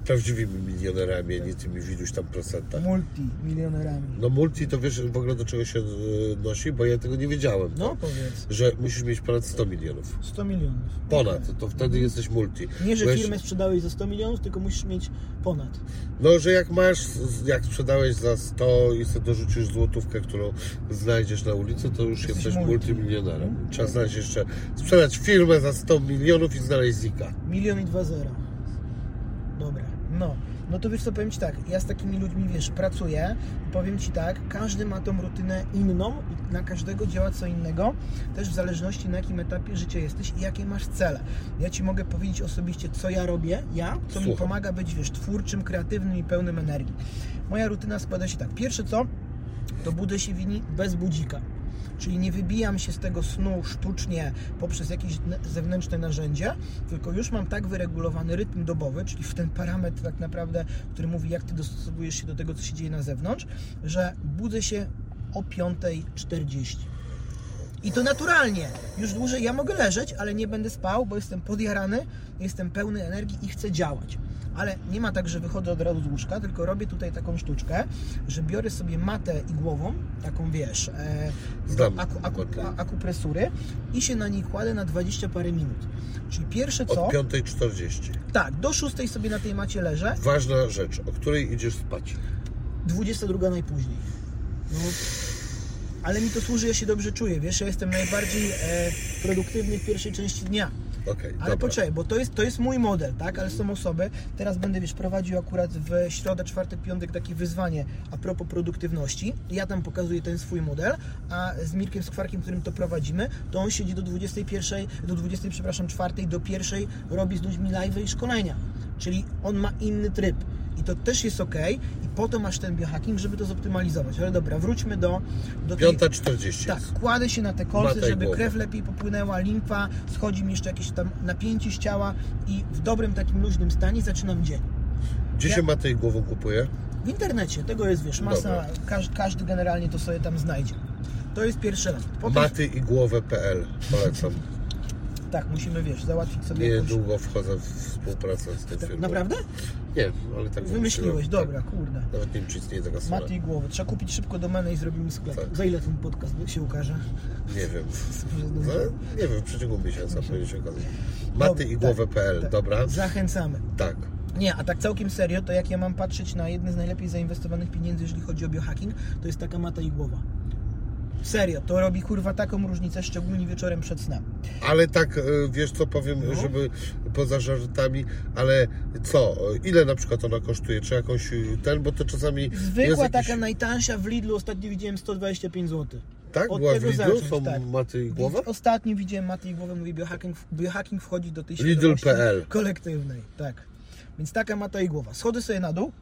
prawdziwymi milionerami, a nie tymi w iluś tam procentach. Multimilionerami. No multi to wiesz w ogóle do czego się e, nosi, bo ja tego nie wiedziałem. No tak? powiedz. Że musisz mieć ponad 100 milionów. 100 milionów. Ponad, to wtedy jesteś multi. Nie, że się- firmę sprzedałeś za 100 milionów, tylko musisz mieć ponad. No, że jak masz, jak sprzedałeś za 100 i sobie dorzucisz złotówkę, którą znajdziesz na ulicy, to już Jesteś jesteś multi. multimilionerem. Trzeba znaleźć jeszcze, sprzedać firmę za 100 milionów i znaleźć zika. Milion i dwa zera. Dobra, no. No to wiesz co, powiem Ci tak, ja z takimi ludźmi, wiesz, pracuję i powiem Ci tak, każdy ma tą rutynę inną i na każdego działa co innego, też w zależności na jakim etapie życia jesteś i jakie masz cele. Ja Ci mogę powiedzieć osobiście, co ja robię, ja, co mi Słucham. pomaga być, wiesz, twórczym, kreatywnym i pełnym energii. Moja rutyna składa się tak, pierwsze co, to budzę się wini bez budzika. Czyli nie wybijam się z tego snu sztucznie poprzez jakieś ne- zewnętrzne narzędzie, tylko już mam tak wyregulowany rytm dobowy, czyli w ten parametr tak naprawdę, który mówi, jak ty dostosowujesz się do tego, co się dzieje na zewnątrz, że budzę się o 5.40. I to naturalnie. Już dłużej ja mogę leżeć, ale nie będę spał, bo jestem podjarany, jestem pełny energii i chcę działać. Ale nie ma tak, że wychodzę od razu z łóżka, tylko robię tutaj taką sztuczkę, że biorę sobie matę igłową, taką wiesz, e, aku, aku, akupresury i się na niej kładę na 20 parę minut. Czyli pierwsze co, Od 5.40. tak, do 6 sobie na tej macie leżę, Ważna rzecz, o której idziesz spać. 22 najpóźniej. No, ale mi to służy, ja się dobrze czuję, wiesz, ja jestem najbardziej e, produktywny w pierwszej części dnia. Okej, Ale dobra. poczekaj, bo to jest, to jest mój model, tak? Ale są osoby, teraz będę, wiesz, prowadził akurat w środę, czwartek, piątek takie wyzwanie a propos produktywności. Ja tam pokazuję ten swój model, a z Mirkiem Skwarkiem, którym to prowadzimy, to on siedzi do 21, do 20, przepraszam, czwartej, do pierwszej, robi z ludźmi live i szkolenia. Czyli on ma inny tryb. I to też jest ok, i po to masz ten biohacking, żeby to zoptymalizować. Ale dobra, wróćmy do, do tej... 5.40 Tak, kładę się na te kolce, żeby głowa. krew lepiej popłynęła, limfa, schodzi mi jeszcze jakieś tam napięcie z ciała i w dobrym takim luźnym stanie zaczynam dzień. Gdzie Ja- się matę i głową kupuje? W internecie tego jest, wiesz, masa, każdy, każdy generalnie to sobie tam znajdzie. To jest pierwszy element. Potem, Maty i głowę.pl polecam. Tak, musimy, wiesz, załatwić sobie jakąś... Niedługo wchodzę w współpracę z tym Tak, firmą. naprawdę? Nie, ale tak Wymyśliłeś, wymyśliłem. dobra, kurde. Tak. Nawet nie wiem, czy istnieje taka strona. Maty i głowy. Trzeba kupić szybko domenę i zrobimy sklep. Tak. Za ile ten podcast się ukaże? Nie wiem. No, nie wiem, w przeciągu miesiąca powinien się okazać. Maty i tak, głowę.pl, tak. dobra? Zachęcamy. Tak. Nie, a tak całkiem serio, to jak ja mam patrzeć na jedne z najlepiej zainwestowanych pieniędzy, jeżeli chodzi o biohacking, to jest taka mata i głowa. Serio, to robi kurwa taką różnicę, szczególnie wieczorem przed snem. Ale tak, e, wiesz co powiem, No. żeby poza żartami, ale co, ile na przykład ona kosztuje? Czy jakąś e, ten, bo to czasami Zwykła jakiś... taka najtańsza w Lidlu ostatnio widziałem 125 zł. Tak? od Była w tego Lidlu? zacząć, Są tak. maty i głowa? Ostatnio widziałem Matej głowę, mówi biohacking, biohacking wchodzi do tej Lidl.pl. kolektywnej. Tak. Więc taka mata i głowa. Schody sobie na dół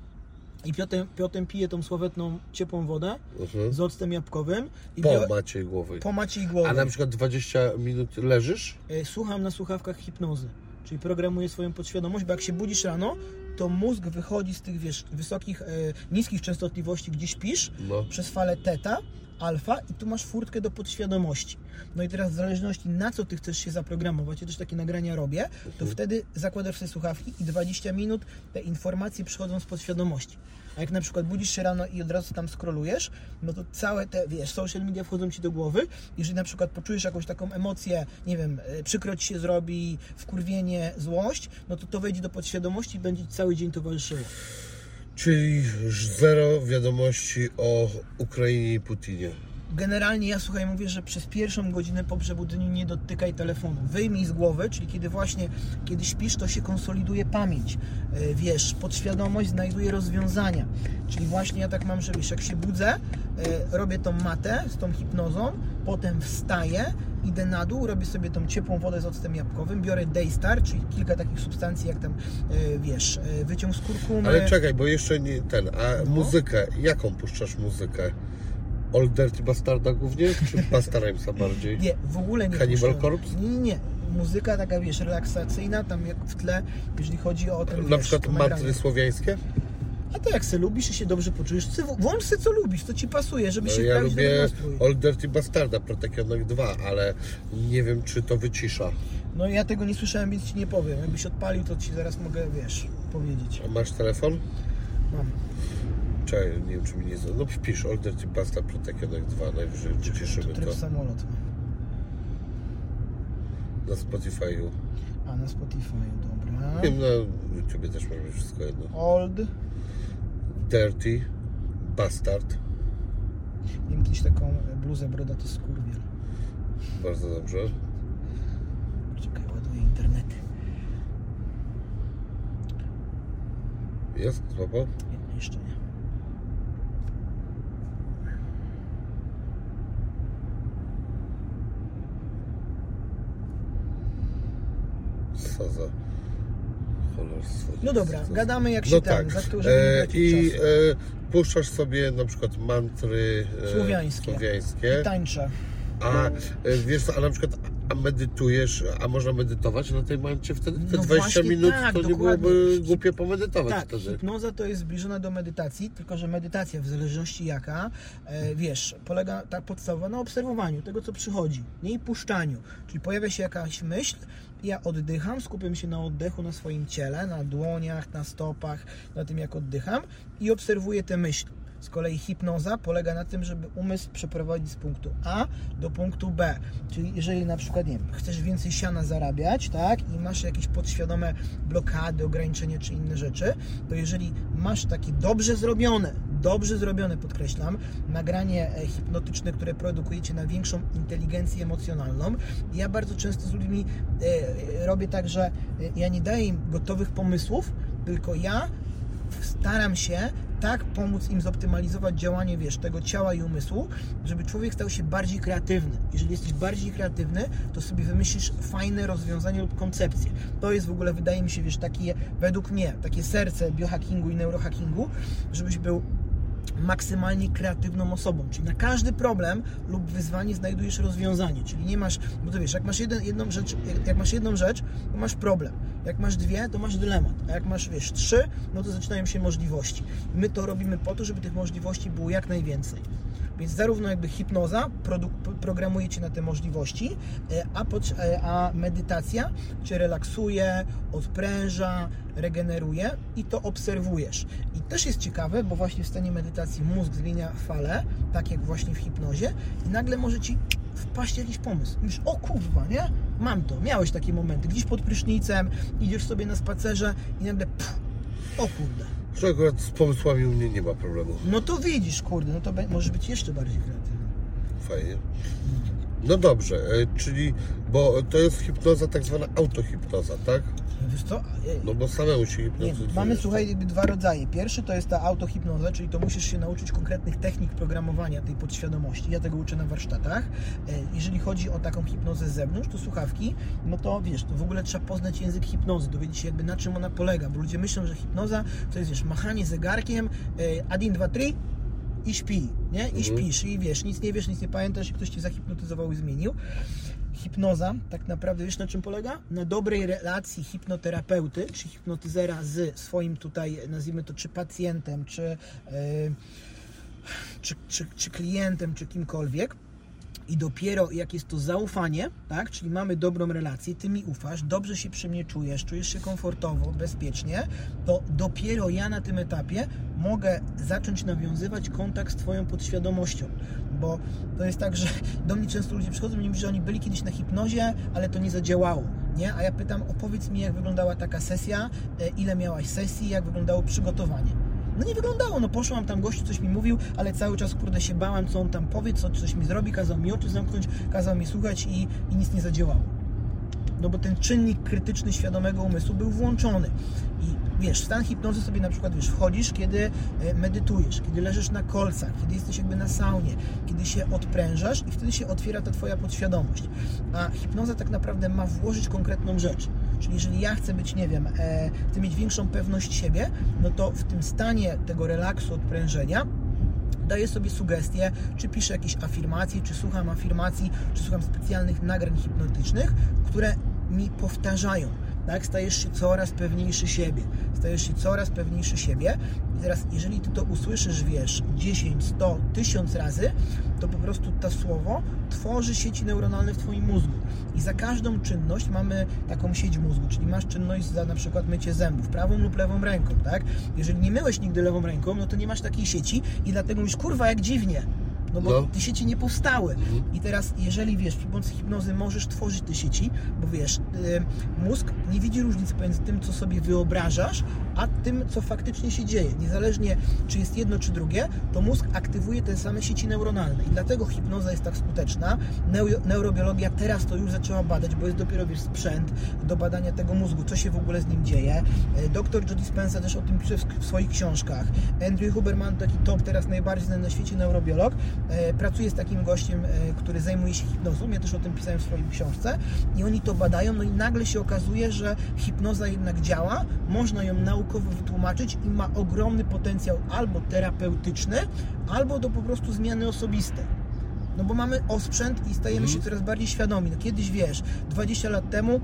i Piotem, Piotem pije tą sławetną ciepłą wodę Mhm. z octem jabłkowym i Po bio- macie głowy. po Maciej głowy. A na przykład 20 minut leżysz? E, Słucham na słuchawkach hipnozy, czyli programuję swoją podświadomość, bo jak się budzisz rano, to mózg wychodzi z tych wiesz, wysokich, e, niskich częstotliwości, gdzie śpisz, No. przez falę teta, alfa i tu masz furtkę do podświadomości. No i teraz w zależności na co ty chcesz się zaprogramować, ja też takie nagrania robię, to wtedy zakładasz sobie słuchawki i 20 minut te informacje przychodzą z podświadomości. A jak na przykład budzisz się rano i od razu tam scrollujesz, no to całe te, wiesz, social media wchodzą Ci do głowy. Jeżeli na przykład poczujesz jakąś taką emocję, nie wiem, e, przykro Ci się zrobi, wkurwienie, złość, no to to wejdzie do podświadomości i będzie Ci cały dzień towarzyszyło. Czyli zero wiadomości o Ukrainie i Putinie. Generalnie ja słuchaj, mówię, że przez pierwszą godzinę po przebudzeniu nie dotykaj telefonu. Wyjmij z głowy, czyli kiedy właśnie, kiedy śpisz, to się konsoliduje pamięć. E, Wiesz, podświadomość znajduje rozwiązania. Czyli właśnie ja tak mam, że wiesz, jak się budzę, e, robię tą matę z tą hipnozą, potem wstaję, idę na dół, robię sobie tą ciepłą wodę z octem jabłkowym, biorę Daystar, czyli kilka takich substancji, jak tam, e, wiesz, e, wyciąg z kurkumy. Ale czekaj, bo jeszcze nie ten, a No. muzykę, jaką puszczasz muzykę? Old Dirty Bastarda głównie, czy Basta Rhymesa bardziej? Nie, w ogóle nie. Cannibal. Corpse? Nie, nie, nie. Muzyka taka, wiesz, relaksacyjna, tam jak w tle, jeżeli chodzi o ten, Na wiesz, przykład mantry słowiańskie? A to jak se lubisz i się dobrze poczujesz, w- włącz se co lubisz, co ci pasuje, żeby No, się ja lubię. Old Dirty Bastarda, Protekionek 2, ale nie wiem, czy to wycisza. No ja tego nie słyszałem, więc ci nie powiem. Jakbyś odpalił, to ci zaraz mogę, wiesz, powiedzieć. A masz telefon? Mam. Czekaj, nie wiem, czy mi nie... No wpisz Old Dirty Bastard, Protekionek 2, najwyżej wyciszymy Tryb to samolot mam. na Spotify'u. A na Spotify, dobra. Wiem, na YouTubie też może być wszystko jedno. Old. Dirty Bastard, Miałem kiedyś taką bluzę brodaty skurwiel. bardzo dobrze. Czekaj, ładuję internety. Jest, złapał? Nie, jeszcze nie. Co za cholerstwo. No dobra, gadamy jak się No tam, tak. za to, E, I e, puszczasz sobie na przykład mantry e, Słowiańskie. słowiańskie. Tańczę. A e, wiesz co, a na przykład a medytujesz, a można medytować na tej mancie wtedy? Te No 20 właśnie minut tak, to nie dokładnie. byłoby głupie pomedytować Tak, wtedy. hipnoza to jest zbliżona do medytacji, tylko że medytacja, w zależności jaka, e, wiesz, polega ta podstawowa na obserwowaniu tego, co przychodzi, nie i puszczaniu. Czyli pojawia się jakaś myśl, ja oddycham, skupiam się na oddechu na swoim ciele, na dłoniach, na stopach, na tym, jak oddycham i obserwuję te myśli. Z kolei hipnoza polega na tym, żeby umysł przeprowadzić z punktu A do punktu B. Czyli jeżeli na przykład, nie wiem, chcesz więcej siana zarabiać, tak, i masz jakieś podświadome blokady, ograniczenia czy inne rzeczy, to jeżeli masz takie dobrze zrobione, dobrze zrobione, podkreślam, nagranie e, hipnotyczne, które produkujecie na większą inteligencję emocjonalną, ja bardzo często z ludźmi e, e, robię tak, że ja nie daję im gotowych pomysłów, tylko ja staram się tak pomóc im zoptymalizować działanie, wiesz, tego ciała i umysłu, żeby człowiek stał się bardziej kreatywny. Jeżeli jesteś bardziej kreatywny, to sobie wymyślisz fajne rozwiązanie lub koncepcję. To jest w ogóle, wydaje mi się, wiesz, takie, według mnie, takie serce biohackingu i neurohackingu, żebyś był maksymalnie kreatywną osobą. Czyli na każdy problem lub wyzwanie znajdujesz rozwiązanie. Czyli nie masz, bo to wiesz, jak masz jeden, jedną rzecz, jak, jak masz jedną rzecz, to masz problem. Jak masz dwie, to masz dylemat. A jak masz, wiesz, trzy, no to zaczynają się możliwości. My to robimy po to, żeby tych możliwości było jak najwięcej. Więc zarówno jakby hipnoza programuje Cię na te możliwości, e, a, e, a medytacja Cię relaksuje, odpręża, regeneruje i to obserwujesz. I też jest ciekawe, bo właśnie w stanie medytacji mózg zmienia fale, tak jak właśnie w hipnozie i nagle może Ci wpaść jakiś pomysł. Mówisz, o kurwa, nie? Mam to. Miałeś takie momenty. Gdzieś pod prysznicem, idziesz sobie na spacerze i nagle pff, o kurde. Że akurat z pomysłami u mnie nie ma problemu. No to widzisz, kurde, no to be- możesz być jeszcze bardziej kreatywny. Fajnie. No dobrze, e, czyli, bo to jest hipnoza tak zwana autohipnoza, tak? Wiesz co? No bo samemu się Nie, hipnotyzujesz. mamy, słuchaj, dwa rodzaje. Pierwszy to jest ta autohipnoza, czyli to musisz się nauczyć konkretnych technik programowania tej podświadomości. Ja tego uczę na warsztatach. E, Jeżeli chodzi o taką hipnozę z zewnątrz, to słuchawki, no to wiesz, to w ogóle trzeba poznać język hipnozy, dowiedzieć się jakby na czym ona polega, bo ludzie myślą, że hipnoza to jest, wiesz, machanie zegarkiem, e, 1, 2, 3 i śpi, nie? I Mhm. śpisz i wiesz, nic nie wiesz, nic nie pamiętasz i ktoś Cię zahipnotyzował i zmienił. Hipnoza tak naprawdę wiesz na czym polega? Na dobrej relacji hipnoterapeuty, czy hipnotyzera z swoim tutaj, nazwijmy to, czy pacjentem, czy, e, czy, czy, czy klientem, czy kimkolwiek. I dopiero jak jest to zaufanie, tak, czyli mamy dobrą relację, ty mi ufasz, dobrze się przy mnie czujesz, czujesz się komfortowo, bezpiecznie, to dopiero ja na tym etapie mogę zacząć nawiązywać kontakt z Twoją podświadomością. Bo to jest tak, że do mnie często ludzie przychodzą i mówią, że oni byli kiedyś na hipnozie, ale to nie zadziałało. Nie? A ja pytam, opowiedz mi, jak wyglądała taka sesja, e, ile miałaś sesji, jak wyglądało przygotowanie. No nie wyglądało, no poszłam tam, gościu coś mi mówił, ale cały czas kurde się bałem, co on tam powie, co coś mi zrobi, kazał mi oczy zamknąć, kazał mi słuchać i, i nic nie zadziałało. No bo ten czynnik krytyczny świadomego umysłu był włączony. I wiesz, w stan hipnozy sobie na przykład wiesz, wchodzisz, kiedy e, medytujesz, kiedy leżysz na kolcach, kiedy jesteś jakby na saunie, kiedy się odprężasz i wtedy się otwiera ta twoja podświadomość. A hipnoza tak naprawdę ma włożyć konkretną rzecz. Czyli jeżeli ja chcę być, nie wiem, e, chcę mieć większą pewność siebie, no to w tym stanie tego relaksu, odprężenia daję sobie sugestie, czy piszę jakieś afirmacje, czy słucham afirmacji, czy słucham specjalnych nagrań hipnotycznych, które mi powtarzają. Tak? Stajesz się coraz pewniejszy siebie. Stajesz się coraz pewniejszy siebie. I teraz, jeżeli ty to usłyszysz, wiesz, 10, 100, 1000 razy, to po prostu to słowo tworzy sieci neuronalne w Twoim mózgu. I za każdą czynność mamy taką sieć mózgu, czyli masz czynność za na przykład mycie zębów, prawą lub lewą ręką, tak? Jeżeli nie myłeś nigdy lewą ręką, no to nie masz takiej sieci i dlatego mówisz, kurwa, jak dziwnie. No bo No. te sieci nie powstały. I teraz, jeżeli wiesz, przy pomocy hipnozy możesz tworzyć te sieci, bo wiesz, y, mózg nie widzi różnicy pomiędzy tym, co sobie wyobrażasz, a tym, co faktycznie się dzieje. Niezależnie, czy jest jedno, czy drugie, to mózg aktywuje te same sieci neuronalne. I dlatego hipnoza jest tak skuteczna. Neu- neurobiologia teraz to już zaczęła badać, bo jest dopiero wiesz, sprzęt do badania tego mózgu, co się w ogóle z nim dzieje. E, Dr Joe Dispenza też o tym pisze w, w swoich książkach. Andrew Huberman, taki top teraz najbardziej znany na świecie neurobiolog, e, pracuje z takim gościem, e, który zajmuje się hipnozą. Ja też o tym pisałem w swojej książce. I oni to badają, no i nagle się okazuje, że hipnoza jednak działa, można ją naukowo wytłumaczyć i ma ogromny potencjał albo terapeutyczny, albo do po prostu zmiany osobistej. No bo mamy osprzęt i stajemy się coraz bardziej świadomi. No kiedyś wiesz, 20 lat temu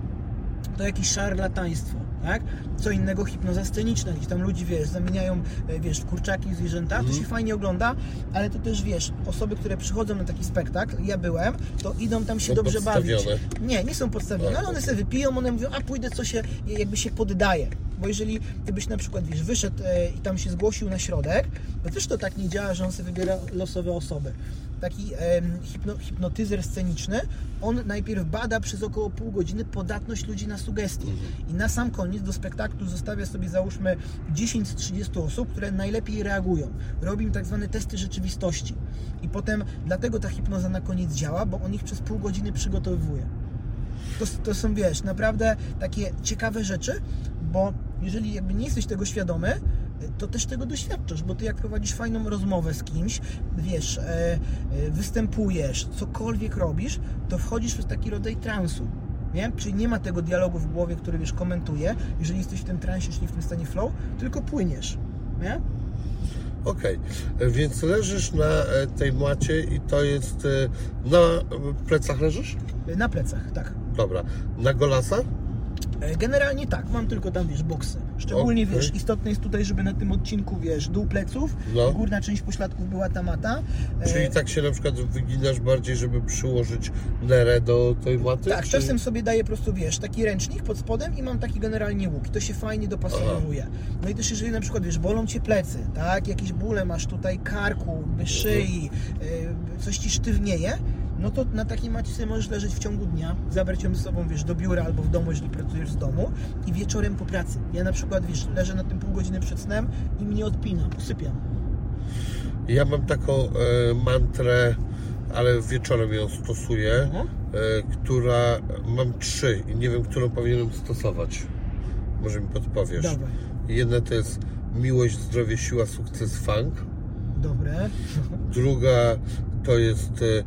to jakieś szarlataństwo, tak? Co innego hipnoza sceniczna, gdzie tam ludzi, wiesz, zamieniają, e, wiesz, w kurczaki zwierzęta, to się fajnie ogląda, ale to też, wiesz, osoby, które przychodzą na taki spektakl, ja byłem, to idą tam się Są dobrze bawić. Nie, nie są podstawione, ale one tak. sobie wypiją, one mówią, a pójdę, co się, jakby się poddaje. Bo jeżeli ty byś na przykład, wiesz, wyszedł e, i tam się zgłosił na środek, to też to tak nie działa, że on sobie wybiera losowe osoby. Taki hipno, hipnotyzer sceniczny, on najpierw bada przez około pół godziny podatność ludzi na sugestie. I na sam koniec do spektaklu zostawia sobie, załóżmy, 10 z 30 osób, które najlepiej reagują. Robi im tak zwane testy rzeczywistości. I potem dlatego ta hipnoza na koniec działa, bo on ich przez pół godziny przygotowuje. To, to są, wiesz, naprawdę takie ciekawe rzeczy, bo jeżeli jakby nie jesteś tego świadomy, to też tego doświadczasz, bo ty jak prowadzisz fajną rozmowę z kimś, wiesz, e, e, występujesz, cokolwiek robisz, to wchodzisz w taki rodzaj transu. Nie? Czyli nie ma tego dialogu w głowie, który wiesz, komentuje, jeżeli jesteś w tym transie, czyli w tym stanie flow, tylko płyniesz. Nie? Okej, E, więc leżysz na e, tej macie i to jest na plecach leżysz? Na plecach, tak. Dobra. Na golasa? E, Generalnie tak, mam tylko tam, wiesz, boksy. Szczególnie, Okej. wiesz, istotne jest tutaj, żeby na tym odcinku, wiesz, dół pleców, No. górna część pośladków była ta mata. E, Czyli tak się na przykład wyginasz bardziej, żeby przyłożyć nerę do tej maty? Tak, czy... czasem sobie daję po prostu, wiesz, taki ręcznik pod spodem i mam taki generalnie łuk. I to się fajnie dopasowuje. No i też jeżeli na przykład, wiesz, bolą Cię plecy, tak, jakieś bóle masz tutaj karku, by szyi, y, coś Ci sztywnieje, no to na takiej macie sobie możesz leżeć w ciągu dnia, zabrać ją ze sobą, wiesz, do biura albo w domu, jeżeli pracujesz z domu i wieczorem po pracy. Ja na przykład, wiesz, leżę na tym pół godziny przed snem i mnie odpinam, usypiam. Ja mam taką e, mantrę ale wieczorem ją stosuję, Mhm. e, która mam trzy i nie wiem, którą powinienem stosować. Może mi podpowiesz. Dawaj. Jedna to jest miłość, zdrowie, siła, sukces, funk. Dobre. Druga to jest e,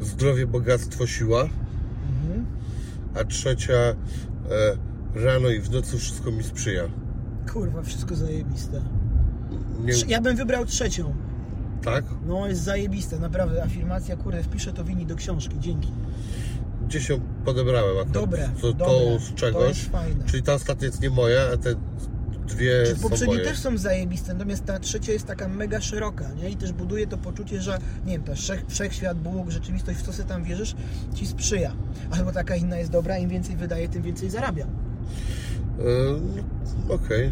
zdrowie, bogactwo, siła. Mhm. A trzecia e, rano i w nocy wszystko mi sprzyja. Kurwa, wszystko zajebiste. Nie, Ja bym wybrał trzecią. tak? No, jest zajebiste, naprawdę. Afirmacja, kurde, wpiszę to wini do książki. Dzięki. Gdzieś ją podebrałem akurat. Dobre, To, dobre. to z To czegoś. jest fajne. Czyli ta ostatnia jest nie moja, a te dwie Czy poprzednie też są zajebiste, natomiast ta trzecia jest taka mega szeroka, nie? I też buduje to poczucie, że nie wiem, wszech, wszechświat, Bóg, rzeczywistość, w co tam wierzysz, ci sprzyja. Albo taka inna jest dobra, im więcej wydaje, tym więcej zarabia. No, Okej.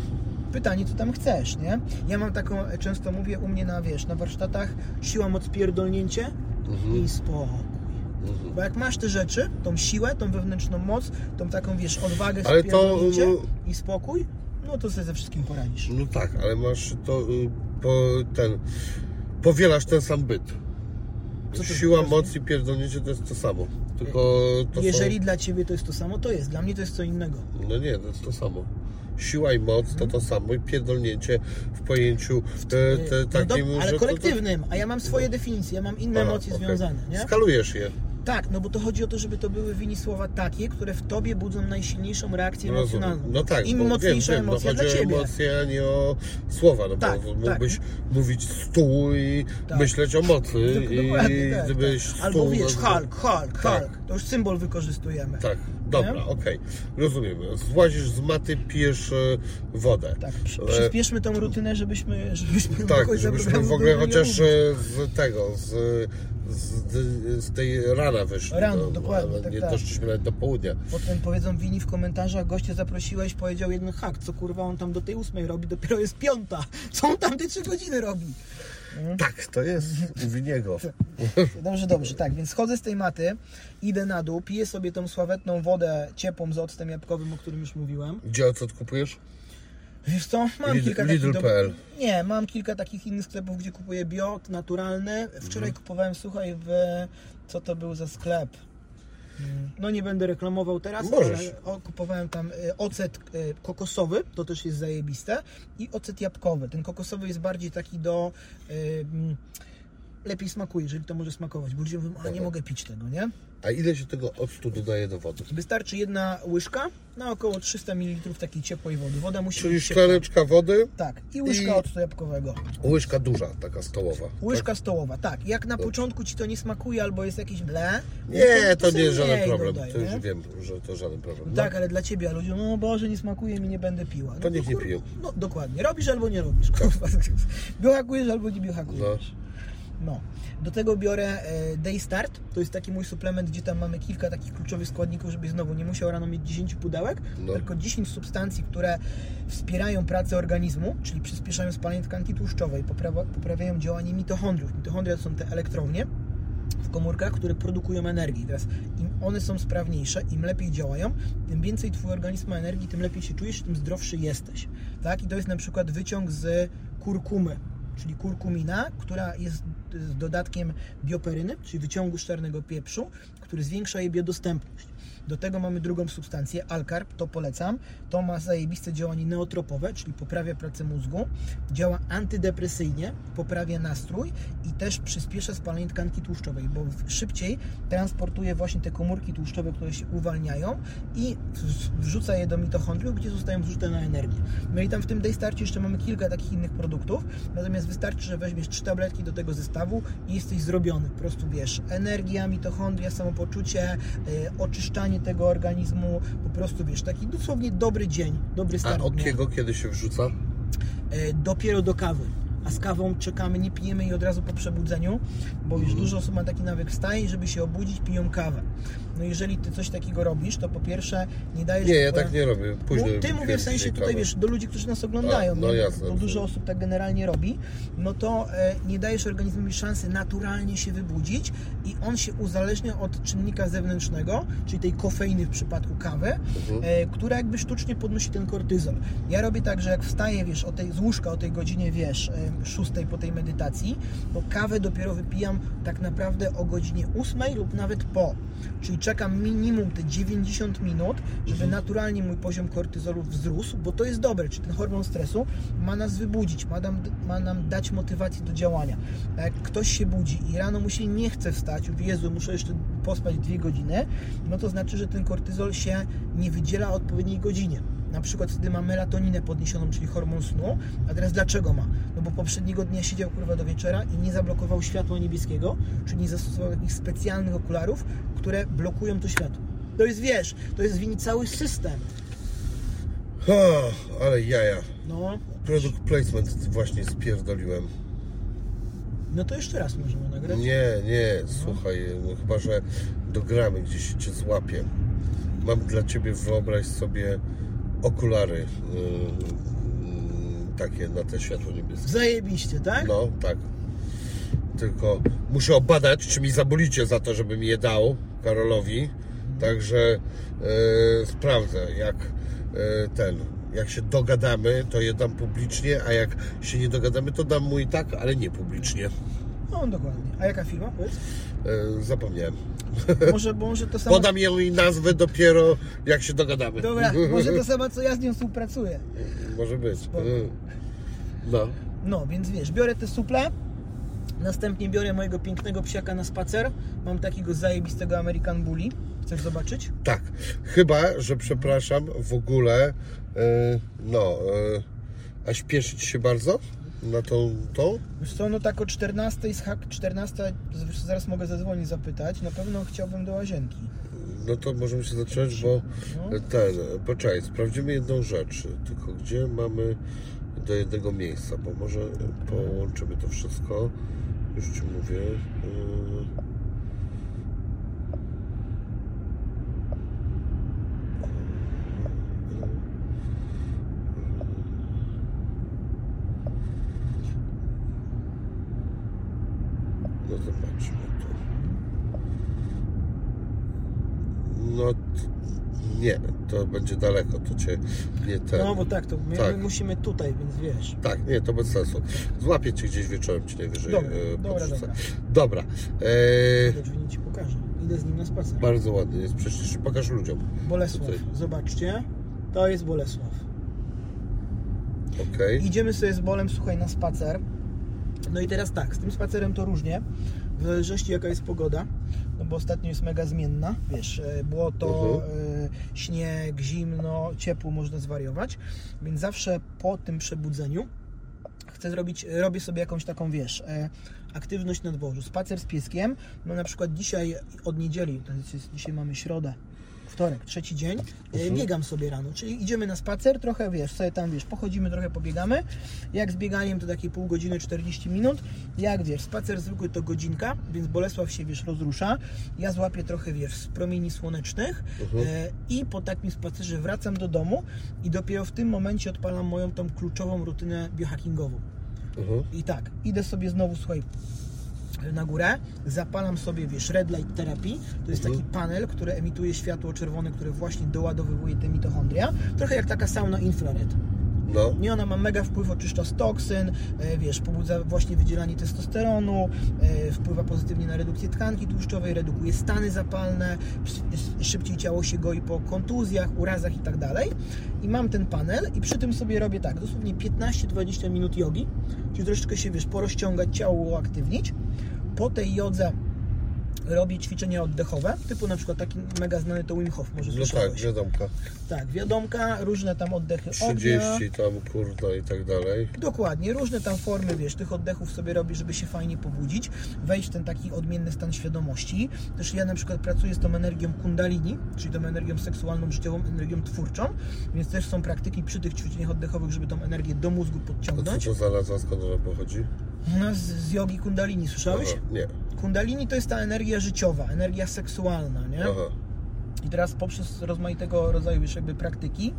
Pytanie, co tam chcesz, nie? Ja mam taką, często mówię u mnie na, wiesz, na warsztatach, siła, moc, pierdolnięcie Mhm. i spokój. Mhm. Bo jak masz te rzeczy, tą siłę, tą wewnętrzną moc, tą taką, wiesz, odwagę, Ale to, no- i spokój, no to sobie ze wszystkim poradzisz. No tak, ale masz to y, po, ten. Powielasz ten sam byt. To Siła, moc i pierdolnięcie to jest to samo. Tylko to Jeżeli są... dla Ciebie to jest to samo, to jest. Dla mnie to jest co innego. No nie, to jest to samo. Siła i moc to to samo i pierdolnięcie w pojęciu te, te, no takim, do, ale kolektywnym, a ja mam swoje definicje, ja mam inne Aha, emocje okej. związane, nie? Skalujesz je. Tak, no bo to chodzi o to, żeby to były wini słowa takie, które w Tobie budzą najsilniejszą reakcję Rozumiem. emocjonalną. No tak, Im mocniejsza wiem, wiem, emocja no dla chodzi o Ciebie. emocje, a nie o słowa, no Tak, bo tak. mógłbyś mówić stół i Tak. myśleć o mocy i tak, gdybyś tak. Albo wiesz, nazywał- Hulk, Hulk, Tak. Hulk. To już symbol wykorzystujemy. Tak, dobra, okej, rozumiem. Złazisz z maty, pijesz e, wodę. Tak, E, przyspieszmy tą rutynę, żebyśmy, żebyśmy tak, żebyśmy w ogóle chociaż e, z tego, z, z, z tej rana wyszli. Rano, no, dokładnie, tak, nie tak. doszliśmy nawet do południa. Potem powiedzą wini w komentarzach, goście zaprosiłeś, powiedział jeden hak, co kurwa on tam do tej ósmej robi, dopiero jest piąta. Co on tam te trzy godziny robi? Tak, to jest u Winiego. Dobrze, dobrze, tak, więc schodzę z tej maty, idę na dół, piję sobie tą sławetną wodę ciepłą z octem jabłkowym, o którym już mówiłem. Gdzie ocet kupujesz? Wiesz co, mam Lidl- kilka takich... Lidl.pl. Nie, mam kilka takich innych sklepów, gdzie kupuję bio, naturalne. Wczoraj Mhm. kupowałem, słuchaj, w... Co to był za sklep? Mm, No nie będę reklamował teraz, Możesz. ale kupowałem tam y, ocet y, kokosowy, to też jest zajebiste, i ocet jabłkowy. Ten kokosowy jest bardziej taki do... y, mm, lepiej smakuje, jeżeli to może smakować, bo ludzie mówią, a nie mogę pić tego, nie? A ile się tego octu dodaje do wody? Wystarczy jedna łyżka na około 300 ml takiej ciepłej wody. Woda musi Czyli być ciepła. szklaneczka wody, Tak, i łyżka I- octu jabłkowego. łyżka duża, taka stołowa. Łyżka stołowa, tak. Jak na początku ci to nie smakuje albo jest jakiś ble, Tak? Nie, to sobie nie jest żaden problem. to już nie? wiem, że to żaden problem. No. Tak, ale dla ciebie, a ludzie, no Boże, nie smakuje mi, nie będę piła. No To niech nie piją. No dokładnie, robisz albo nie robisz. kurwa. Biohakujesz albo nie biohakujesz. No. Do tego biorę e, Day Start, to jest taki mój suplement, gdzie tam mamy kilka takich kluczowych składników, żeby znowu nie musiał rano mieć 10 pudełek, No. tylko 10 substancji, które wspierają pracę organizmu, czyli przyspieszają spalanie tkanki tłuszczowej, poprawiają działanie mitochondriów. Mitochondria to są te elektrownie, w komórkach, które produkują energię. Teraz im one są sprawniejsze, im lepiej działają, tym więcej Twój organizm ma energii, tym lepiej się czujesz, tym zdrowszy jesteś. Tak? I to jest na przykład wyciąg z kurkumy, czyli kurkumina, która jest dodatkiem bioperyny, czyli wyciągu z czarnego pieprzu, który zwiększa jej biodostępność. Do tego mamy drugą substancję, alkarp, to polecam. To ma zajebiste działanie neotropowe, czyli poprawia pracę mózgu, działa antydepresyjnie, poprawia nastrój i też przyspiesza spalanie tkanki tłuszczowej, bo szybciej transportuje właśnie te komórki tłuszczowe, które się uwalniają i wrzuca je do mitochondriów, gdzie zostają zużyte na energię. No i tam w tym Daystarcie jeszcze mamy kilka takich innych produktów, natomiast wystarczy, że weźmiesz trzy tabletki do tego zestawu i jesteś zrobiony. Po prostu wiesz, energia, mitochondria, samopoczucie, y, oczyszczanie tego organizmu, po prostu wiesz, taki dosłownie dobry dzień, dobry A start dnia. okiego kiedy się wrzuca? E, dopiero do kawy. A z kawą czekamy, nie pijemy jej od razu po przebudzeniu, bo Mhm. wiesz, dużo osób ma taki nawyk, wstaje i żeby się obudzić, piją kawę. No jeżeli ty coś takiego robisz, to po pierwsze nie dajesz... Nie, ja tak nie robię. Późno no, ty mówię w sensie tutaj, wiesz, do ludzi, którzy nas oglądają, A, no nie? jasne. bo dużo osób tak generalnie robi, no to e, nie dajesz organizmowi szansy naturalnie się wybudzić i on się uzależnia od czynnika zewnętrznego, czyli tej kofeiny w przypadku kawy, Mhm. e, która jakby sztucznie podnosi ten kortyzol. Ja robię tak, że jak wstaję, wiesz, o tej, z łóżka o tej godzinie, wiesz, e, szóstej po tej medytacji, to kawę dopiero wypijam tak naprawdę o godzinie ósmej lub nawet po. Czyli czekam minimum te 90 minut, żeby naturalnie mój poziom kortyzolu wzrósł, bo to jest dobre, czyli ten hormon stresu ma nas wybudzić, ma nam, ma nam dać motywację do działania. A jak ktoś się budzi i rano mu się nie chce wstać, w Jezu, muszę jeszcze pospać dwie godziny, no to znaczy, że ten kortyzol się nie wydziela o odpowiedniej godzinie. Na przykład wtedy ma melatoninę podniesioną, czyli hormon snu. A teraz dlaczego ma? No bo poprzedniego dnia siedział kurwa do wieczora i nie zablokował światła niebieskiego, czyli nie zastosował jakichś specjalnych okularów, które blokują to światło. To jest, wiesz, to jest wini cały system. O, ale jaja. No, Product placement właśnie spierdoliłem. no to jeszcze raz możemy nagrać. Nie, nie, słuchaj, no chyba, że dogramy gdzieś cię złapię. Mam dla ciebie, wyobraź sobie, okulary yy, yy, takie na te światło niebieskie. Zajebiście, tak? No, tak. Tylko muszę obadać, czy mi zabolicie za to, żeby mi je dał Karolowi. Także yy, sprawdzę, jak yy, ten, jak się dogadamy, to je dam publicznie, a jak się nie dogadamy, to dam mu i tak, ale nie publicznie. No, dokładnie. A jaka firma? Powiedz. Yy, zapomniałem. Może, może to samo... Podam ją i nazwę dopiero, jak się dogadamy. Dobra, może to samo, co ja z nią współpracuję. Może być. Spoko. Yy. No. No, więc wiesz, biorę te suple, następnie biorę mojego pięknego psiaka na spacer. Mam takiego zajebistego American Bully. Chcesz zobaczyć? Tak, chyba, że przepraszam, w ogóle, yy, no, yy, a śpieszyć się bardzo na tą, tą? Wiesz co, no tak o 14 z hak 14, z- zaraz mogę zadzwonić, zapytać. Na pewno chciałbym do łazienki. No to możemy się zacząć, bo No. ten, poczekaj, sprawdzimy jedną rzecz, tylko gdzie mamy do jednego miejsca, bo może połączymy to wszystko, już Ci mówię. Yy. No zobaczmy tu. No nie, to będzie daleko, to cię nie ten. No bo tak, to my, Tak. my musimy tutaj, więc wiesz. Tak, nie, to bez sensu. Złapię cię gdzieś wieczorem, ci najwyżej Dobra, e, dobra, dobra. Dobra. E, Do drzwi ci pokażę. Idę z nim na spacer. bardzo ładny jest, przecież pokaż ludziom. Bolesław, Tutaj. zobaczcie. To jest Bolesław. Okej. Idziemy sobie z Bolem, słuchaj, na spacer. No i teraz tak, z tym spacerem to różnie, w zależności jaka jest pogoda, no bo ostatnio jest mega zmienna, wiesz, e, błoto, Mhm. e, śnieg, zimno, ciepło, można zwariować, więc zawsze po tym przebudzeniu chcę zrobić, robię sobie jakąś taką, wiesz, e, aktywność na dworzu, spacer z pieskiem, no na przykład dzisiaj od niedzieli, to jest, dzisiaj mamy środę, wtorek, trzeci dzień, e, Mhm. biegam sobie rano, czyli idziemy na spacer, trochę wiesz, sobie tam wiesz, pochodzimy, trochę pobiegamy. Jak z bieganiem to takie pół godziny, 40 minut. Jak wiesz, spacer zwykły to godzinka, więc Bolesław się wiesz, rozrusza. Ja złapię trochę wiesz, z promieni słonecznych Mhm. e, i po takim spacerze wracam do domu i dopiero w tym momencie odpalam moją tą kluczową rutynę biohackingową. Mhm. I tak, idę sobie znowu, słuchaj, na górę, zapalam sobie, wiesz, red light therapy, to jest Mhm. taki panel, który emituje światło czerwone, które właśnie doładowywuje te mitochondria, trochę jak taka sauna infrared. No. Nie, ona ma mega wpływ, oczyszcza z toksyn, e, wiesz, pobudza właśnie wydzielanie testosteronu, e, wpływa pozytywnie na redukcję tkanki tłuszczowej, redukuje stany zapalne, sz- szybciej ciało się goi po kontuzjach, urazach i tak dalej. I mam ten panel i przy tym sobie robię tak, dosłownie 15-20 minut jogi, czyli troszeczkę się, wiesz, porozciągać, ciało uaktywnić. Po tej jodze robię ćwiczenia oddechowe, typu na przykład taki mega znany to Wim Hof, może No tak, słyszałeś. wiadomka. tak, wiadomka, różne tam oddechy ognia. 30 tam, kurno i tak dalej. Dokładnie, różne tam formy, wiesz, tych oddechów sobie robisz, żeby się fajnie pobudzić, wejść w ten taki odmienny stan świadomości. Też ja na przykład pracuję z tą energią kundalini, czyli tą energią seksualną, życiową, energią twórczą, więc też są praktyki przy tych ćwiczeniach oddechowych, żeby tą energię do mózgu A co podciągnąć. to za nazwa, skąd ona pochodzi? U nas z jogi kundalini, słyszałeś? Aha, nie. Kundalini to jest ta energia życiowa, energia seksualna, nie? Aha. I teraz poprzez rozmaitego rodzaju wiesz, jakby praktyki,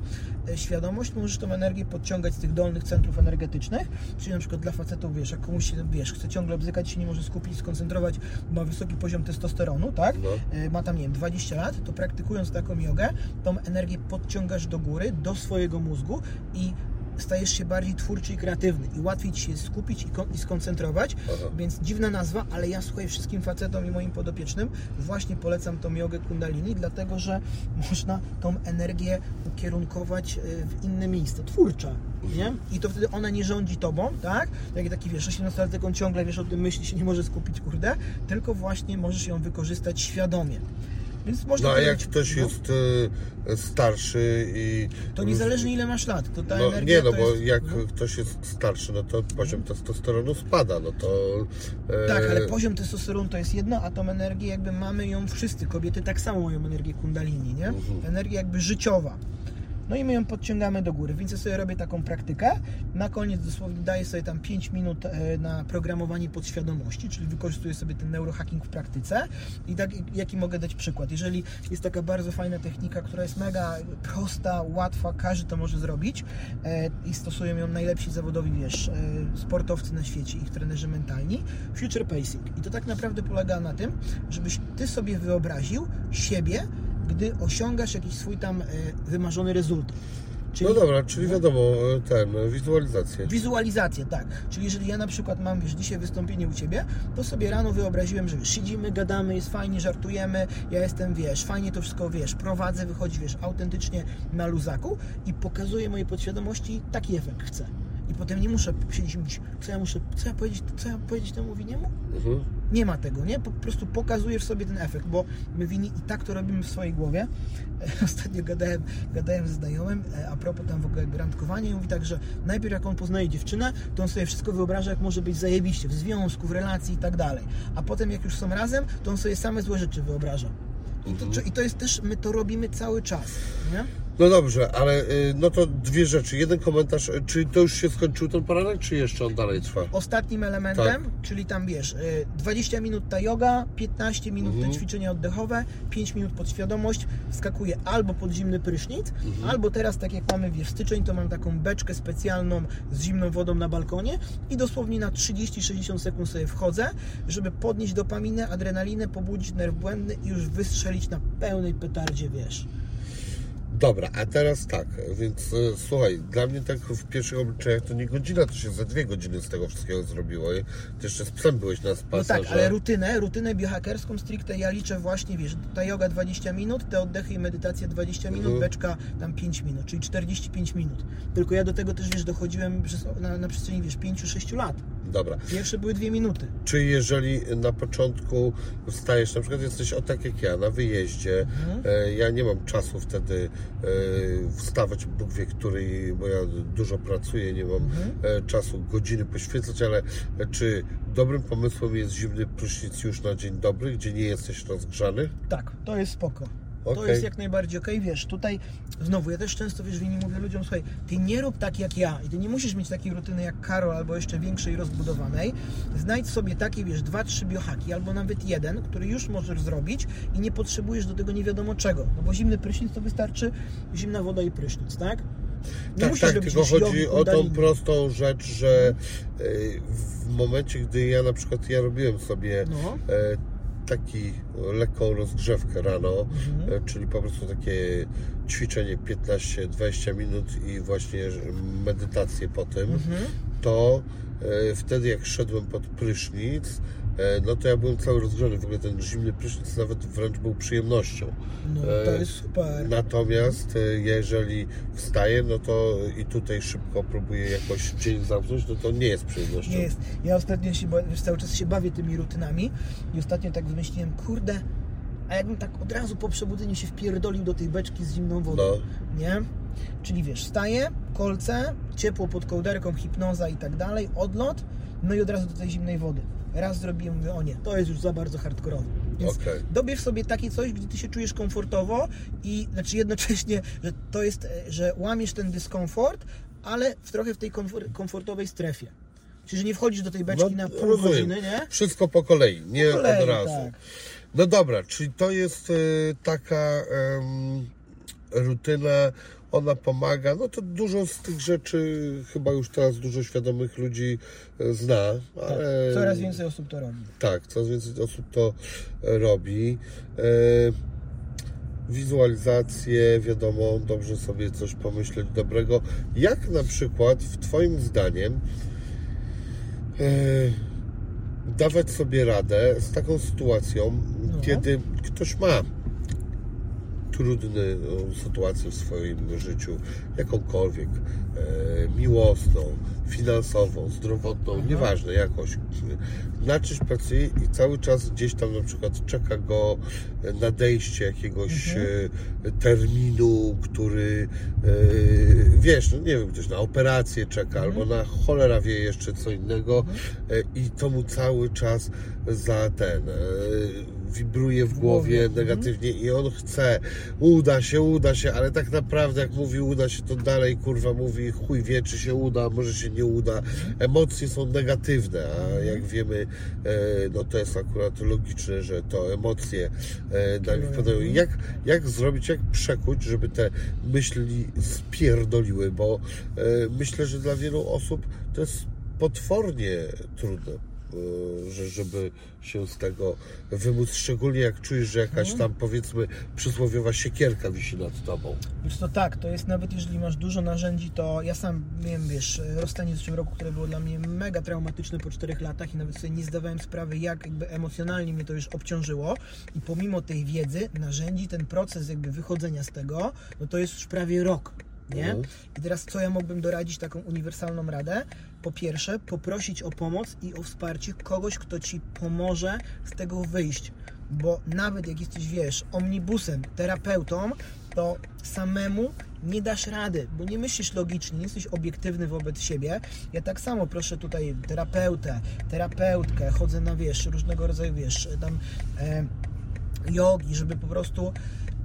e, świadomość, możesz tą energię podciągać z tych dolnych centrów energetycznych, czyli na przykład dla facetów, wiesz, jak komuś się, wiesz, chce ciągle bzykać, się nie może skupić, skoncentrować, ma wysoki poziom testosteronu, tak, No. E, ma tam, nie wiem, 20 lat, to praktykując taką jogę, tą energię podciągasz do góry, do swojego mózgu i stajesz się bardziej twórczy i kreatywny i łatwiej Ci się skupić i, kon- i skoncentrować, Aha. więc dziwna nazwa, ale ja słuchaj wszystkim facetom i moim podopiecznym właśnie polecam tą jogę kundalini, dlatego że można tą energię ukierunkować y, w inne miejsce, twórcza, nie? I to wtedy ona nie rządzi tobą, tak? Jak taki wiesz, 18 on ciągle wiesz o tym myśli, się nie może skupić, kurde, tylko właśnie możesz ją wykorzystać świadomie. Więc można No a jak ktoś no, jest e, starszy i... To niezależnie ile masz lat, to ta No, energia nie, no bo jest, jak no. ktoś jest starszy, no to poziom testosteronu spada, no to... e, Tak, ale poziom testosteronu to jest jedno, a tą energię jakby mamy ją wszyscy. Kobiety tak samo mają energię kundalini, nie? Mhm. Energia jakby życiowa. No i my ją podciągamy do góry, więc ja sobie robię taką praktykę. Na koniec dosłownie daję sobie tam 5 minut e, na programowanie podświadomości, czyli wykorzystuję sobie ten neurohacking w praktyce. I tak, jaki mogę dać przykład? Jeżeli jest taka bardzo fajna technika, która jest mega prosta, łatwa, każdy to może zrobić e, i stosują ją najlepsi zawodowi, wiesz, e, sportowcy na świecie, ich trenerzy mentalni, future pacing. I to tak naprawdę polega na tym, żebyś ty sobie wyobraził siebie, gdy osiągasz jakiś swój tam e, wymarzony rezultat. Czyli No dobra, czyli wiadomo, e, ten, e, wizualizację. Wizualizację, tak. Czyli jeżeli ja na przykład mam, wiesz, dzisiaj wystąpienie u Ciebie, to sobie rano wyobraziłem, że siedzimy, gadamy, jest fajnie, żartujemy, ja jestem, wiesz, fajnie to wszystko, wiesz, prowadzę, wychodzi, wiesz, autentycznie na luzaku i pokazuję mojej podświadomości, taki efekt chcę. I potem nie muszę siedzieć i mówić, co ja muszę, co ja powiedzieć, co ja powiedzieć temu winiemu? Mhm. Nie ma tego, nie? Po prostu pokazujesz sobie ten efekt, bo my wini i tak to robimy w swojej głowie. Ostatnio gadałem, gadałem ze znajomym e, a propos tam w ogóle jakby randkowania i mówi tak, że najpierw jak on poznaje dziewczynę, to on sobie wszystko wyobraża, jak może być zajebiście w związku, w relacji i tak dalej. A potem jak już są razem, to on sobie same złe rzeczy wyobraża. I to, I to jest też, my to robimy cały czas, nie? No dobrze, ale y, no to dwie rzeczy. Jeden komentarz, y, czy to już się skończył ten poranek, czy jeszcze on dalej trwa? Ostatnim elementem, Tak. czyli tam wiesz, y, 20 minut ta yoga, 15 minut Mhm. te ćwiczenia oddechowe, 5 minut podświadomość, wskakuje albo pod zimny prysznic, Mhm. albo teraz tak jak mamy wiesz, styczeń, to mam taką beczkę specjalną z zimną wodą na balkonie i dosłownie na 30-60 sekund sobie wchodzę, żeby podnieść dopaminę, adrenalinę, pobudzić nerw błędny i już wystrzelić na pełnej petardzie, wiesz. Dobra, a teraz tak, więc y, słuchaj, dla mnie tak w pierwszych obyczajach to nie godzina, to się za dwie godziny z tego wszystkiego zrobiło. I Ty jeszcze z psem byłeś na No spacerze. tak, ale rutynę, rutynę biohackerską stricte ja liczę właśnie, wiesz, ta yoga 20 minut, te oddechy i medytacja 20 minut, Mhm. beczka tam 5 minut, czyli 45 minut. Tylko ja do tego też, wiesz, dochodziłem przez, na, na przestrzeni, wiesz, 5-6 lat. Dobra. Pierwsze były 2 minuty. Czy jeżeli na początku wstajesz, na przykład jesteś o tak jak ja, na wyjeździe, Mhm. e, ja nie mam czasu wtedy e, wstawać, Bóg wie który, bo ja dużo pracuję, nie mam Mhm. e, czasu godziny poświęcać, ale e, czy dobrym pomysłem jest zimny prysznic już na dzień dobry, gdzie nie jesteś rozgrzany? Tak, to jest spoko. To Okej. jest jak najbardziej okej, wiesz, tutaj znowu, ja też często, wiesz, winni mówię ludziom, słuchaj, ty nie rób tak jak ja i ty nie musisz mieć takiej rutyny jak Karol albo jeszcze większej, rozbudowanej. Znajdź sobie takie, wiesz, dwa, trzy biohaki albo nawet jeden, który już możesz zrobić i nie potrzebujesz do tego nie wiadomo czego, no bo zimny prysznic to wystarczy zimna woda i prysznic, tak? Nie tak, musisz tak, tylko jogi, chodzi o tą prostą rzecz, że e, w momencie, gdy ja na przykład, ja robiłem sobie No. Taki lekką rozgrzewkę rano, Mhm. e, czyli po prostu takie ćwiczenie 15-20 minut i właśnie medytację po tym, Mhm. to e, wtedy jak szedłem pod prysznic, no to ja byłem cały rozgrzany. W ogóle ten zimny prysznic nawet wręcz był przyjemnością. No, to jest super. Natomiast e, jeżeli wstaję, no to i tutaj szybko próbuję jakoś dzień zamknąć, no to nie jest przyjemnością. Nie jest. Ja ostatnio się, cały czas się bawię tymi rutynami i ostatnio tak wymyśliłem, kurde, a jakbym tak od razu po przebudzeniu się wpierdolił do tej beczki z zimną wodą, No. nie? Czyli wiesz, wstaję, kolce, ciepło pod kołderką, hipnoza i tak dalej, odlot, no i od razu do tej zimnej wody. Raz zrobiłem, mówię, o nie, to jest już za bardzo hardkorowe. Więc Okej. dobierz sobie takie coś, gdzie ty się czujesz komfortowo i znaczy jednocześnie, że to jest, e, że łamiesz ten dyskomfort, ale w trochę w tej komfor- komfortowej strefie. Czyli, że nie wchodzisz do tej beczki na pół No, rozumiem. godziny, nie? Wszystko po kolei, nie Po kolei, od razu. tak. No dobra, czyli to jest e, taka em, rutyna, ona pomaga. No to dużo z tych rzeczy chyba już teraz dużo świadomych ludzi e, zna, ale Coraz więcej osób to robi. tak, coraz więcej osób to e, robi. E, wizualizacje, wiadomo, dobrze sobie coś pomyśleć dobrego. Jak na przykład, w Twoim zdaniem, dawać sobie radę z taką sytuacją, No. kiedy ktoś ma trudną sytuację w swoim życiu, jakąkolwiek, e, miłosną, finansową, zdrowotną, nieważne, jakoś. Na czymś pracuje i cały czas gdzieś tam na przykład czeka go nadejście jakiegoś e, terminu, który e, wiesz, no nie wiem, ktoś na operację czeka, albo na cholera wie jeszcze co innego e, i to mu cały czas za ten wibruje w głowie, negatywnie i on chce, uda się, uda się, ale tak naprawdę jak mówi uda się, to dalej kurwa mówi chuj wie, czy się uda, może się nie uda. Emocje są negatywne, a jak wiemy, e, no to jest akurat logiczne, że to emocje e, na nich wpadają. Jak, jak zrobić, jak przekuć, żeby te myśli spierdoliły, bo e, myślę, że dla wielu osób to jest potwornie trudne żeby się z tego wymóc, szczególnie jak czujesz, że jakaś tam powiedzmy przysłowiowa siekierka wisi nad tobą. Wiesz to tak, to jest nawet jeżeli masz dużo narzędzi, to ja sam miałem, wiesz, rozstanie w zeszłym roku, które było dla mnie mega traumatyczne po czterech latach i nawet sobie nie zdawałem sprawy, jak jakby emocjonalnie mnie to już obciążyło i pomimo tej wiedzy, narzędzi, ten proces jakby wychodzenia z tego, no to jest już prawie rok. Nie? Mhm. I teraz co ja mógłbym doradzić taką uniwersalną radę? Po pierwsze, poprosić o pomoc i o wsparcie kogoś, kto ci pomoże z tego wyjść. Bo nawet jak jesteś, wiesz, omnibusem, terapeutą, to samemu nie dasz rady, bo nie myślisz logicznie, nie jesteś obiektywny wobec siebie. Ja tak samo proszę tutaj terapeutę, terapeutkę, chodzę na, wiesz, różnego rodzaju, wiesz, tam e, jogi, żeby po prostu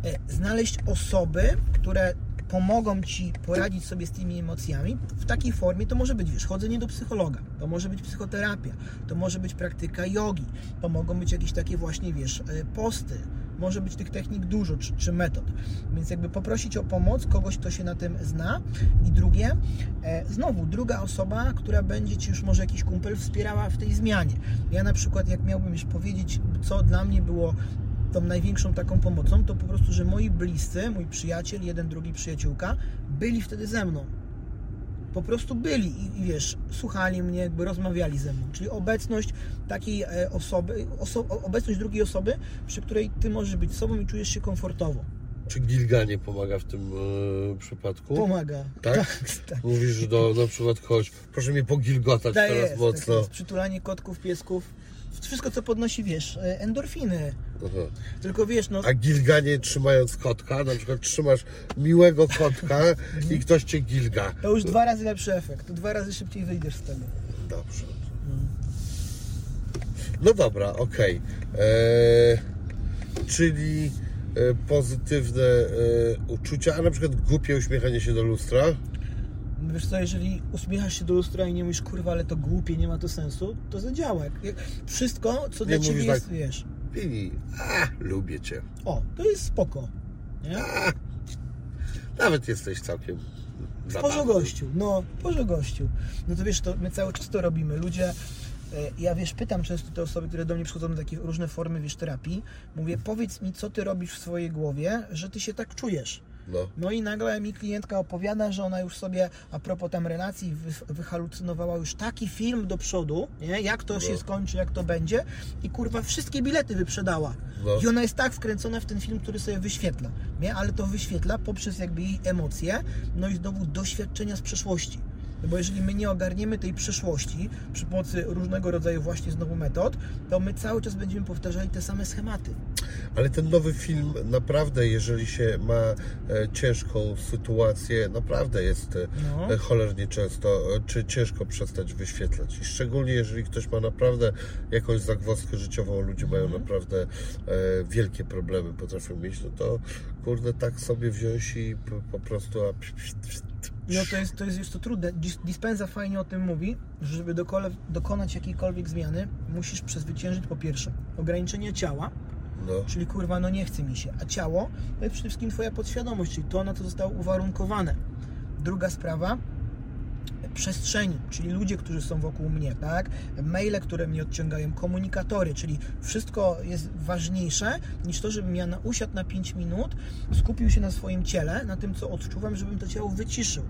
e, znaleźć osoby, które pomogą Ci poradzić sobie z tymi emocjami w takiej formie, to może być, wiesz, chodzenie do psychologa, to może być psychoterapia, to może być praktyka jogi, to mogą być jakieś takie właśnie, wiesz, e, posty, może być tych technik dużo, czy, czy metod. Więc jakby poprosić o pomoc kogoś, kto się na tym zna. I drugie, e, znowu, druga osoba, która będzie Ci już może jakiś kumpel wspierała w tej zmianie. Ja na przykład, jak miałbym już powiedzieć, co dla mnie było tą największą taką pomocą, to po prostu, że moi bliscy, mój przyjaciel, jeden, drugi przyjaciółka, byli wtedy ze mną. Po prostu byli i, i wiesz, słuchali mnie, jakby rozmawiali ze mną. Czyli obecność takiej e, osoby, oso, obecność drugiej osoby, przy której ty możesz być sobą i czujesz się komfortowo. Czy gilganie pomaga w tym e, przypadku? Pomaga. Tak? tak. Mówisz, że do, na przykład chodź, proszę mnie pogilgotać Tak teraz jest, tak mocno. jest. Przytulanie kotków, piesków. Wszystko, co podnosi, wiesz, e, endorfiny. Aha. Tylko wiesz, no, A gilganie trzymając kotka, na przykład trzymasz miłego kotka i ktoś cię gilga. to już dwa razy lepszy efekt. To dwa razy szybciej wyjdziesz z tego. Dobrze. No dobra, okej. Eee, Czyli e, pozytywne e, uczucia, a na przykład głupie uśmiechanie się do lustra. Wiesz co, jeżeli uśmiechasz się do lustra i nie mówisz, kurwa, ale to głupie, nie ma to sensu, to zadziała. Wszystko, co dla Nie Ciebie mówisz jest, tak. wiesz, Pili, a, lubię cię. o, to jest spoko. Nie? Nawet jesteś całkiem zabawny. porzogościu, no, w porzogościu. No to wiesz, to my cały czas to robimy. Ludzie, e, ja wiesz, pytam często te osoby, które do mnie przychodzą na takie różne formy, wiesz, terapii, mówię, powiedz mi, co Ty robisz w swojej głowie, że Ty się tak czujesz. No. No i nagle mi klientka opowiada, że ona już sobie, a propos tam relacji, wy, wyhalucynowała już taki film do przodu, nie? jak to się No. skończy, jak to będzie i kurwa wszystkie bilety wyprzedała. No. I ona jest tak wkręcona w ten film, który sobie wyświetla, nie? ale to wyświetla poprzez jakby jej emocje, no i znowu doświadczenia z przeszłości. No bo jeżeli my nie ogarniemy tej przeszłości przy pomocy różnego rodzaju właśnie znowu metod, to my cały czas będziemy powtarzali te same schematy. Ale ten nowy film naprawdę, jeżeli się ma e, ciężką sytuację, naprawdę jest e, No. e, cholernie często, czy ciężko przestać wyświetlać. I szczególnie jeżeli ktoś ma naprawdę jakąś zagwozdkę życiową, ludzie mają Mhm. naprawdę e, wielkie problemy, potrafią mieć, no to kurde, tak sobie wziąć i po, po prostu... A, psz, psz, psz, No to jest, to jest już to trudne. Dis- Dispenza fajnie o tym mówi, że żeby dokole, dokonać jakiejkolwiek zmiany, musisz przezwyciężyć po pierwsze ograniczenie ciała, No. Czyli kurwa, no nie chce mi się. A ciało to jest przede wszystkim twoja podświadomość, czyli to, na co zostało uwarunkowane. Druga sprawa, przestrzeni, czyli ludzie, którzy są wokół mnie, tak? Maile, które mnie odciągają, komunikatory, czyli wszystko jest ważniejsze niż to, żebym ja usiadł na 5 minut, skupił się na swoim ciele, na tym, co odczuwam, żebym to ciało wyciszył.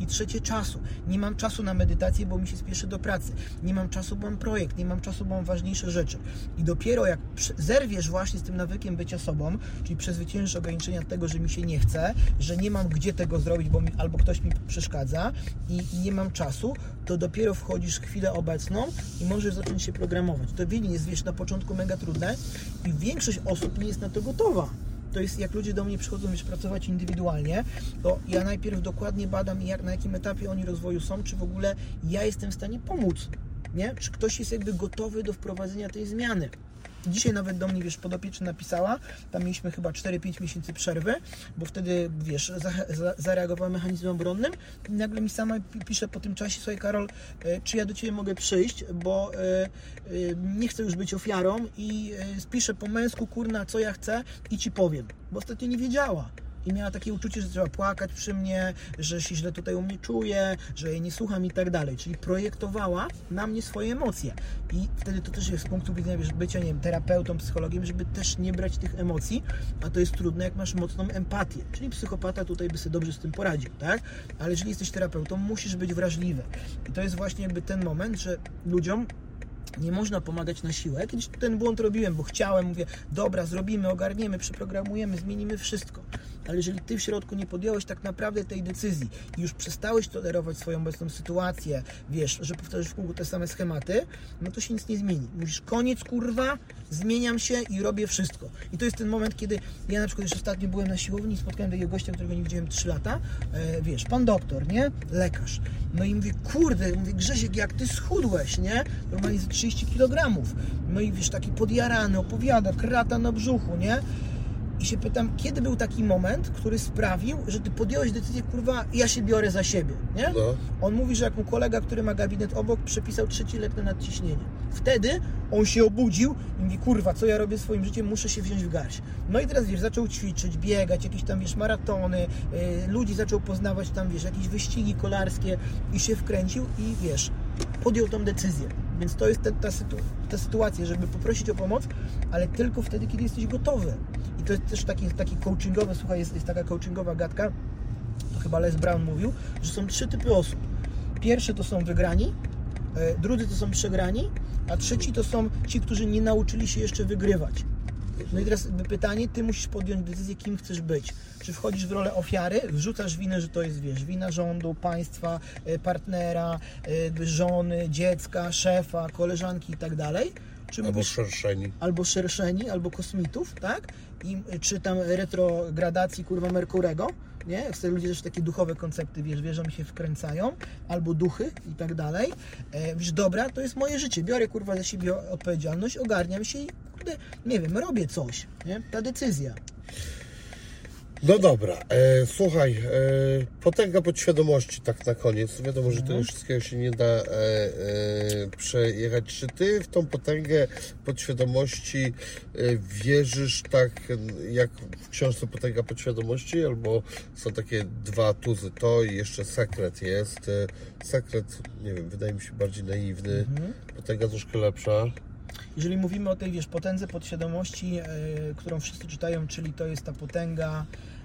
I trzecie czasu. Nie mam czasu na medytację, bo mi się spieszy do pracy. Nie mam czasu, bo mam projekt. Nie mam czasu, bo mam ważniejsze rzeczy. I dopiero jak zerwiesz właśnie z tym nawykiem bycia sobą, czyli przezwyciężysz ograniczenia tego, że mi się nie chce, że nie mam gdzie tego zrobić, bo mi, albo ktoś mi przeszkadza i, i nie mam czasu, to dopiero wchodzisz w chwilę obecną i możesz zacząć się programować. To wiele jest, wiesz, na początku mega trudne i większość osób nie jest na to gotowa to jest jak ludzie do mnie przychodzą wiesz, pracować indywidualnie, to ja najpierw dokładnie badam jak na jakim etapie oni rozwoju są, czy w ogóle ja jestem w stanie pomóc, nie? Czy ktoś jest jakby gotowy do wprowadzenia tej zmiany. Dzisiaj nawet do mnie, wiesz, podopieczna napisała, tam mieliśmy chyba 4-5 miesięcy przerwy, bo wtedy, wiesz, za, za, mechanizmem obronnym nagle mi sama pi- pisze po tym czasie, słuchaj Karol, e, czy ja do Ciebie mogę przyjść, bo e, e, nie chcę już być ofiarą i spiszę po męsku, kurna, co ja chcę i Ci powiem, bo ostatnio nie wiedziała. I miała takie uczucie, że trzeba płakać przy mnie, że się źle tutaj u mnie czuje, że jej nie słucham i tak dalej. Czyli projektowała na mnie swoje emocje. I wtedy to też jest z punktu widzenia wiesz, bycia, nie wiem, terapeutą, psychologiem, żeby też nie brać tych emocji, a to jest trudne, jak masz mocną empatię. Czyli psychopata tutaj by sobie dobrze z tym poradził, tak? Ale jeżeli jesteś terapeutą, musisz być wrażliwy. I to jest właśnie jakby ten moment, że ludziom nie można pomagać na siłę. Kiedyś ten błąd robiłem, bo chciałem, mówię, dobra, zrobimy, ogarniemy, przeprogramujemy, zmienimy wszystko. Ale jeżeli ty w środku nie podjąłeś tak naprawdę tej decyzji i już przestałeś tolerować swoją obecną sytuację, wiesz, że powtarzasz w kółku te same schematy, no to się nic nie zmieni. Mówisz, koniec, kurwa, zmieniam się i robię wszystko. I to jest ten moment, kiedy ja na przykład już ostatnio byłem na siłowni i spotkałem takiego gościa, którego nie widziałem 3 lata, e, wiesz, pan doktor, nie? Lekarz. No i mówię, kurde, mówię, Grzesiek, jak ty schudłeś, nie? Normalnie ze 30 kg. No i wiesz, taki podjarany, opowiada, krata na brzuchu, nie? I się pytam, kiedy był taki moment, który sprawił, że ty podjąłeś decyzję, kurwa, ja się biorę za siebie, nie? No. On mówi, że jak mu kolega, który ma gabinet obok, przepisał trzeci lek na nadciśnienie. Wtedy on się obudził i mówi, kurwa, co ja robię swoim życiem, muszę się wziąć w garść. No i teraz, wiesz, zaczął ćwiczyć, biegać, jakieś tam, wiesz, maratony, yy, ludzi zaczął poznawać tam, wiesz, jakieś wyścigi kolarskie i się wkręcił i, wiesz, podjął tą decyzję. Więc to jest ta, ta, sytu, ta sytuacja, żeby poprosić o pomoc, ale tylko wtedy, kiedy jesteś gotowy. I to jest też taki, taki coachingowe, słuchaj, jest, jest taka coachingowa gadka, to chyba Les Brown mówił, że są trzy typy osób. Pierwsze to są wygrani, e, drudzy to są przegrani, a trzeci to są ci, którzy nie nauczyli się jeszcze wygrywać. No i teraz pytanie, ty musisz podjąć decyzję, kim chcesz być. Czy wchodzisz w rolę ofiary, wrzucasz winę, że to jest, wiesz, wina rządu, państwa, e, partnera, e, żony, dziecka, szefa, koleżanki i tak dalej. Czy Albo mówisz, szerszeni. albo szerszeni, albo kosmitów, tak? I czy tam retrogradacji kurwa Merkurego, nie? Jak sobie ludzie też takie duchowe koncepty, wiesz, wierzą i się wkręcają, albo duchy i tak dalej. E, wiesz, dobra, to jest moje życie, biorę kurwa za siebie odpowiedzialność, ogarniam się i kurde, nie wiem, robię coś, nie? Ta decyzja. No dobra, e, słuchaj, e, potęga podświadomości tak na koniec. Wiadomo, że tego wszystkiego się nie da e, e, przejechać. Czy ty w tą potęgę podświadomości e, wierzysz tak jak w książce Potęga podświadomości? Albo są takie dwa tuzy, to i jeszcze sekret jest. E, sekret, nie wiem, wydaje mi się bardziej naiwny. Potęga troszkę lepsza. Jeżeli mówimy o tej, wiesz, potędze podświadomości, e, którą wszyscy czytają, czyli to jest ta potęga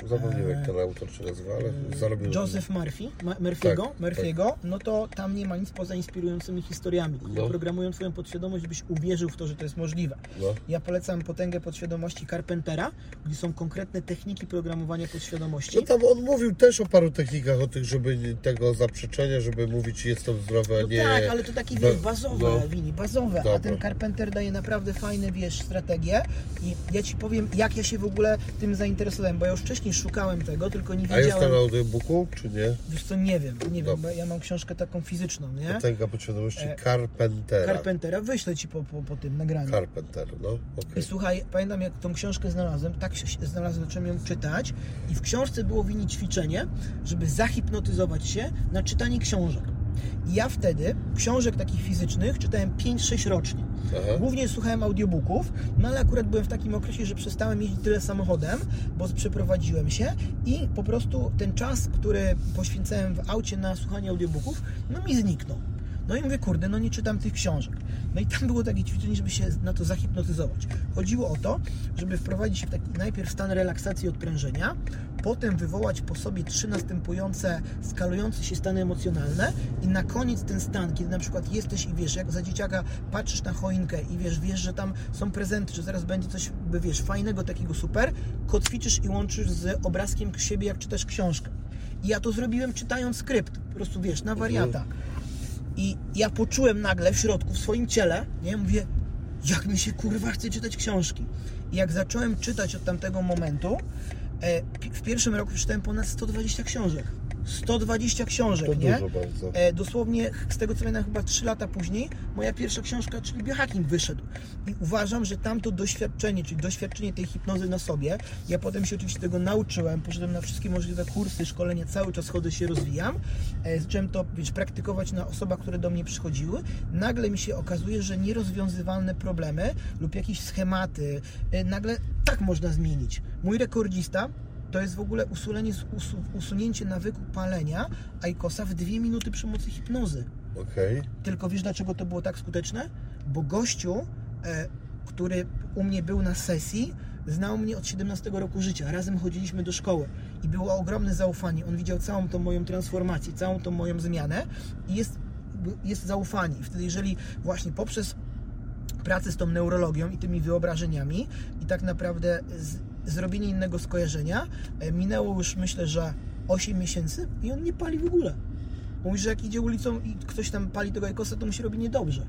Zapomniałem jak ten autor się nazywa, ale zarobił... Joseph Murphy, Ma- Murphy'ego, Tak, Murphy'ego, no to tam nie ma nic poza inspirującymi historiami, No. programują Twoją podświadomość, żebyś uwierzył w to, że to jest możliwe. No. Ja polecam potęgę podświadomości Carpentera, gdzie są konkretne techniki programowania podświadomości. No tam on mówił też o paru technikach, o tych, żeby tego zaprzeczenia, żeby mówić jestem zdrowy, a No nie... tak, ale to takie wiesz, bazowe, no. Wini, bazowe, a Dobra. ten Carpenter daje naprawdę fajne, wiesz, strategie i ja Ci powiem, jak ja się w ogóle tym zainteresowałem, bo ja już wcześniej szukałem tego, tylko nie A jest wiedziałem, ten audiobooku, czy nie? wiesz co, nie wiem, nie wiem, Dobra. ja mam książkę taką fizyczną, nie? Potęga podświadomości E, Carpentera. Carpentera, wyślę Ci po, po, po tym nagraniu. Carpenter, no, okej. I słuchaj, pamiętam jak tą książkę znalazłem, tak się się znalazłem, zacząłem ją czytać i w książce było wini ćwiczenie, żeby zahipnotyzować się na czytanie książek. I ja wtedy książek takich fizycznych czytałem 5-6 rocznie. Aha. Głównie słuchałem audiobooków, no ale akurat byłem w takim okresie, że przestałem jeździć tyle samochodem, bo przeprowadziłem się i po prostu ten czas, który poświęcałem w aucie na słuchanie audiobooków, no mi zniknął. No i mówię, kurde, no nie czytam tych książek. No i tam było takie ćwiczenie, żeby się na to zahipnotyzować. Chodziło o to, żeby wprowadzić się w taki najpierw stan relaksacji i odprężenia, potem wywołać po sobie trzy następujące skalujące się stany emocjonalne i na koniec ten stan, kiedy na przykład jesteś i wiesz, jak za dzieciaka patrzysz na choinkę i wiesz, wiesz, że tam są prezenty, że zaraz będzie coś, by wiesz, fajnego, takiego super, kotwiczysz i łączysz z obrazkiem siebie, jak czytasz książkę. I ja to zrobiłem czytając skrypt, po prostu wiesz, na wariata. I ja poczułem nagle w środku, w swoim ciele, nie, mówię, jak mi się kurwa chce czytać książki. I jak zacząłem czytać od tamtego momentu, e, w pierwszym roku przeczytałem ponad 120 książek. 120 książek, To nie? dużo bardzo. E, dosłownie, z tego co pamiętam, chyba 3 lata później, moja pierwsza książka, czyli biohacking, wyszedł. I uważam, że tamto doświadczenie, czyli doświadczenie tej hipnozy na sobie, ja potem się oczywiście tego nauczyłem, poszedłem na wszystkie możliwe kursy, szkolenia, cały czas chodzę, się rozwijam. E, zacząłem to wiesz, praktykować na osobach, które do mnie przychodziły. Nagle mi się okazuje, że nierozwiązywalne problemy lub jakieś schematy, e, nagle tak można zmienić. Mój rekordzista to jest w ogóle usulenie, usu, usunięcie nawyku palenia Aikosa w dwie minuty przy pomocy hipnozy. Okej. Tylko wiesz dlaczego to było tak skuteczne? Bo gościu, e, który u mnie był na sesji, znał mnie od 17 roku życia. Razem chodziliśmy do szkoły i było ogromne zaufanie. On widział całą tą moją transformację, całą tą moją zmianę i jest, jest zaufanie. I wtedy, jeżeli właśnie poprzez pracę z tą neurologią i tymi wyobrażeniami i tak naprawdę z, zrobienie innego skojarzenia, e, minęło już myślę, że 8 miesięcy i on nie pali w ogóle. Mówi, że jak idzie ulicą i ktoś tam pali tego ekosa, to mu się robi niedobrze.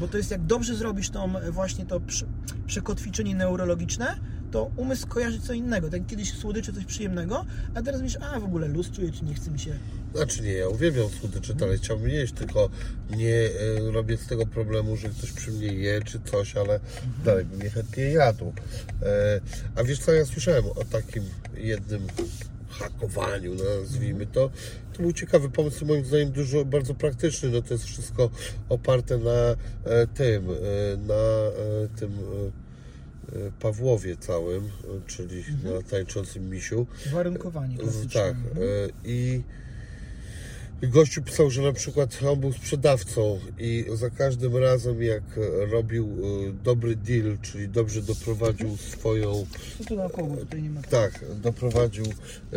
Bo to jest jak dobrze zrobisz tą e, właśnie to prze- przekotwiczenie neurologiczne, to umysł kojarzy co innego. Tak kiedyś słodycze coś przyjemnego, a teraz mówisz, a w ogóle luz czuję, czy nie chce mi się. Znaczy nie, ja uwielbiam słodycze, ale chciałbym jeść, tylko nie e, robię z tego problemu, że ktoś przy mnie je czy coś, ale dalej bym je chętnie jadł. E, a wiesz co, ja słyszałem o takim jednym hakowaniu, nazwijmy to. To był ciekawy pomysł, moim zdaniem dużo, bardzo praktyczny. No to jest wszystko oparte na e, tym, e, na e, tym e, Pawłowie całym, e, czyli na tańczącym misiu. Warunkowanie W-. Tak. Mhm. I i gościu pisał, że na przykład on był sprzedawcą i za każdym razem jak robił e, dobry deal, czyli dobrze doprowadził swoją, Co tu naokoło? Tutaj nie ma. tak, doprowadził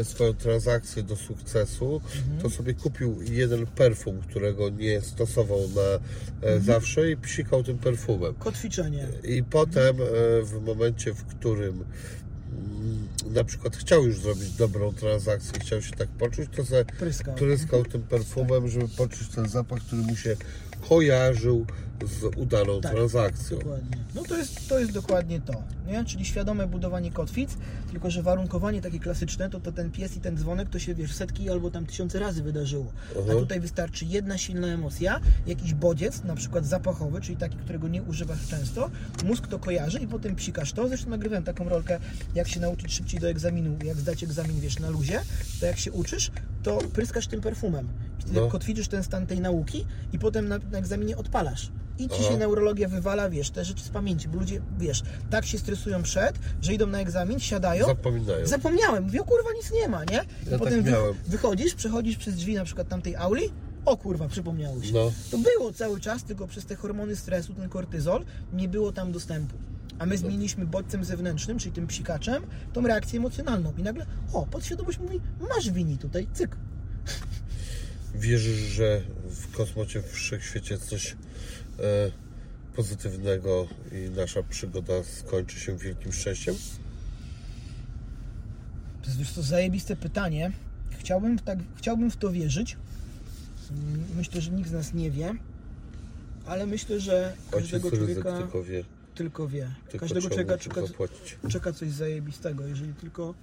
swoją transakcję do sukcesu, Mhm. to sobie kupił jeden perfum, którego nie stosował na e, Mhm. zawsze i psikał tym perfumem. Kotwiczenie. I potem e, w momencie, w którym na przykład chciał już zrobić dobrą transakcję, chciał się tak poczuć, to se Pryskał. pryskał tym perfumem, żeby poczuć ten zapach, który mu się kojarzył z udaną Tak, transakcją. Dokładnie. No to jest, to jest dokładnie to, nie? Czyli świadome budowanie kotwic, tylko że warunkowanie takie klasyczne, to, to ten pies i ten dzwonek to się wiesz setki albo tam tysiące razy wydarzyło. A Mhm. tutaj wystarczy jedna silna emocja, jakiś bodziec, na przykład zapachowy, czyli taki, którego nie używasz często, mózg to kojarzy i potem psikasz to. Zresztą nagrywałem taką rolkę, jak się nauczyć szybciej do egzaminu, jak zdać egzamin, wiesz, na luzie, to jak się uczysz, to pryskasz tym perfumem. I No. kotwiczysz ten stan tej nauki i potem na, na egzaminie odpalasz. I ci Aha. się neurologia wywala, wiesz, te rzeczy z pamięci, bo ludzie, wiesz, tak się stresują przed, że idą na egzamin, siadają, Zapominają. zapomniałem, mówię, o kurwa, nic nie ma, nie? I Ja potem tak wychodzisz, przechodzisz przez drzwi na przykład tamtej auli, o kurwa, przypomniało się. No. To było cały czas, tylko przez te hormony stresu, ten kortyzol, nie było tam dostępu. A my zmieniliśmy bodźcem zewnętrznym, czyli tym psikaczem, tą reakcję emocjonalną. I nagle, o, podświadomość mówi, masz wini tutaj, cyk. Wierzysz, że w kosmocie, w wszechświecie coś pozytywnego i nasza przygoda skończy się wielkim szczęściem? To jest co, zajebiste pytanie. Chciałbym w, tak, chciałbym w to wierzyć. Mm, Myślę, że nikt z nas nie wie, ale myślę, że każdego Ojciec człowieka tylko wie, tylko wie. tylko Każdego człowieka czeka, czeka coś zajebistego, jeżeli tylko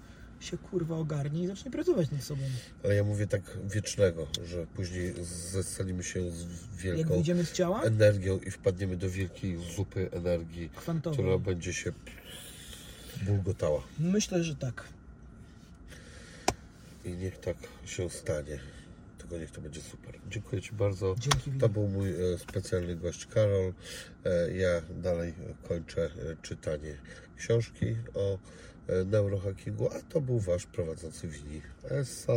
się kurwa ogarnie i zacznie pracować nad sobą. Ale ja mówię tak wiecznego, że później zesalimy się z Jak wielką wyjdziemy z ciała, energią i wpadniemy do wielkiej zupy energii, kwantowo. która będzie się bulgotała. Myślę, że tak. I niech tak się stanie. Dlatego niech to będzie super. Dziękuję Ci bardzo. Dzięki, To był mój e, specjalny gość Karol. E, Ja dalej kończę e, czytanie książki o E, neurohackingu, a to był Wasz prowadzący wini. ESA.